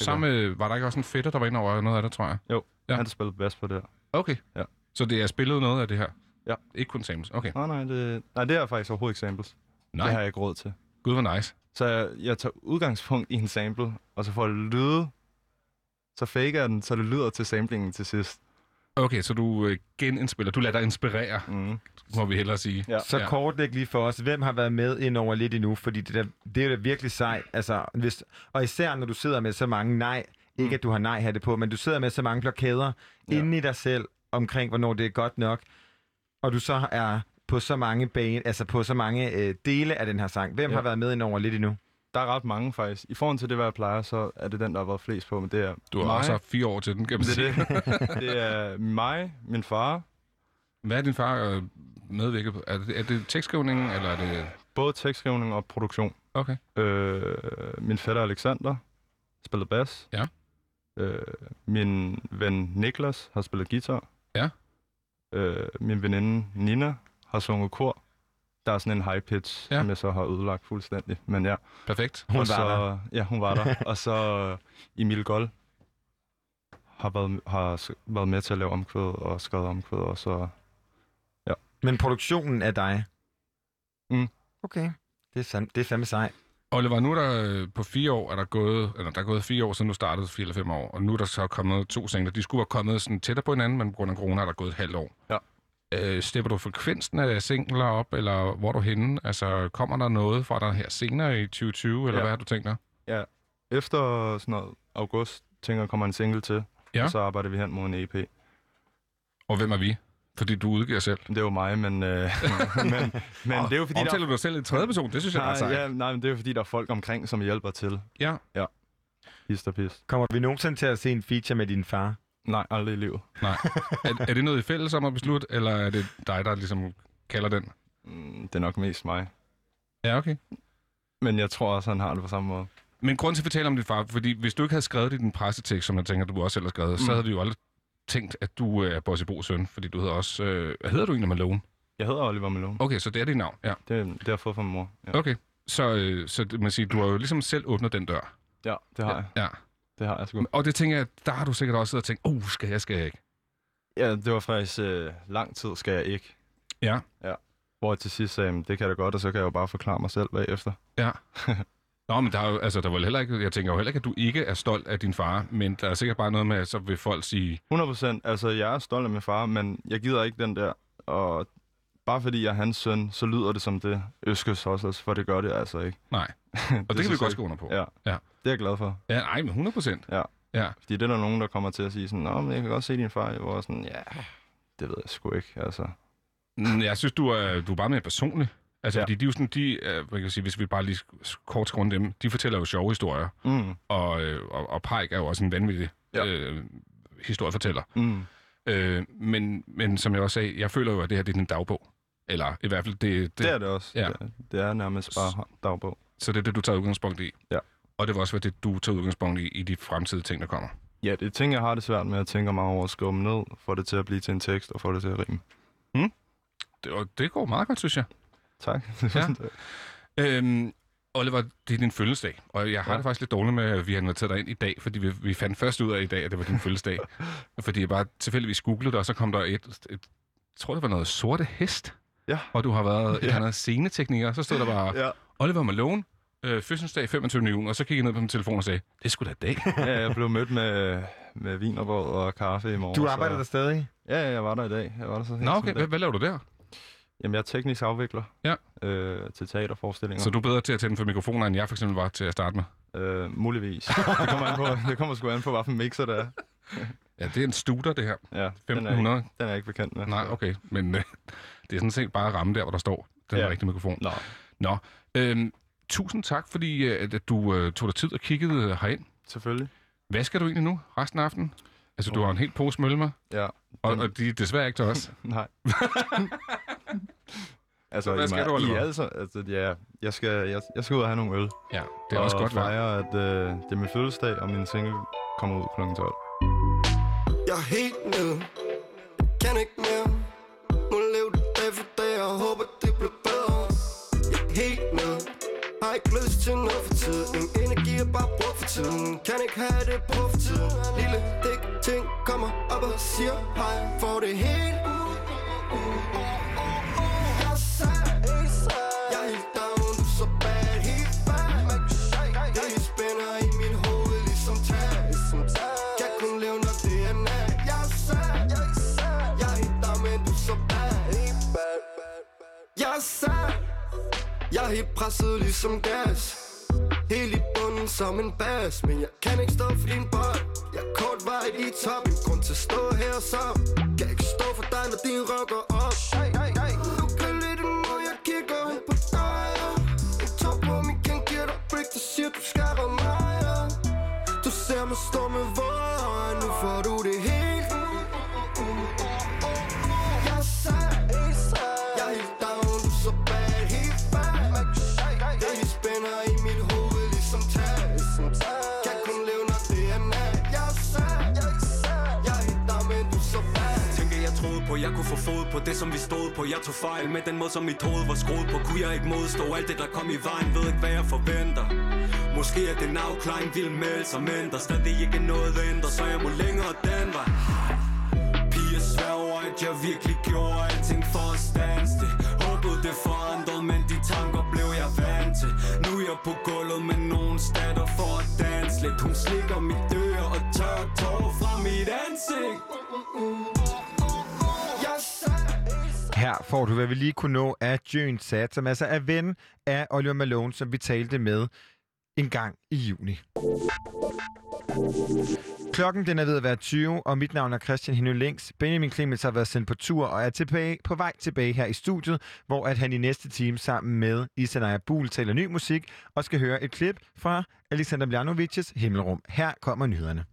Sammen med, var der ikke også en fætter, der var inde over noget af det, tror jeg? Jo, Ja. han spiller bass på det her. Okay. Ja. Så det er spillet noget af det her? Ja. Ikke kun samples? Okay. Nej, nej, det, nej, det er faktisk overhovedet ikke samples. Nej. Det har jeg ikke råd til. Gud, hvor nice. Så jeg, jeg tager udgangspunkt i en sample, og så får det lyde, så faker jeg den, så det lyder til samplingen til sidst. Okay, så du øh, genindspiller. Du lader dig inspirere, mm. må vi hellere sige. Ja. Så kortlæg lige for os, hvem har været med ind over lidt endnu, fordi det, der, det er da virkelig sejt. Altså, hvis, og især når du sidder med så mange nej, ikke Mm. at du har nej det på, men du sidder med så mange blokader ja. inde i dig selv omkring, hvornår det er godt nok, og du så er på så mange bane, altså på så mange øh, dele af den her sang. Hvem Ja. har været med ind over lidt endnu? Der er ret mange faktisk. I forhold til det, hvad jeg plejer, så er det den, der har været flest på, men det er Du har mig. også haft fire år til den, kan man det, sige. det. det er mig, min far. Hvad er din far øh, medvirket på? Er det, er det tekstskrivning, eller er det... Både tekstskrivning og produktion. Okay. Øh, min fætter Alexander spiller bas. Ja. Øh, min ven Niklas har spillet guitar. Ja. Øh, min veninde Nina har sunget kor. Der er sådan en high pitch, Ja. som jeg så har ødelagt fuldstændig. Men ja. Perfekt. Hun og var så, der. Ja, hun var der. og så øh, Emil Gold har været, har været med til at lave omkvæd og skrevet omkvæd, og så... Ja. Men produktionen er dig? Mm. Okay. Det er, fandme, det er fandme sejt. Oliver, nu er der øh, på fire år, er der gået, eller der er gået fire år siden du startede, fire eller fem år, og nu er der så kommet to singler. De skulle have kommet sådan tættere på hinanden, men på grund af corona er der gået et halvt år. Ja. Øh, stepper du frekvensen af singler op, eller hvor er du henne? Altså, kommer der noget fra dig her senere i 2020, eller Ja. hvad har du tænkt dig? Ja, efter sådan noget august, tænker jeg, kommer en single til. Ja. Og så arbejder vi hen mod en EP. Og hvem er vi? Fordi du udgiver selv. Det er jo mig, men... Øh, men, men det er jo fordi, omtaler du dig selv i tredje person? Det synes jeg er sejt. Ja, nej, men det er jo fordi, der er folk omkring, som hjælper til. Ja. Ja. Hist og pis. Kommer vi nogensinde til at se en feature med din far? Nej, aldrig i livet. Nej. Er, er det noget, I fælles om at beslutte, eller er det dig, der ligesom kalder den? Mm, det er nok mest mig. Ja, okay. Men jeg tror også, han har det på samme måde. Men grund til at fortælle om din far, fordi hvis du ikke havde skrevet det i din pressetekst, som jeg tænker, du også selv har skrevet, mm. så havde vi jo aldrig tænkt, at du øh, er Bossy Bo's søn, fordi du hedder også... Øh, hvad hedder du egentlig Malone? Jeg hedder Oliver Malone. Okay, så det er dit navn, ja. Det, det har jeg fået fra min mor. Ja. Okay, så, øh, så det- man siger, du har jo ligesom selv åbnet den dør. Ja, det har jeg. Ja. Det har jeg sgu. Og det tænker jeg, der har du sikkert også siddet og tænkt, oh, skal jeg, skal jeg ikke? Ja, det var faktisk øh, lang tid, skal jeg ikke. Ja. Ja. Hvor jeg til sidst sagde, "Men det kan jeg da godt, og så kan jeg jo bare forklare mig selv bagefter. Ja. Nå, men der er jo, altså, der er vel heller ikke, jeg tænker jo heller ikke, at du ikke er stolt af din far, men der er sikkert bare noget med, at så vil folk sige, 100 procent. Altså, jeg er stolt af min far, men jeg gider ikke den der. Og bare fordi jeg er hans søn, så lyder det som det øskes også, altså, for det gør det altså ikke. Nej. Og det, det kan vi godt skrive under på. Ja. Ja. Det er jeg glad for. Ja, nej, men 100 procent. Ja. Ja. Fordi det er der nogen, der kommer til at sige sådan, Nå, men jeg kan godt se din far, hvor er sådan, ja, det ved jeg sgu ikke, altså. Mm, Jeg synes, du er, du er bare mere personlig. Altså, Ja. fordi de er jo sådan, de, øh, hvad kan jeg sige, hvis vi bare lige kort skal dem, de fortæller jo sjove historier. Mm. Og, øh, og, og Pike er jo også en vanvittig ja. øh, historiefortæller. Mm. Øh, men, men som jeg også sagde, jeg føler jo, at det her det er din dagbog. Eller i hvert fald, det, Det er det også. Ja. Det, det er nærmest bare dagbog. Så det er det, du tager udgangspunkt i. Ja. Og det vil også være det, du tager udgangspunkt i, i de fremtidige ting, der kommer. Ja, det er ting, jeg har det svært med at tænke mig over at dem ned, få det til at blive til en tekst og få det til at rime. Mm. Det, og det går meget godt, synes jeg. Tak. Ja. øhm, Oliver, det er din fødselsdag, og jeg har ja. det faktisk lidt dårligt med, at vi har inviteret dig ind i dag, fordi vi, vi fandt først ud af i dag, at det var din fødselsdag. fordi jeg bare tilfældigvis googlede det, og så kom der et, et jeg tror, det var noget sorte hest, ja. hvor du har været et Ja. eller andet scenetekniker, så stod der bare, Ja. Oliver Malone, øh, fødselsdag 25. juni, og så kiggede jeg ned på min telefon og sagde, det skulle da i dag. ja, jeg blev mødt med, med vinerbrød og kaffe i morgen. Du arbejder der stadig? Ja, ja, jeg var der i dag. Jeg var der så Nå, okay. Hvad, hvad laver du der? Jamen, jeg er teknisk afvikler ja. øh, til teaterforestillinger. Så du er bedre til at tænde for mikrofoner, end jeg for eksempel var til at starte med? Øh, muligvis. det kommer, an på, det kommer sgu an på, hvad for en mixer det er. Ja, det er en studer, det her. Ja, 1500. Den er, ikke, den er jeg ikke bekendt med. Nej, okay. Men øh, det er sådan set bare ramme der, hvor der står den ja. rigtige mikrofon. Nå. Nå. Øhm, tusind tak, fordi øh, at du øh, tog dig tid og kiggede øh, herind. Selvfølgelig. Hvad skal du egentlig nu resten af aftenen? Altså, du har en helt pose mølle med. Ja. Og, og de er desværre ikke til os. Nej. altså, Så hvad i skal mig- du? I altså, altså, ja, jeg skal, jeg, jeg skal ud og have nogle øl. Ja, det er også godt fejre, at øh, det er min fødselsdag, og min single kommer ud kl. 12. Jeg er helt nede Kan ikke ikke lyst til noget for tiden. Energi er bare brugt for tiden. Kan ikke have det på for tiden. Lille dæk ting kommer op og siger hej. For det hele Jeg er helt presset ligesom gas. Helt i bunden som en bas. Men jeg kan ikke stå for din bold Jeg er kort vej i top En grund til at stå her så Kan ikke stå for dig når din rocker op. Du kan det når jeg kigger hen på dig. En top på min kan give dig break. Du siger du skal ramme mig. Du ser mig stå med våde øjne. Nu får du det helt jeg kunne få fod på det som vi stod på. Jeg tog fejl med den måde som mit hoved var skruet på. Kunne jeg ikke modstå alt det der kom i vejen? Ved ikke hvad jeg forventer. Måske er det en afklaring vil melde sig Men der stadig ikke noget ændrer Så jeg må længere den vej. Piger sværger at jeg virkelig gjorde alting for at stanse det. Håbede det forandrede, men de tanker blev jeg vant til. Nu er jeg på gulvet med nogen statter for at danse lidt. Hun slikker mit dør og tør tårer fra mit ansigt. Her får du, hvad vi lige kunne nå af June Sat, som altså er ven af Oliver Malone, som vi talte med en gang i juni. Klokken den er ved at være 20, og mit navn er Christian Henø Links. Benjamin Clemens har været sendt på tur og er tilbage, på vej tilbage her i studiet, hvor at han i næste time sammen med Isanaya Buhl taler ny musik og skal høre et klip fra Alexander Bljanovics Himmelrum. Her kommer nyhederne.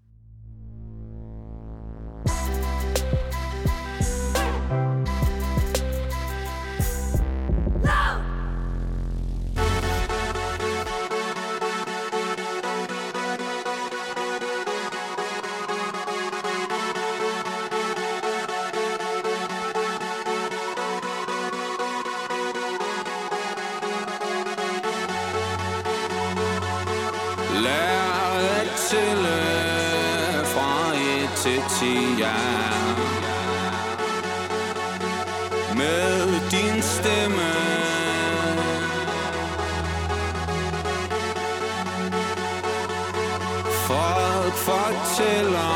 jeg din stemme. Folk fortæller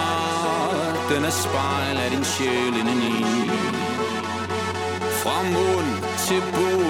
Den er spejl af din sjæl indeni. Fra mund til bord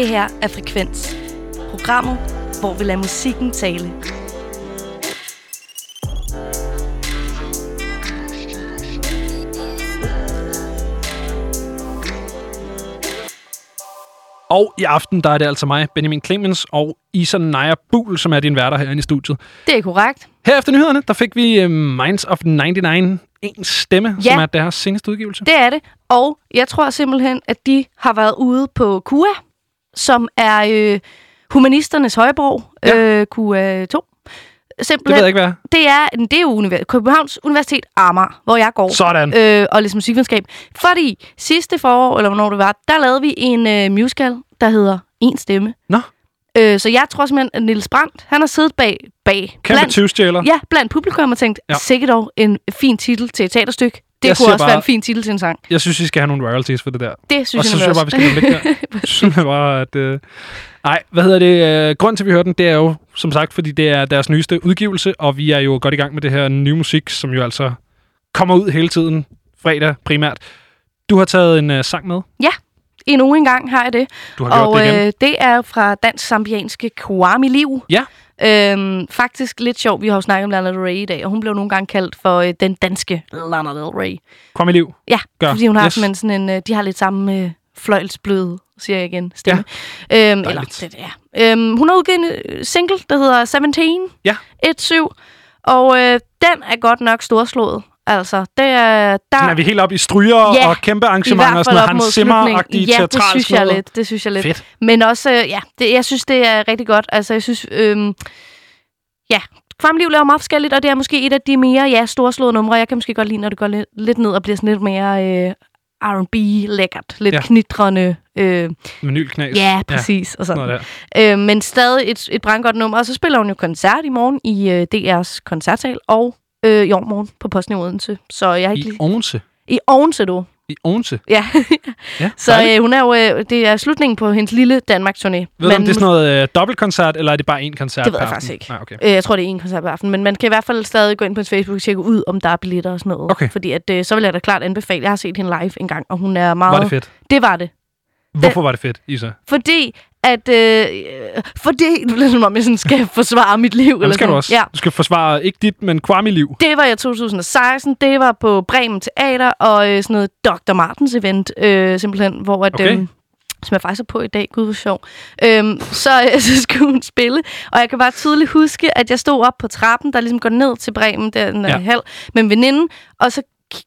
Det her er Frekvens. Programmet, hvor vi lader musikken tale. Og i aften, der er det altså mig, Benjamin Clemens, og Isa Naja Buhl, som er din værter herinde i studiet. Det er korrekt. Her efter nyhederne, der fik vi uh, Minds of 99, en stemme, Ja. som er deres seneste udgivelse. Det er det. Og jeg tror simpelthen, at de har været ude på KUA, som er øh, humanisternes højborg, ja. øh, KUA 2. Simpelthen, Det ved jeg ikke, hvad er. Det er, det er jo univers- Københavns Universitet Amager, hvor jeg går. Sådan. Øh, og læser musikvidenskab. Fordi sidste forår, eller hvornår det var, der lavede vi en øh, musical, der hedder En Stemme. Nå. Øh, så jeg tror simpelthen, at Niels Brandt, han har siddet bag, bag Kæmpe tyvstjæler. Ja, blandt publikum og tænkt, ja. sikkert dog en fin titel til et teaterstykke. Det Jeg kunne også bare- være en fin titel til en sang. Jeg synes, I skal have nogle royalties for det der. Det synes og så jeg synes jeg bare, vi skal ligge der. synes jeg bare, at... Øh... Ej, hvad hedder det? Øh, Grunden til, at vi hører den, det er jo, som sagt, fordi det er deres nyeste udgivelse, og vi er jo godt i gang med det her nye musik, som jo altså kommer ud hele tiden, fredag primært. Du har taget en øh, sang med. Ja, endnu en gang har jeg det. Du har gjort og det igen. Øh, det er fra dansk-sambianske Kwame Liv. Ja. Øhm, faktisk lidt sjovt, vi har jo snakket om Lana Del Rey i dag, og hun blev nogle gange kaldt for øh, den danske Lana Del Rey. Kom i liv. Ja, Gør. fordi hun har Yes. yes. sådan en, øh, de har lidt samme øh, fløjlsbløde, siger jeg igen, stemme. Ja. Øhm, eller, det, ja. øhm, hun har udgivet en øh, single, der hedder 17. Ja. 1-7. Og øh, den er godt nok storslået. Altså, det er... Der, Sådan er vi helt oppe i stryger Ja, og kæmpe arrangementer og sådan noget. op Hans Zimmer-agtige. Ja, det synes jeg lidt. Det synes jeg lidt. Fedt. Men også, øh, ja, det, jeg synes, det er rigtig godt. Altså, jeg synes, øhm, ja, Kvarmliv laver meget forskelligt, og det er måske et af de mere, ja, storslåede numre. Jeg kan måske godt lide, når det går lidt, lidt ned og bliver sådan lidt mere øh, R&B lækkert. Lidt Ja. ja. knitrende. Øh, Menylknas. ja, præcis. og sådan. Øh, men stadig et, et brandgodt nummer. Og så spiller hun jo koncert i morgen i øh, DR's koncertsal, og øh, i overmorgen på Posten i Odense. Så jeg ikke I lige... Odense. I Odense, du. I Odense. Ja. Ja, Så dejligt. øh, hun er jo, øh, det er slutningen på hendes lille Danmark-turné. Ved du, om det er sådan noget øh, dobbeltkoncert, eller er det bare én koncert Det ved jeg faktisk aften? ikke. Nej, okay. Øh, jeg tror, det er en koncert per aften, men man kan i hvert fald stadig gå ind på hendes Facebook og tjekke ud, om der er billetter og sådan noget. Okay. Fordi at, øh, så vil jeg da klart anbefale. Jeg har set hende live en gang, og hun er meget... Var det fedt? Det var det. Hvorfor var det fedt, Isa? Fordi at... Øh, øh, fordi... Det bliver som om, jeg sådan skal forsvare mit liv. Jamen, eller skal du sådan. også. Ja. Du skal forsvare ikke dit, men Kwame-liv. Det var i 2016. Det var på Bremen Teater og øh, sådan noget Dr. Martens event, øh, simpelthen, hvor at, Okay. øhm, som jeg faktisk er på i dag, gud hvor sjov, øhm, så, øh, så skulle hun spille. Og jeg kan bare tydeligt huske, at jeg stod op på trappen, der ligesom går ned til Bremen, den Ja. ja. halv, med en veninde, og så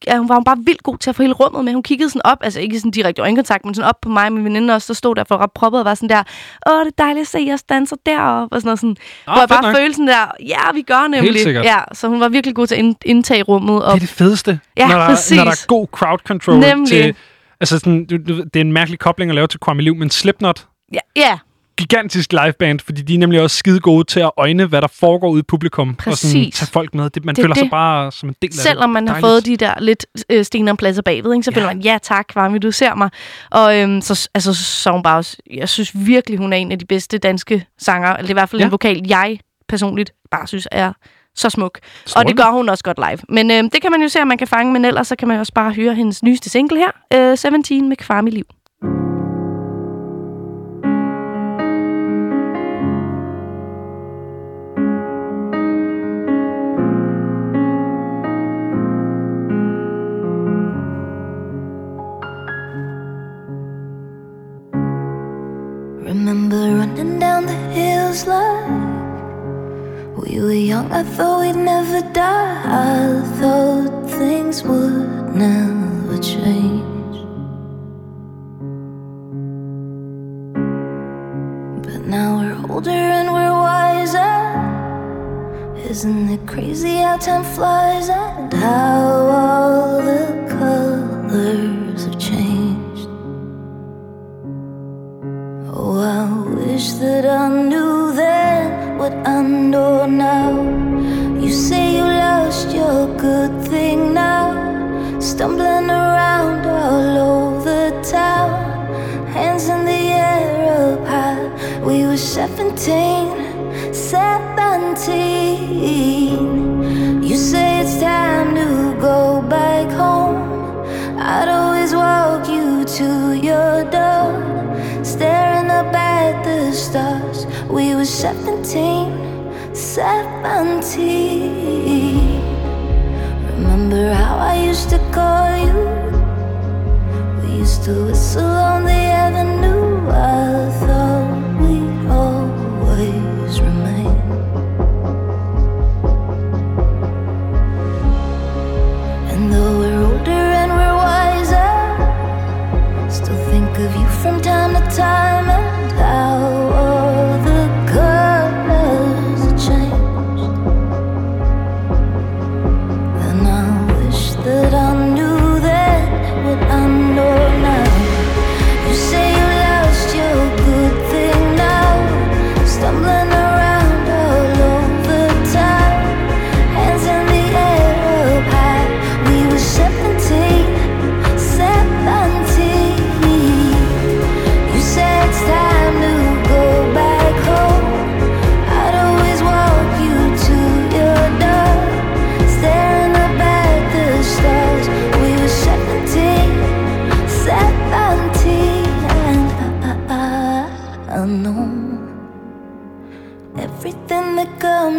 ja, hun var hun bare vildt god til at få hele rummet med. Hun kiggede sådan op, altså ikke sådan direkte øjenkontakt, men sådan op på mig og min veninde også, der stod der for ret proppet og var sådan der, åh, det er dejligt at se os danser deroppe, og sådan noget sådan. Ah, hvor jeg bare nok. følte sådan der, ja, vi gør nemlig. sikkert. Ja, så hun var virkelig god til at ind- indtage rummet. Og Det er det fedeste, Ja, når, der, præcis. når der er god crowd control Nemlig. til... Altså sådan, det er en mærkelig kobling at lave til Kwame Liv, men Slipknot, Ja, ja, gigantisk liveband, fordi de er nemlig også skide gode til at øjne, hvad der foregår ude i publikum. Og sådan Præcis. tage folk med. Det, man Det er føler sig det. bare som en del af det. selvom man har Dejligt. fået de der lidt øh, stenere pladser bagved, ikke, så føler man, ja tak, Kvami, du ser mig. Og øhm, så, altså, så hun bare også, jeg synes virkelig, hun er en af de bedste danske sanger, eller det er i hvert fald Ja. en vokal, jeg personligt bare synes er så smuk. Og Strålende. det gør hun også godt live. Men øhm, det kan man jo se, om man kan fange, men ellers så kan man jo også bare høre hendes nyeste single her, øh, 17 med Kvami Liv. Hills like we were young. I thought we'd never die. I thought things would never change. But now we're older and we're wiser. Isn't it crazy how time flies and how all the colors have changed? Oh, I wish that I knew then what I know now. You say you lost your good thing now, stumbling around all over town, hands in the air up high. We were 17, 17. You say it's time to go back home. I'd always walk you to your door, staring up at the stars. We were 17, 17. Remember how I used to call you? We used to whistle on the avenue. I thought. From time to time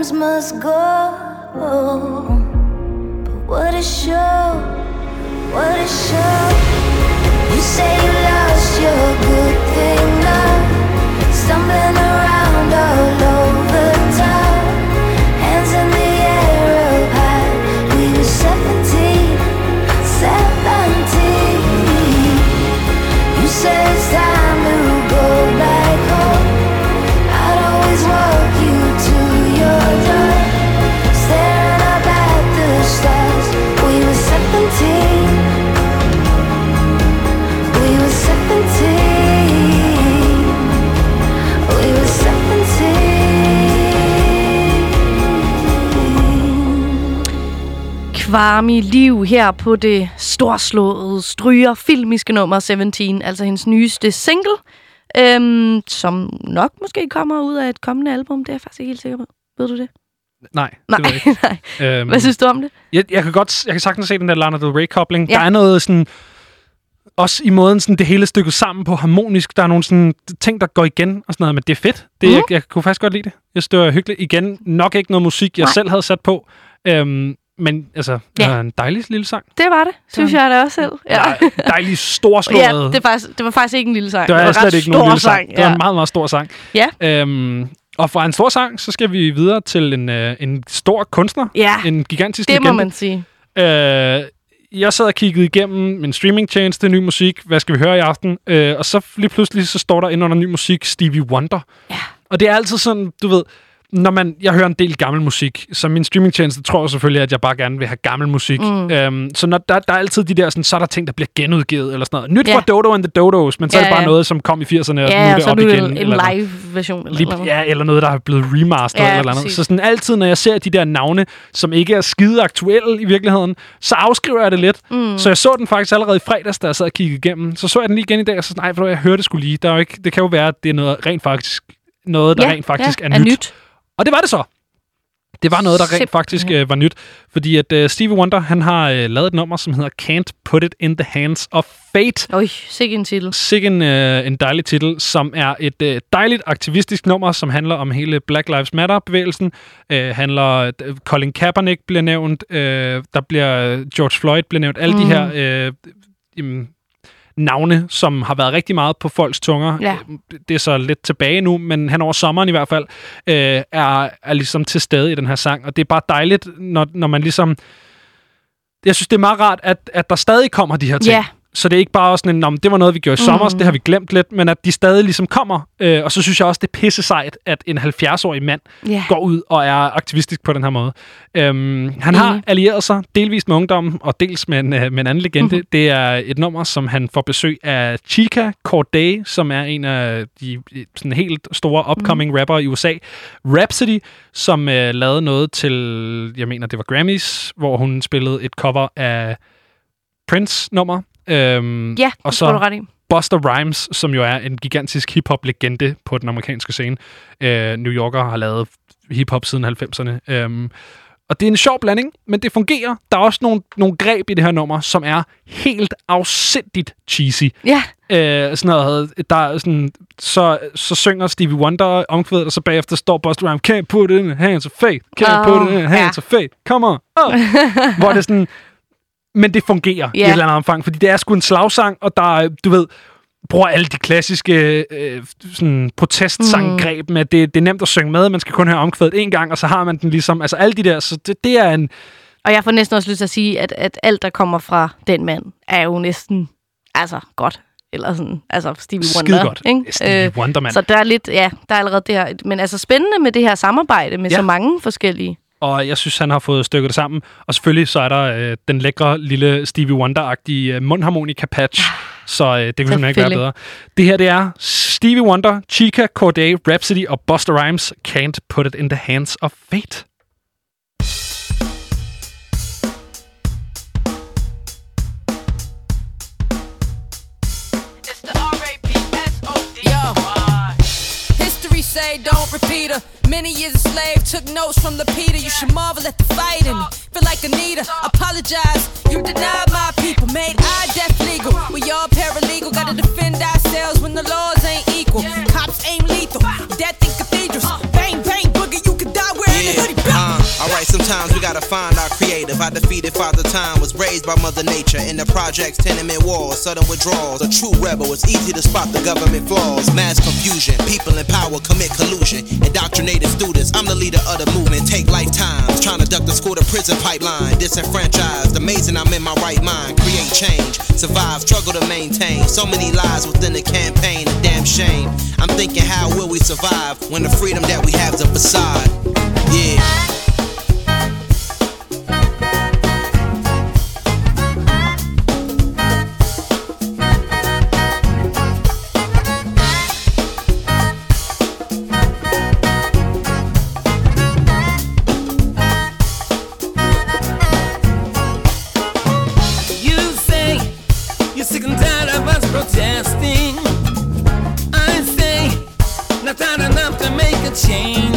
comes must go. But what a show, what a show. You say you lost your good thing now, stumbling around Kvarmi Liv her på det storslåede stryger filmiske nummer 17, altså hendes nyeste single, øhm, som nok måske kommer ud af et kommende album. Det er jeg faktisk ikke helt sikker på. Ved du det? Nej, Nej, det ved jeg ikke. nej. Øhm, Hvad synes du om det? Jeg, jeg kan godt, jeg kan sagtens se den der Lana Del Rey-kobling. Ja. Der er noget sådan, også i måden sådan det hele stykket sammen på harmonisk. Der er nogle sådan ting, der går igen og sådan noget, men det er fedt. Det, Mhm. jeg, jeg kunne faktisk godt lide det. Jeg synes, det var hyggeligt. Igen, nok ikke noget musik, jeg Nej. selv havde sat på. Øhm, men altså, det Ja. var en dejlig lille sang. Det var det, synes jeg da også selv. Ja. Dejlig storslået. ja, det, er faktisk, det var faktisk ikke en lille sang. Det var, en slet ret ikke nogen lille sang. Det var en meget, meget stor sang. Ja. Øhm, og fra en stor sang, så skal vi videre til en, øh, en stor kunstner. Ja, En gigantisk det må legende. man sige. Øh, jeg sad og kiggede igennem min streamingtjeneste, ny musik. Hvad skal vi høre i aften? Øh, og så lige pludselig, så står der ind under ny musik Stevie Wonder. Ja. Og det er altid sådan, du ved, når man, jeg hører en del gammel musik, så min streamingtjeneste tror jeg selvfølgelig, at jeg bare gerne vil have gammel musik. Mm. Øhm, så når der, der er altid de der, sådan, så er der ting, der bliver genudgivet, eller sådan noget. Nyt Ja. fra Dodo and the Dodos, men så er Ja, det bare ja. noget, som kom i 80'erne, og nu Ja, er og det er op igen. en eller noget. live-version. Eller noget. ja, eller noget, der er blevet remasteret Ja, eller præcis. Så sådan altid, når jeg ser de der navne, som ikke er skide aktuelle i virkeligheden, så afskriver jeg det lidt. Mm. Så jeg så den faktisk allerede i fredags, da jeg sad og kiggede igennem. Så så jeg den lige igen i dag, og så sådan, nej, hvad, jeg hørte det skulle lige. Der er jo ikke, det kan jo være, at det er noget rent faktisk, noget, der Ja, rent faktisk ja, er, er nyt. Og det var det så. Det var noget, der rent faktisk øh, var nyt. Fordi at øh, Stevie Wonder, han har øh, lavet et nummer, som hedder Can't Put It In The Hands of Fate. Oj, sikke en titel. Sikke en, øh, en dejlig titel, som er et øh, dejligt aktivistisk nummer, som handler om hele Black Lives Matter-bevægelsen. Øh, handler, øh, Colin Kaepernick bliver nævnt, øh, der bliver George Floyd bliver nævnt. Alle Mhm. de her øh, jamen, navne, som har været rigtig meget på folks tunger. Ja. Øh, Det er så lidt tilbage nu, men hen over sommeren i hvert fald, øh, er, er ligesom til stede i den her sang. Og det er bare dejligt, når, når man ligesom... Jeg synes, det er meget rart, at, at der stadig kommer de her ting. Ja. Så det er ikke bare sådan en, "Nå, men det var noget, vi gjorde i sommer, Mhm. det har vi glemt lidt, men at de stadig ligesom kommer. Øh, og så synes jeg også, det er pisse sejt, at en 70-årig mand Ja. går ud og er aktivistisk på den her måde. Øhm, han har Enig. allieret sig delvist med ungdommen, og dels med en, øh, med en anden legende. Mhm. Det er et nummer, som han får besøg af Chica Corday, som er en af de øh, sådan helt store upcoming Mhm. rapper i USA. Rhapsody, som øh, lavede noget til, jeg mener, det var Grammys, hvor hun spillede et cover af Prince-nummer. Øhm, Ja, og så du ret i. Buster Rhymes, som jo er en gigantisk hip-hop-legende på den amerikanske scene. Øh, New Yorker har lavet hip-hop siden 90'erne. Øhm, Og det er en sjov blanding, men det fungerer. Der er også nogle, nogle greb i det her nummer, som er helt afsindigt cheesy. Ja. Øh, sådan noget, der er sådan, så, så synger Stevie Wonder omkvædet, og så bagefter står Buster Rhymes, can't put it in hands of fate, can't Åh, put it in hands ja. of fate, come on. Oh. Hvor det er sådan, men det fungerer yeah. i et eller andet omfang, fordi det er sgu en slagsang, og der er, du ved, bruger alle de klassiske øh, sådan protestsanggreb med, at det, det er nemt at synge med, man skal kun høre omkvædet en gang, og så har man den ligesom, altså alle de der, så det, det er en, Og jeg får næsten også lyst til at sige, at, at alt, der kommer fra den mand, er jo næsten altså godt. Eller sådan, altså Stevie Skide Wonder. godt. Ikke? Stevie Wonder, mand. Så der er lidt, ja, der er allerede det her. Men altså spændende med det her samarbejde med Ja. så mange forskellige. Og jeg synes, han har fået stykket det sammen. Og selvfølgelig så er der øh, den lækre lille Stevie Wonder-agtige øh, mundharmonika patch, så øh, det kan simpelthen ikke være bedre. Det her, det er Stevie Wonder, Chica, Corday, Rhapsody og Buster Rhymes Can't Put It in the Hands of Fate. Don't repeat her. Many years a slave, took notes from the Peter. You should marvel at the fighting. Feel like Anita, apologize. You denied my people, made I death legal. We all paralegal, gotta defend ourselves when the laws ain't equal. Cops aim lethal, death in cathedrals. Bang, bang, boogie, you could die wearing a hoodie. Alright, sometimes we gotta find our creative. I defeated Father Time, was raised by Mother Nature. In the projects, tenement walls, sudden withdrawals. A true rebel, it's easy to spot the government flaws. Mass confusion, people in power commit collusion. Indoctrinated students, I'm the leader of the movement. Take lifetimes, trying to duck the school to prison pipeline. Disenfranchised, amazing I'm in my right mind. Create change, survive, struggle to maintain. So many lies within the campaign, a damn shame. I'm thinking, how will we survive when the freedom that we have is a facade? Yeah. Change.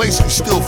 Place and still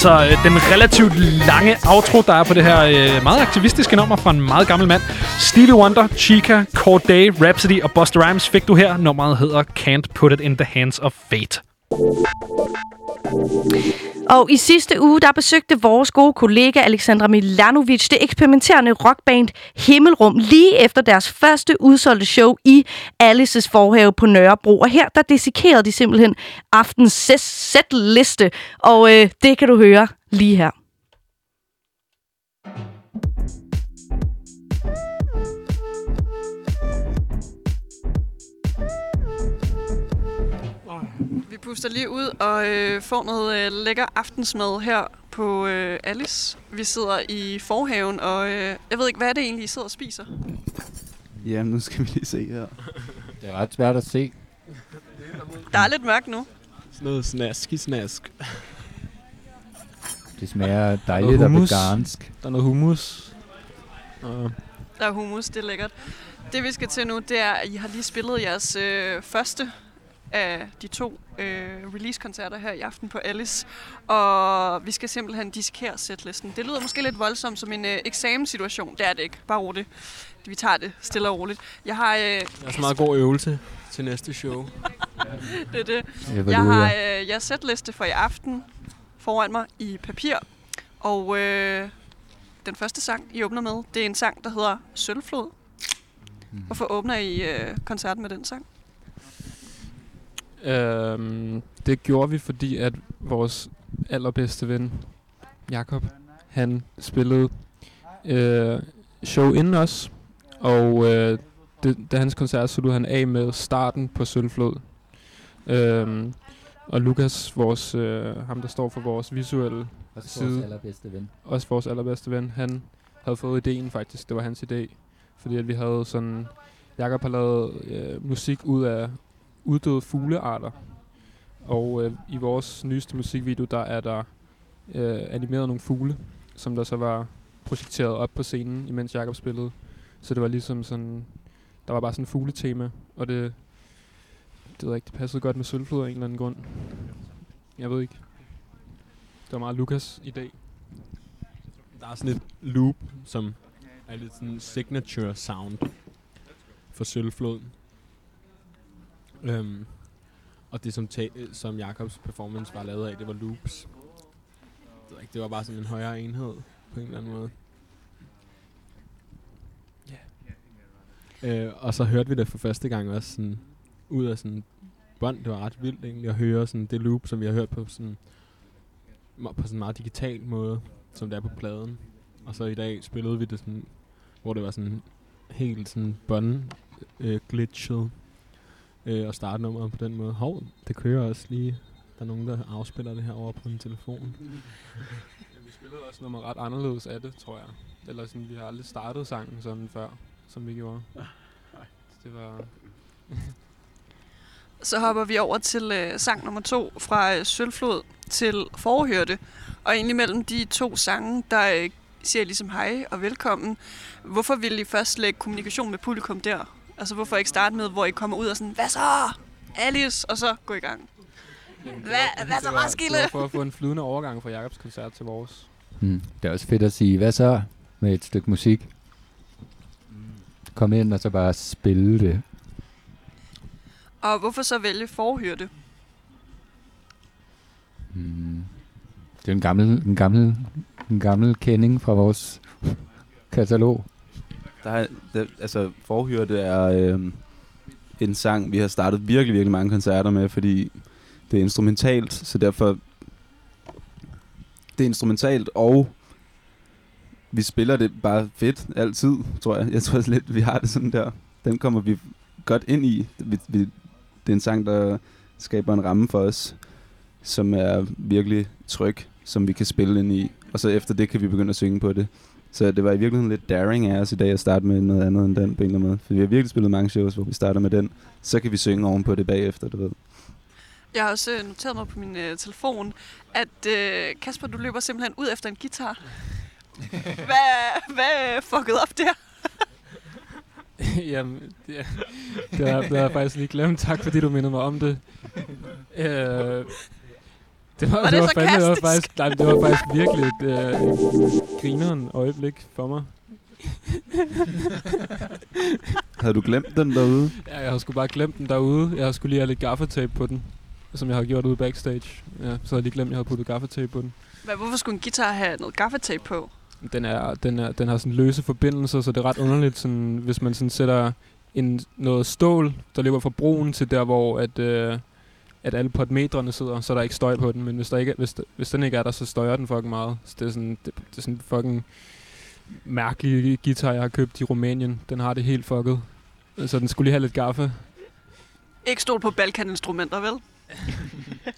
altså øh, den relativt lange outro, der er på det her øh, meget aktivistiske nummer fra en meget gammel mand. Stevie Wonder, Chica, Corday, Rhapsody og Busta Rhymes fik du her. Nummeret hedder Can't Put It In The Hands Of Fate. Og i sidste uge, der besøgte vores gode kollega Alexandra Milanovic det eksperimenterende rockband Himmelrum lige efter deres første udsolgte show i Alices forhave på Nørrebro. Og her, der dissekerede de simpelthen aftens sætliste, og øh, det kan du høre lige her. Vi puster lige ud og øh, får noget øh, lækker aftensmad her på øh, Alice. Vi sidder i forhaven, og øh, jeg ved ikke, hvad er det egentlig, I sidder og spiser? Jamen, nu skal vi lige se her. Det er ret svært at se. Der er lidt mørkt nu. Sådan noget snask i snask. Det smager dejligt og vegansk. Der er noget hummus. Og Der er hummus, det er lækkert. Det vi skal til nu, det er, at I har lige spillet jeres øh, første af de to øh, release-koncerter her i aften på Alice. Og vi skal simpelthen dissekere setlisten. Det lyder måske lidt voldsomt som en øh, eksamenssituation. Det er det ikke. Bare roligt. Vi tager det stille og roligt. Jeg har... Øh, det er så meget god øvelse til næste show. det er det. Jeg har øh, jeres setliste for i aften foran mig i papir. Og øh, den første sang, I åbner med, det er en sang, der hedder Sølvflod. Hvorfor åbner I øh, koncerten med den sang? Øhm, det gjorde vi, fordi at vores allerbedste ven, Jakob, han spillede øh, show inden os, og øh, det, da hans koncert sluttede han af med starten på Sølvflod. Øhm, og Lukas, vores, øh, ham der står for vores visuelle Også vores side, allerbedste ven. også vores allerbedste ven, han havde fået ideen faktisk, det var hans idé, fordi at vi havde sådan, Jakob har lavet øh, musik ud af uddøde fuglearter, og øh, i vores nyeste musikvideo, der er der øh, animeret nogle fugle, som der så var projekteret op på scenen, imens Jakob spillede. Så det var ligesom sådan, der var bare sådan en fugletema, og det, det ved jeg ikke, det passede godt med sølvflod af en eller anden grund. Jeg ved ikke. Det var meget Lukas i dag. Der er sådan et loop, som er lidt sådan signature sound for Sølvflod. Øhm, og det, som, ta- som Jakobs performance var lavet af, det var loops. Det var, ikke, det var bare sådan en højere enhed på en eller anden måde. Øh, og så hørte vi det for første gang også sådan, ud af sådan bånd. Det var ret vildt egentlig at høre sådan det loop, som vi har hørt på sådan, på sådan en meget digital måde, som det er på pladen. Og så i dag spillede vi det sådan, hvor det var sådan helt sådan bånd øh, glitchet. Øh, og starte nummeret på den måde. Hov, det kører også lige. Der er nogen, der afspiller det her over på en telefon. vi spillede også nummer ret anderledes af det, tror jeg. Eller sådan, vi har aldrig startet sangen sådan før, som vi gjorde. Det var... Så hopper vi over til øh, sang nummer to fra øh, Sølvflod til Forhørte. Og egentlig mellem de to sange, der øh, siger ligesom hej og velkommen. Hvorfor vil I først lægge kommunikation med publikum der? Altså hvorfor ikke starte med, hvor I kommer ud og sådan, hvad så? Alice, og så gå i gang. Hvad, hvad så, Roskilde? det var for at få en flydende overgang fra Jacobs koncert til vores. Mm. Det er også fedt at sige, hvad så med et stykke musik? Kom ind og så bare spille det. Og hvorfor så vælge Forhørte? Mm. Det er en gammel, en gammel, en gammel kending fra vores katalog. Der er, der, altså, Forhørte er øh, en sang, vi har startet virkelig, virkelig mange koncerter med, fordi det er instrumentalt, så derfor... Det er instrumentalt, og vi spiller det bare fedt altid, tror jeg. Jeg tror lidt, vi har det sådan der. Den kommer vi godt ind i. Vi, vi, det er en sang, der skaber en ramme for os, som er virkelig tryg, som vi kan spille ind i. Og så efter det kan vi begynde at synge på det. Så det var i virkeligheden lidt daring af os i dag at starte med noget andet end den på en eller anden måde. For vi har virkelig spillet mange shows, hvor vi starter med den. Så kan vi synge ovenpå det bagefter, du ved. Jeg har også øh, noteret mig på min øh, telefon, at øh, Kasper, du løber simpelthen ud efter en guitar. hvad, hvad fucket op der? Jamen, det, er- det, har jeg faktisk lige glemt. Tak fordi du mindede mig om det. Øh, det var, Var det det var, fandme, det var faktisk, nej, det var faktisk virkelig et øh, grineren øjeblik for mig. Havde du glemt den derude? Ja, jeg har sgu bare glemt den derude. Jeg har skulle lige have lidt gaffatape på den, som jeg har gjort ude backstage. Ja, så havde jeg lige glemt, at jeg havde puttet gaffatape på den. Hvad, hvorfor skulle en guitar have noget gaffatape på? Den, er, den, er, den har sådan løse forbindelser, så det er ret underligt, sådan, hvis man sådan sætter en, noget stål, der løber fra broen til der, hvor at, øh, at alle potmetrene sidder, så er der ikke støj på den. Men hvis, der ikke er, hvis, der, hvis den ikke er der, så støjer den fucking meget. Så det er sådan, det, det er sådan fucking mærkelig guitar, jeg har købt i Rumænien. Den har det helt fucket. Så den skulle lige have lidt gaffe. Ikke stol på Balkan-instrumenter, vel?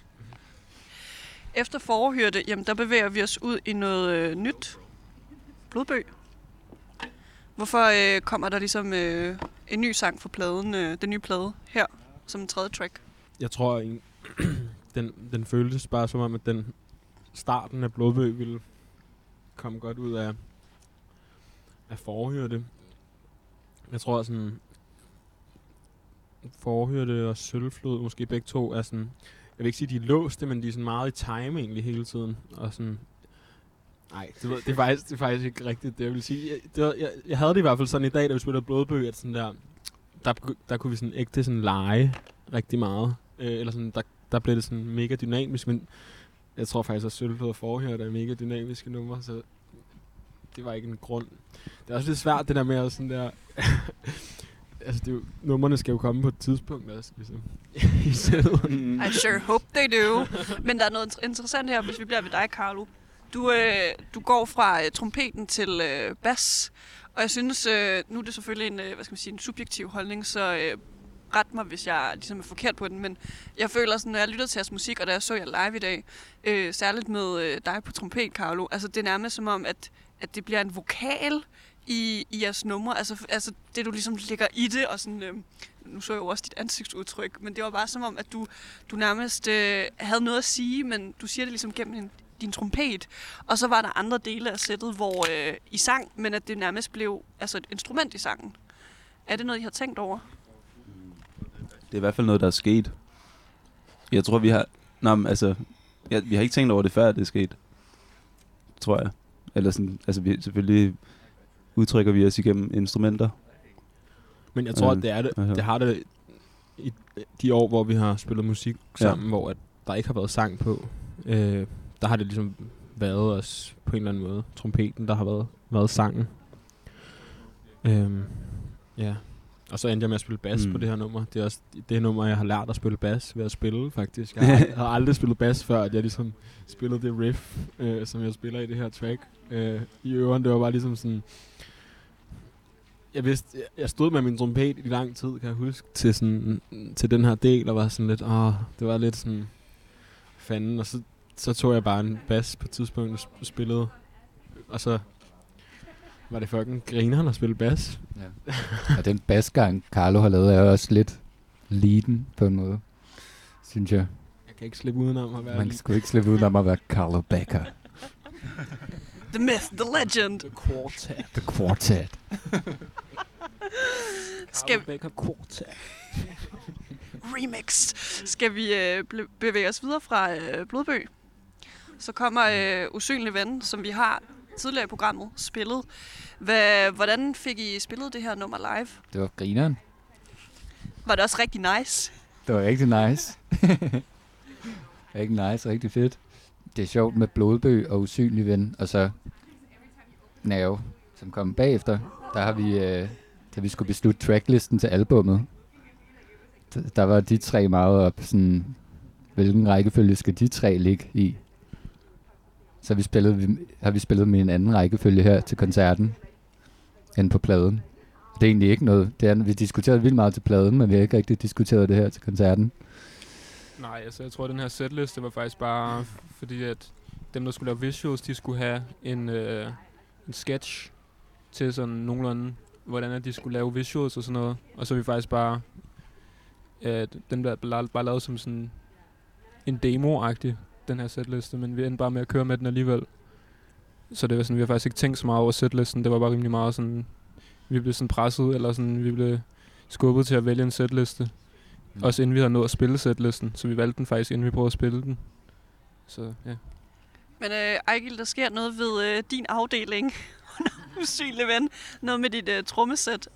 Efter forhørte, jamen der bevæger vi os ud i noget øh, nyt. Blodbøg. Hvorfor øh, kommer der ligesom øh, en ny sang for pladen, øh, den nye plade her, som en tredje track? Jeg tror, en, den, den føltes bare som om, at den starten af Blodbøg ville komme godt ud af, af forhørte. Jeg tror sådan, forhørte og sølvflod, måske begge to, er sådan, jeg vil ikke sige, de er låste, men de er sådan meget i time egentlig hele tiden. Og sådan, nej, det, ved- det, er faktisk, det er faktisk ikke rigtigt, det jeg vil sige. Jeg, det var, jeg, jeg havde det i hvert fald sådan i dag, da vi spillede Blodbøg, at sådan der, der, der kunne vi sådan ægte sådan lege rigtig meget. Øh, eller sådan, der, der blev det sådan mega dynamisk, men jeg tror faktisk, at Sølvflod og Forhør er mega dynamiske numre, så det var ikke en grund. Det er også lidt svært, det der med at sådan der... altså, det er jo, numrene skal jo komme på et tidspunkt også, ligesom. I sættet. I sure hope they do. Men der er noget interessant her, hvis vi bliver ved dig, Carlo. Du, øh, du går fra øh, trompeten til øh, bas, og jeg synes, øh, nu er det selvfølgelig en, øh, hvad skal man sige, en subjektiv holdning, så øh, ret mig, hvis jeg ligesom er forkert på den, men jeg føler sådan, når jeg lytter til jeres musik, og da jeg så jer live i dag, øh, særligt med øh, dig på trompet, Carlo, altså det er nærmest som om, at, at det bliver en vokal i, i jeres numre, altså, altså det du ligesom lægger i det, og sådan, øh, nu så jeg jo også dit ansigtsudtryk, men det var bare som om, at du, du nærmest øh, havde noget at sige, men du siger det ligesom gennem din, din trompet, og så var der andre dele af sættet, hvor øh, I sang, men at det nærmest blev altså et instrument i sangen. Er det noget, I har tænkt over? Det er i hvert fald noget, der er sket. Jeg tror, vi har... Nå, men, altså, ja, vi har ikke tænkt over det, før det er sket. Tror jeg. Eller sådan, altså vi, selvfølgelig udtrykker vi os igennem instrumenter. Men jeg tror, Øh, at det, er det, altså. det har det i de år, hvor vi har spillet musik Ja. sammen, hvor at der ikke har været sang på. Øh, der har det ligesom været os på en eller anden måde. Trompeten, der har været, været sangen. Øhm, ja. Og så endte jeg med at spille bas mm. På det her nummer. Det er også det nummer, jeg har lært at spille bas ved at spille, faktisk. Jeg har, har aldrig spillet bas før, at jeg ligesom spillede det riff, øh, som jeg spiller i det her track. Øh, I øvrigt, det var bare ligesom sådan... jeg vidste, jeg- stod med min trompet i lang tid, kan jeg huske, til, sådan, til den her del, og var sådan lidt, åh, det var lidt sådan, fanden, og så, så tog jeg bare en bas på et tidspunkt og sp- spillede, og så var det fucking grineren at spille bas. Ja. Og den basgang, Carlo har lavet, er også lidt leaden på en måde, synes jeg. Jeg kan ikke slippe udenom at være Man skulle ikke slippe udenom at være Carlo Becker. The myth, the legend. The quartet. The Quartet. Skal, Becker Quartet. remix. Skal vi øh, bevæge os videre fra øh, Blodbøg? Så kommer øh, Usynlig Ven, som vi har tidligere i programmet spillet. Hvad, hvordan fik I spillet det her nummer live? Det var grineren. Var det også rigtig nice? Det var rigtig nice. rigtig nice, rigtig fedt. Det er sjovt med blodbøg og usynlig ven, og så Nerve, som kom bagefter. Der har vi, øh, da vi skulle beslutte tracklisten til albummet, der var de tre meget op, sådan, hvilken rækkefølge skal de tre ligge i? Så vi spillede, har vi spillet med en anden rækkefølge her til koncerten, end på pladen. Det er egentlig ikke noget. Det er, vi diskuterede vildt meget til pladen, men vi har ikke rigtig diskuteret det her til koncerten. Nej, altså jeg tror, at den her setliste var faktisk bare fordi, at dem, der skulle lave visuals, de skulle have en, øh, en sketch til sådan nogenlunde, hvordan at de skulle lave visuals og sådan noget. Og så vi faktisk bare, at den der bare, bare lavet som sådan en demo-agtig, den her setliste, men vi endte bare med at køre med den alligevel. Så det var sådan, vi har faktisk ikke tænkt så meget over setlisten, det var bare rimelig meget sådan, vi blev sådan presset, eller sådan, vi blev skubbet til at vælge en setliste. Mm. Også inden vi havde nået at spille setlisten, så vi valgte den faktisk, inden vi prøvede at spille den. Så ja. Men øh, Ejgil, der sker noget ved øh, din afdeling. Usynlig ven. Noget med dit øh, trommesæt.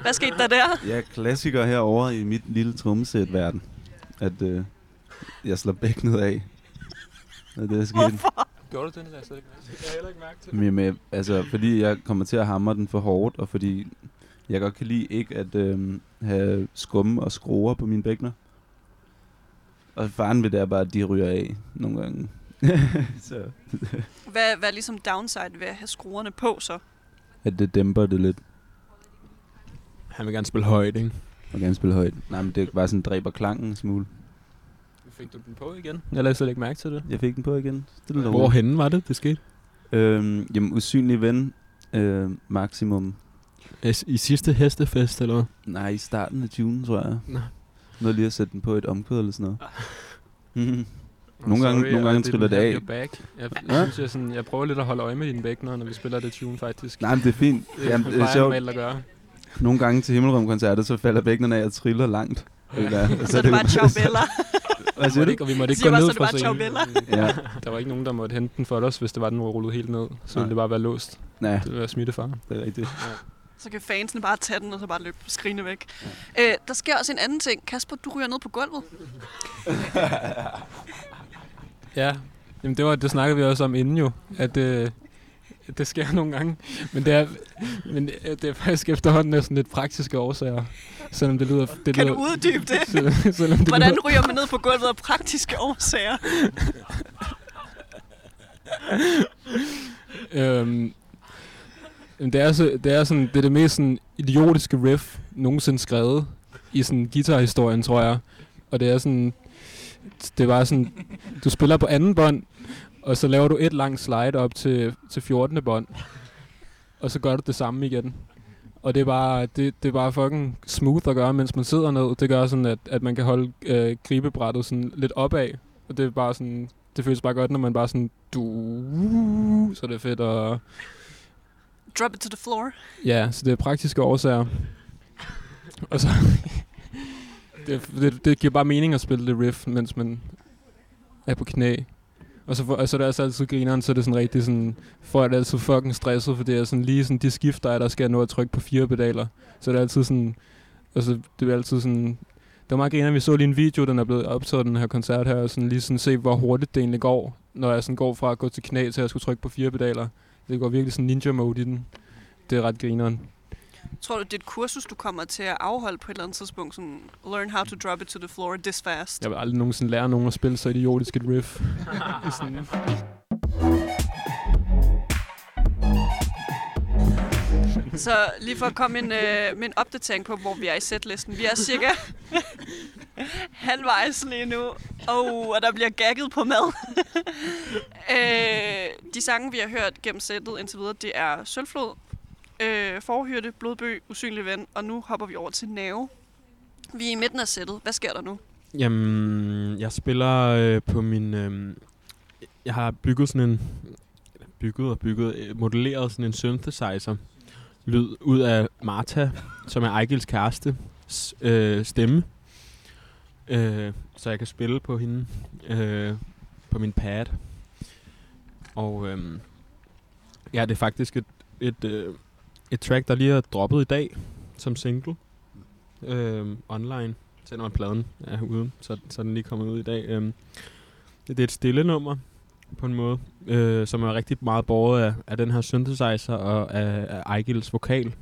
Hvad skete der der? Ja, klassiker herovre i mit lille trommesæt-verden. At øh, jeg slår bækkenet af. Det er sket. Hvorfor? Gjorde du det, der? Jeg har heller ikke mærke til Men, med, altså, fordi jeg kommer til at hamre den for hårdt, og fordi jeg godt kan lide ikke at øh, have skumme og skruer på mine bækkener. Og faren ved det er bare, at de ryger af nogle gange. så Hvad, hvad er ligesom downside ved at have skruerne på så? at det dæmper det lidt. Han vil gerne spille højt, ikke? Jeg vil gerne spille højt. Nej, men det er bare sådan dræber klangen en smule. Fik du den på igen? Jeg lagde slet ikke mærke til det. Jeg fik den på igen. Stille og Hvorhenne var det, det skete? Øhm, jamen, usynlig ven. Øh, maksimum. I sidste hestefest, eller hvad? Nej, i starten af tunen, tror jeg. Nå. Noget lige at sætte den på et omkvæd eller sådan noget. Mhm. I'm nogle gange, sorry, nogle gange triller det af. back. Jeg, Ja? jeg, synes, jeg, sådan, jeg prøver lidt at holde øje med dine bækkener, når vi spiller det tune, faktisk. Nej, men det er fint. Det, Jamen, det det er sjovt. at gøre. Nogle gange til Himmelrum-koncerter, så falder bækkene af og triller langt. Eller, Så er det bare ciao Bella. Hvad siger du? Og vi måtte ikke gå ned så er det fra scenen. Ja. Der var ikke nogen, der måtte hente den for os, hvis det var, den var rullet helt ned. Så Nej. ville det bare være låst. Nej. Det ville være smittefar. Det er rigtigt. Ja. Så kan fansene bare tage den, og så bare løbe skrigende væk. Øh, der sker også en anden ting. Kasper, du ryger ned på gulvet. Ja, Jamen, det, var, det snakkede vi også om inden jo, at øh, det sker nogle gange. Men det er, men det er faktisk efterhånden næsten lidt praktiske årsager. Selvom det lyder... Det Kan lyder, du uddybe det? Selvom, selvom det Hvordan lyder, ryger man ned på gulvet af praktiske årsager? øhm, det, er så, det er sådan, det er det mest sådan, idiotiske riff nogensinde skrevet i sådan guitarhistorien, tror jeg. Og det er sådan, det var sådan, du spiller på anden bånd, og så laver du et langt slide op til, til 14. bånd, og så gør du det samme igen. Og det er bare, det, det er bare fucking smooth at gøre, mens man sidder ned. Det gør sådan, at, at man kan holde øh, gribebrættet sådan lidt opad. Og det er bare sådan, det føles bare godt, når man bare sådan, du, så det er fedt at, Drop it to the floor. Ja, så det er praktiske årsager. Og så... det, det, det giver bare mening at spille det riff, mens man er på knæ. Og så, for, og så er det også altid grineren, så er det sådan rigtig sådan... For er det altid fucking stresset, for det er sådan lige sådan de skifter, der skal jeg nå at trykke på fire pedaler. Så det er altid sådan... Altså, det er altid sådan... Det var meget griner, vi så lige en video, den er blevet optaget, den her koncert her, og sådan lige sådan se, hvor hurtigt det egentlig går, når jeg sådan går fra at gå til knæ til at skulle trykke på fire pedaler. Det går virkelig sådan ninja mode i den. Det er ret grineren. Tror du, det er et kursus, du kommer til at afholde på et eller andet tidspunkt? Sådan, learn how to drop it to the floor this fast. Jeg vil aldrig nogensinde lære nogen at spille så idiotisk et riff. sådan. Så lige for at komme en, øh, med en opdatering på, hvor vi er i setlisten. Vi er cirka halvvejs lige nu. Oh, og der bliver gagget på mad. øh, de sange, vi har hørt gennem sættet indtil videre, det er Sølvflod, øh, Forhyrte, blodbø, Usynlig Ven, og nu hopper vi over til Nave. Vi er i midten af sættet. Hvad sker der nu? Jamen, jeg spiller øh, på min... Øh, jeg har bygget sådan en... Bygget og bygget, øh, modelleret sådan en synthesizer lyd ud af Martha, som er Ejgils kæreste, s- øh, stemme. Øh, så jeg kan spille på hende øh, på min pad. Og øh, ja, det er faktisk et, et, øh, et track, der lige er droppet i dag som single øh, online, selvom pladen er ude, så, så er den lige kommet ud i dag. Øh, det, er et stille nummer på en måde, øh, som er rigtig meget båret af, af den her synthesizer og af, af Ejgils vokal.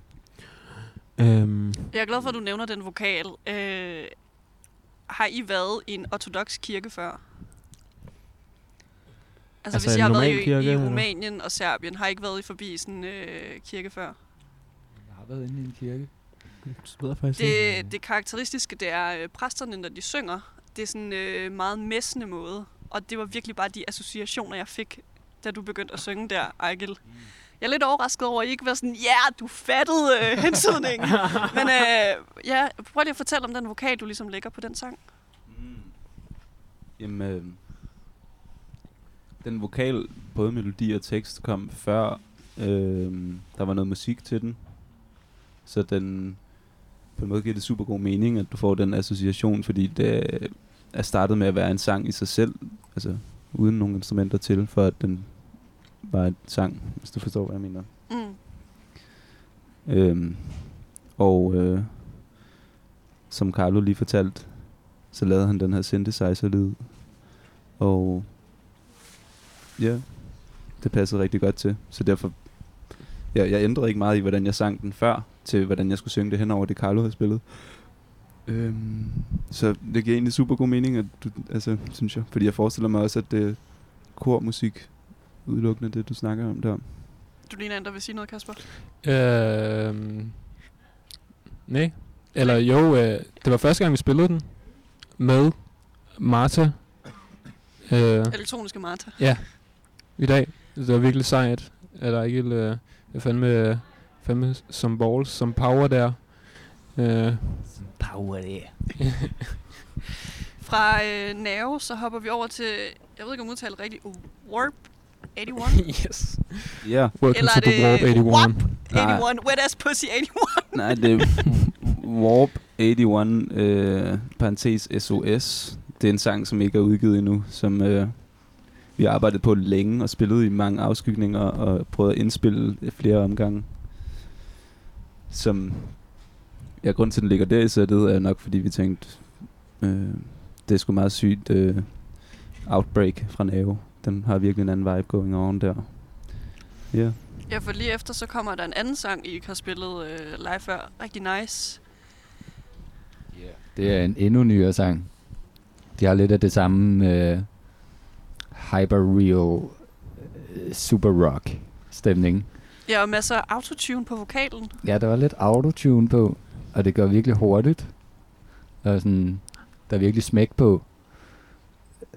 Øhm, Jeg er glad for, at du nævner den vokal. Øh, har I været i en ortodox kirke før? Altså, Altså hvis jeg har været i, kirke, i eller? Rumænien og Serbien, har I ikke været i forbi sådan en øh, kirke før? Været inde i en kirke. det. Det, det karakteristiske, det er øh, præsterne, når de synger. Det er sådan øh, meget messende måde. Og det var virkelig bare de associationer, jeg fik, da du begyndte at synge der, Ejgil. Jeg er lidt overrasket over, at I ikke var sådan, ja, du fattede øh, hensydningen. Men øh, ja, prøv lige at fortælle om den vokal, du ligesom lægger på den sang. Jamen, øh, den vokal, både melodi og tekst, kom før øh, der var noget musik til den. Så den, på en måde giver det super god mening, at du får den association, fordi det er startet med at være en sang i sig selv, altså uden nogen instrumenter til, for at den var en sang, hvis du forstår, hvad jeg mener. Mm. Øhm, og øh, som Carlo lige fortalte, så lavede han den her synthesizer-lyd. Og ja, det passede rigtig godt til. Så derfor, ja, jeg ændrede ikke meget i, hvordan jeg sang den før, til hvordan jeg skulle synge det hen over det, Carlo havde spillet. Øhm, så det giver egentlig super god mening, at du, altså, synes jeg. Fordi jeg forestiller mig også, at det er kormusik udelukkende, det du snakker om der. Du ligner en, der vil sige noget, Kasper. Øhm, nej. Eller jo, øh, det var første gang, vi spillede den med Martha. Øh, Elektroniske Martha. Ja, i dag. Det var virkelig sejt. Er der ikke øh, jeg fandme, fandme som balls, som power der. Øh, Power der. Fra øh, Nave, så hopper vi over til, jeg ved ikke om udtale rigtigt, uh, Warp 81? yes. Ja. Welcome Eller to er the det Warp 81. Warp Nej. 81, Wet Ass Pussy 81? Nej, det er Warp 81, øh, parentes SOS. Det er en sang, som ikke er udgivet endnu, som øh, vi har arbejdet på længe og spillet i mange afskygninger og prøvet at indspille flere omgange. Som, ja, grund til, at den ligger der i sættet, er nok, fordi vi tænkte, øh, det er sgu meget sygt øh, Outbreak fra Nave. Den har virkelig en anden vibe going on der. Ja. Yeah. Ja, for lige efter, så kommer der en anden sang, I ikke har spillet øh, live før. Rigtig nice. Det er en endnu nyere sang. De har lidt af det samme øh, hyper-real øh, super rock stemning. Ja, og masser af autotune på vokalen. Ja, der var lidt autotune på, og det går virkelig hurtigt. Og sådan, der er virkelig smæk på.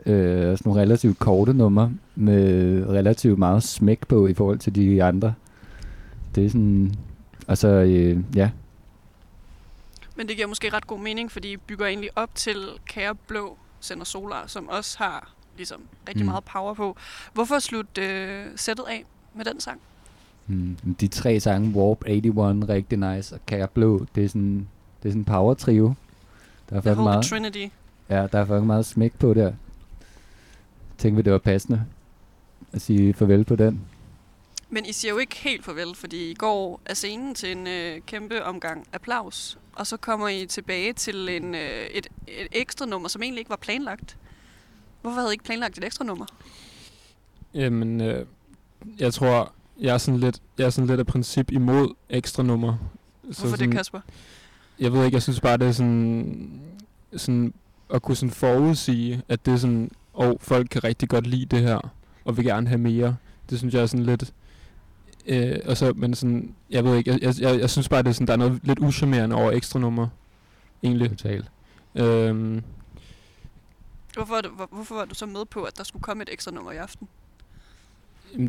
Øh, og sådan nogle relativt korte numre med relativt meget smæk på i forhold til de andre. Det er sådan... Og så, øh, ja, Men det giver måske ret god mening, fordi I bygger egentlig op til Kære Blå Sender Solar, som også har ligesom rigtig Mm. meget power på. Hvorfor slutte øh, sættet af med den sang? Mm, de tre sange, Warp 81, rigtig nice, og Kære Blå, det er sådan, det er sådan en power trio. Der er The meget, Trinity. Ja, der er fucking meget smæk på der. Tænkte vi, det var passende at sige farvel på den. Men I siger jo ikke helt farvel, fordi I går af scenen til en øh, kæmpe omgang applaus, og så kommer I tilbage til en, øh, et, et ekstra nummer, som egentlig ikke var planlagt. Hvorfor havde I ikke planlagt et ekstra nummer? Jamen, øh, jeg tror, jeg er sådan lidt, jeg er sådan lidt af princip imod ekstra nummer. Hvorfor det, sådan, Kasper? Jeg ved ikke, jeg synes bare, det er sådan, sådan at kunne sådan forudsige, at det er sådan, og folk kan rigtig godt lide det her, og vil gerne have mere. Det synes jeg er sådan lidt, Øh, og så, men sådan, jeg ved ikke, jeg, jeg, jeg, jeg synes bare, det er sådan, der er noget lidt uschammerende over ekstra nummer, egentlig. Totalt. Øhm, Hvorfor, hvor, hvorfor var du så med på, at der skulle komme et ekstra nummer i aften?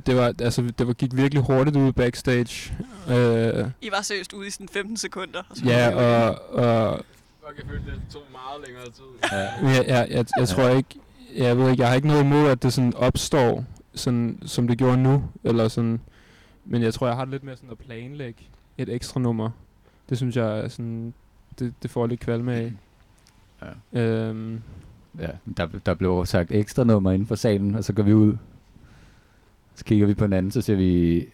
Det var, altså, det var, gik virkelig hurtigt ud backstage. Øh, I var seriøst ude i sådan 15 sekunder. Og så ja, og, og Fuck, jeg følte, det tog meget længere tid. Men jeg, jeg, jeg, jeg tror ikke, jeg ved ikke, jeg har ikke noget imod, at det sådan opstår, sådan, som det gjorde nu, eller sådan, men jeg tror, jeg har det lidt mere sådan at planlægge et ekstra nummer. Det synes jeg er sådan, det, det får lidt kvalme af. Ja. Øhm, Ja, der, der blev sagt ekstra nummer inden for salen, og så går vi ud. Så kigger vi på hinanden, så siger vi...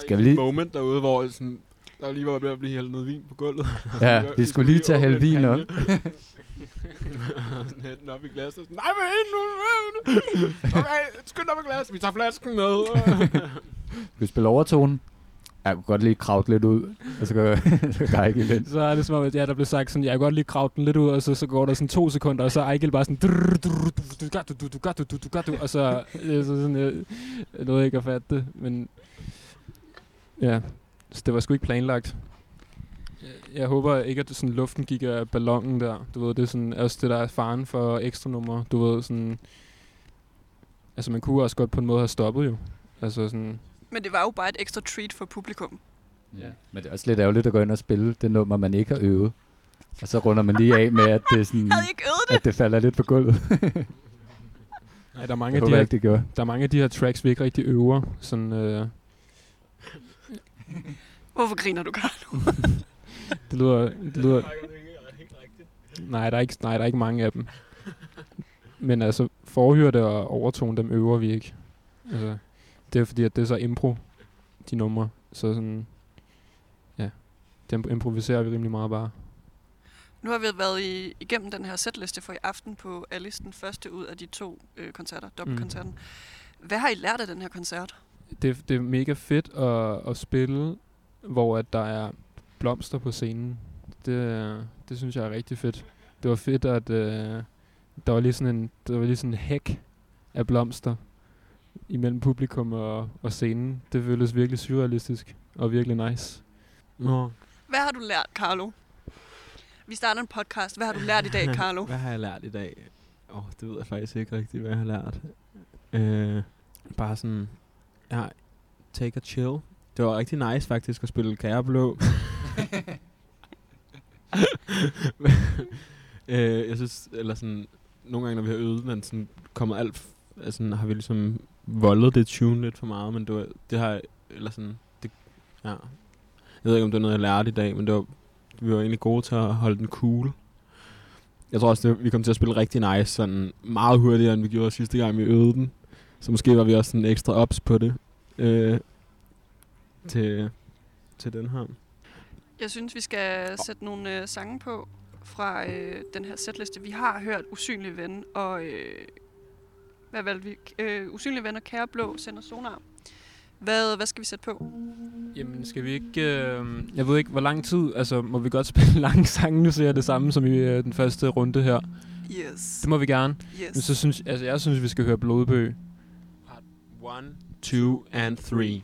Skal vi lige... moment derude, hvor sådan, der lige var ved at blive hældt noget vin på gulvet. Ja, vi skulle lige til at hælde vin op. Sådan hætte den op i glasset. Nej, men ind nu! Okay, skynd op i glas. Vi tager flasken med. Vi spiller overtonen. Jeg kunne godt lige kravte lidt ud, og så går så går Ejgil ind. så er det som om, at ja, der blev sagt sådan, jeg kan godt lige kravte den lidt ud, og så, så går der sådan to sekunder, og så er Ejgil bare sådan, du, du, gør du, du, du, du, du, du, du, og så, øh, så sådan, jeg, jeg nåede ikke at fatte det, men ja, så det var sgu ikke planlagt. Jeg- Jeg håber ikke, at det sådan, luften gik af ballonen der. Du ved, det er sådan, også det, der er faren for ekstra nummer. Du ved, sådan... Altså, man kunne også godt på en måde have stoppet jo. Altså sådan... Men det var jo bare et ekstra treat for publikum. Ja. Men det er også lidt ærgerligt at gå ind og spille det nummer, man ikke har øvet. Og så runder man lige af med, at det, sådan, Havde I ikke øvet det? at det falder lidt på gulvet. Ja, der er mange Jeg af de her, ikke, det. Der er mange af de her tracks, vi ikke rigtig øver. Sådan, øh, Hvorfor griner du, Carlo? det lyder... Det lyder nej, der er ikke, nej, der er ikke mange af dem. Men altså, forhyrte og overtone, dem øver vi ikke. Altså, det er fordi, at det er så impro, de numre. Så sådan, ja, dem improviserer vi rimelig meget bare. Nu har vi været i, igennem den her setliste for i aften på Alice, den første ud af de to øh, koncerter, dobbeltkoncerten. Mm. Hvad har I lært af den her koncert? det, det er mega fedt at, at spille, hvor at der er blomster på scenen. Det, det synes jeg er rigtig fedt. Det var fedt, at øh, der var lige sådan en, der var lige sådan en hæk af blomster imellem publikum og, og scenen. Det føltes virkelig surrealistisk og virkelig nice. Nå. Hvad har du lært, Carlo? Vi starter en podcast. Hvad har du lært i dag, Carlo? hvad har jeg lært i dag? Åh, oh, det ved jeg faktisk ikke rigtigt, hvad jeg har lært. Øh, bare sådan, ja, take a chill. Det var rigtig nice faktisk at spille Kæreblå. øh, jeg synes, eller sådan, nogle gange, når vi har øvet den, sådan, kommer alt, altså, har vi ligesom voldet det tune lidt for meget, men det, var, det har, eller sådan, det, ja. Jeg ved ikke, om det var noget, jeg lærte i dag, men det var, vi var egentlig gode til at holde den cool. Jeg tror også, det, vi kom til at spille rigtig nice, sådan meget hurtigere, end vi gjorde sidste gang, vi øvede den. Så måske var vi også sådan ekstra ops på det øh, til, til den her. Jeg synes, vi skal sætte nogle øh, sange på fra øh, den her setliste. Vi har hørt Usynlig Ven og... Øh, hvad valgte vi? Øh, usynlige venner, kære blå, sender sonar. Hvad, hvad skal vi sætte på? Jamen, skal vi ikke... Øh, jeg ved ikke, hvor lang tid... Altså, må vi godt spille lange sange? Nu ser jeg det samme som i øh, den første runde her. Yes. Det må vi gerne. Yes. Men så synes... Altså, jeg synes, vi skal høre blodbø. Part 1, 2 and 3.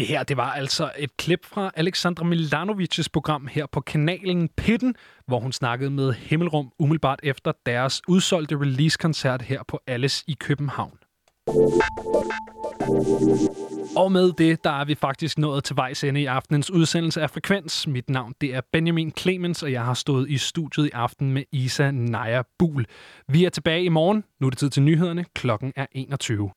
Det her, det var altså et klip fra Alexandra Milanovics program her på kanalen Pitten, hvor hun snakkede med Himmelrum umiddelbart efter deres udsolgte release-koncert her på Alice i København. Og med det, der er vi faktisk nået til vejs ende i aftenens udsendelse af Frekvens. Mit navn, det er Benjamin Clemens, og jeg har stået i studiet i aften med Isa Naja Bul. Vi er tilbage i morgen. Nu er det tid til nyhederne. Klokken er 21.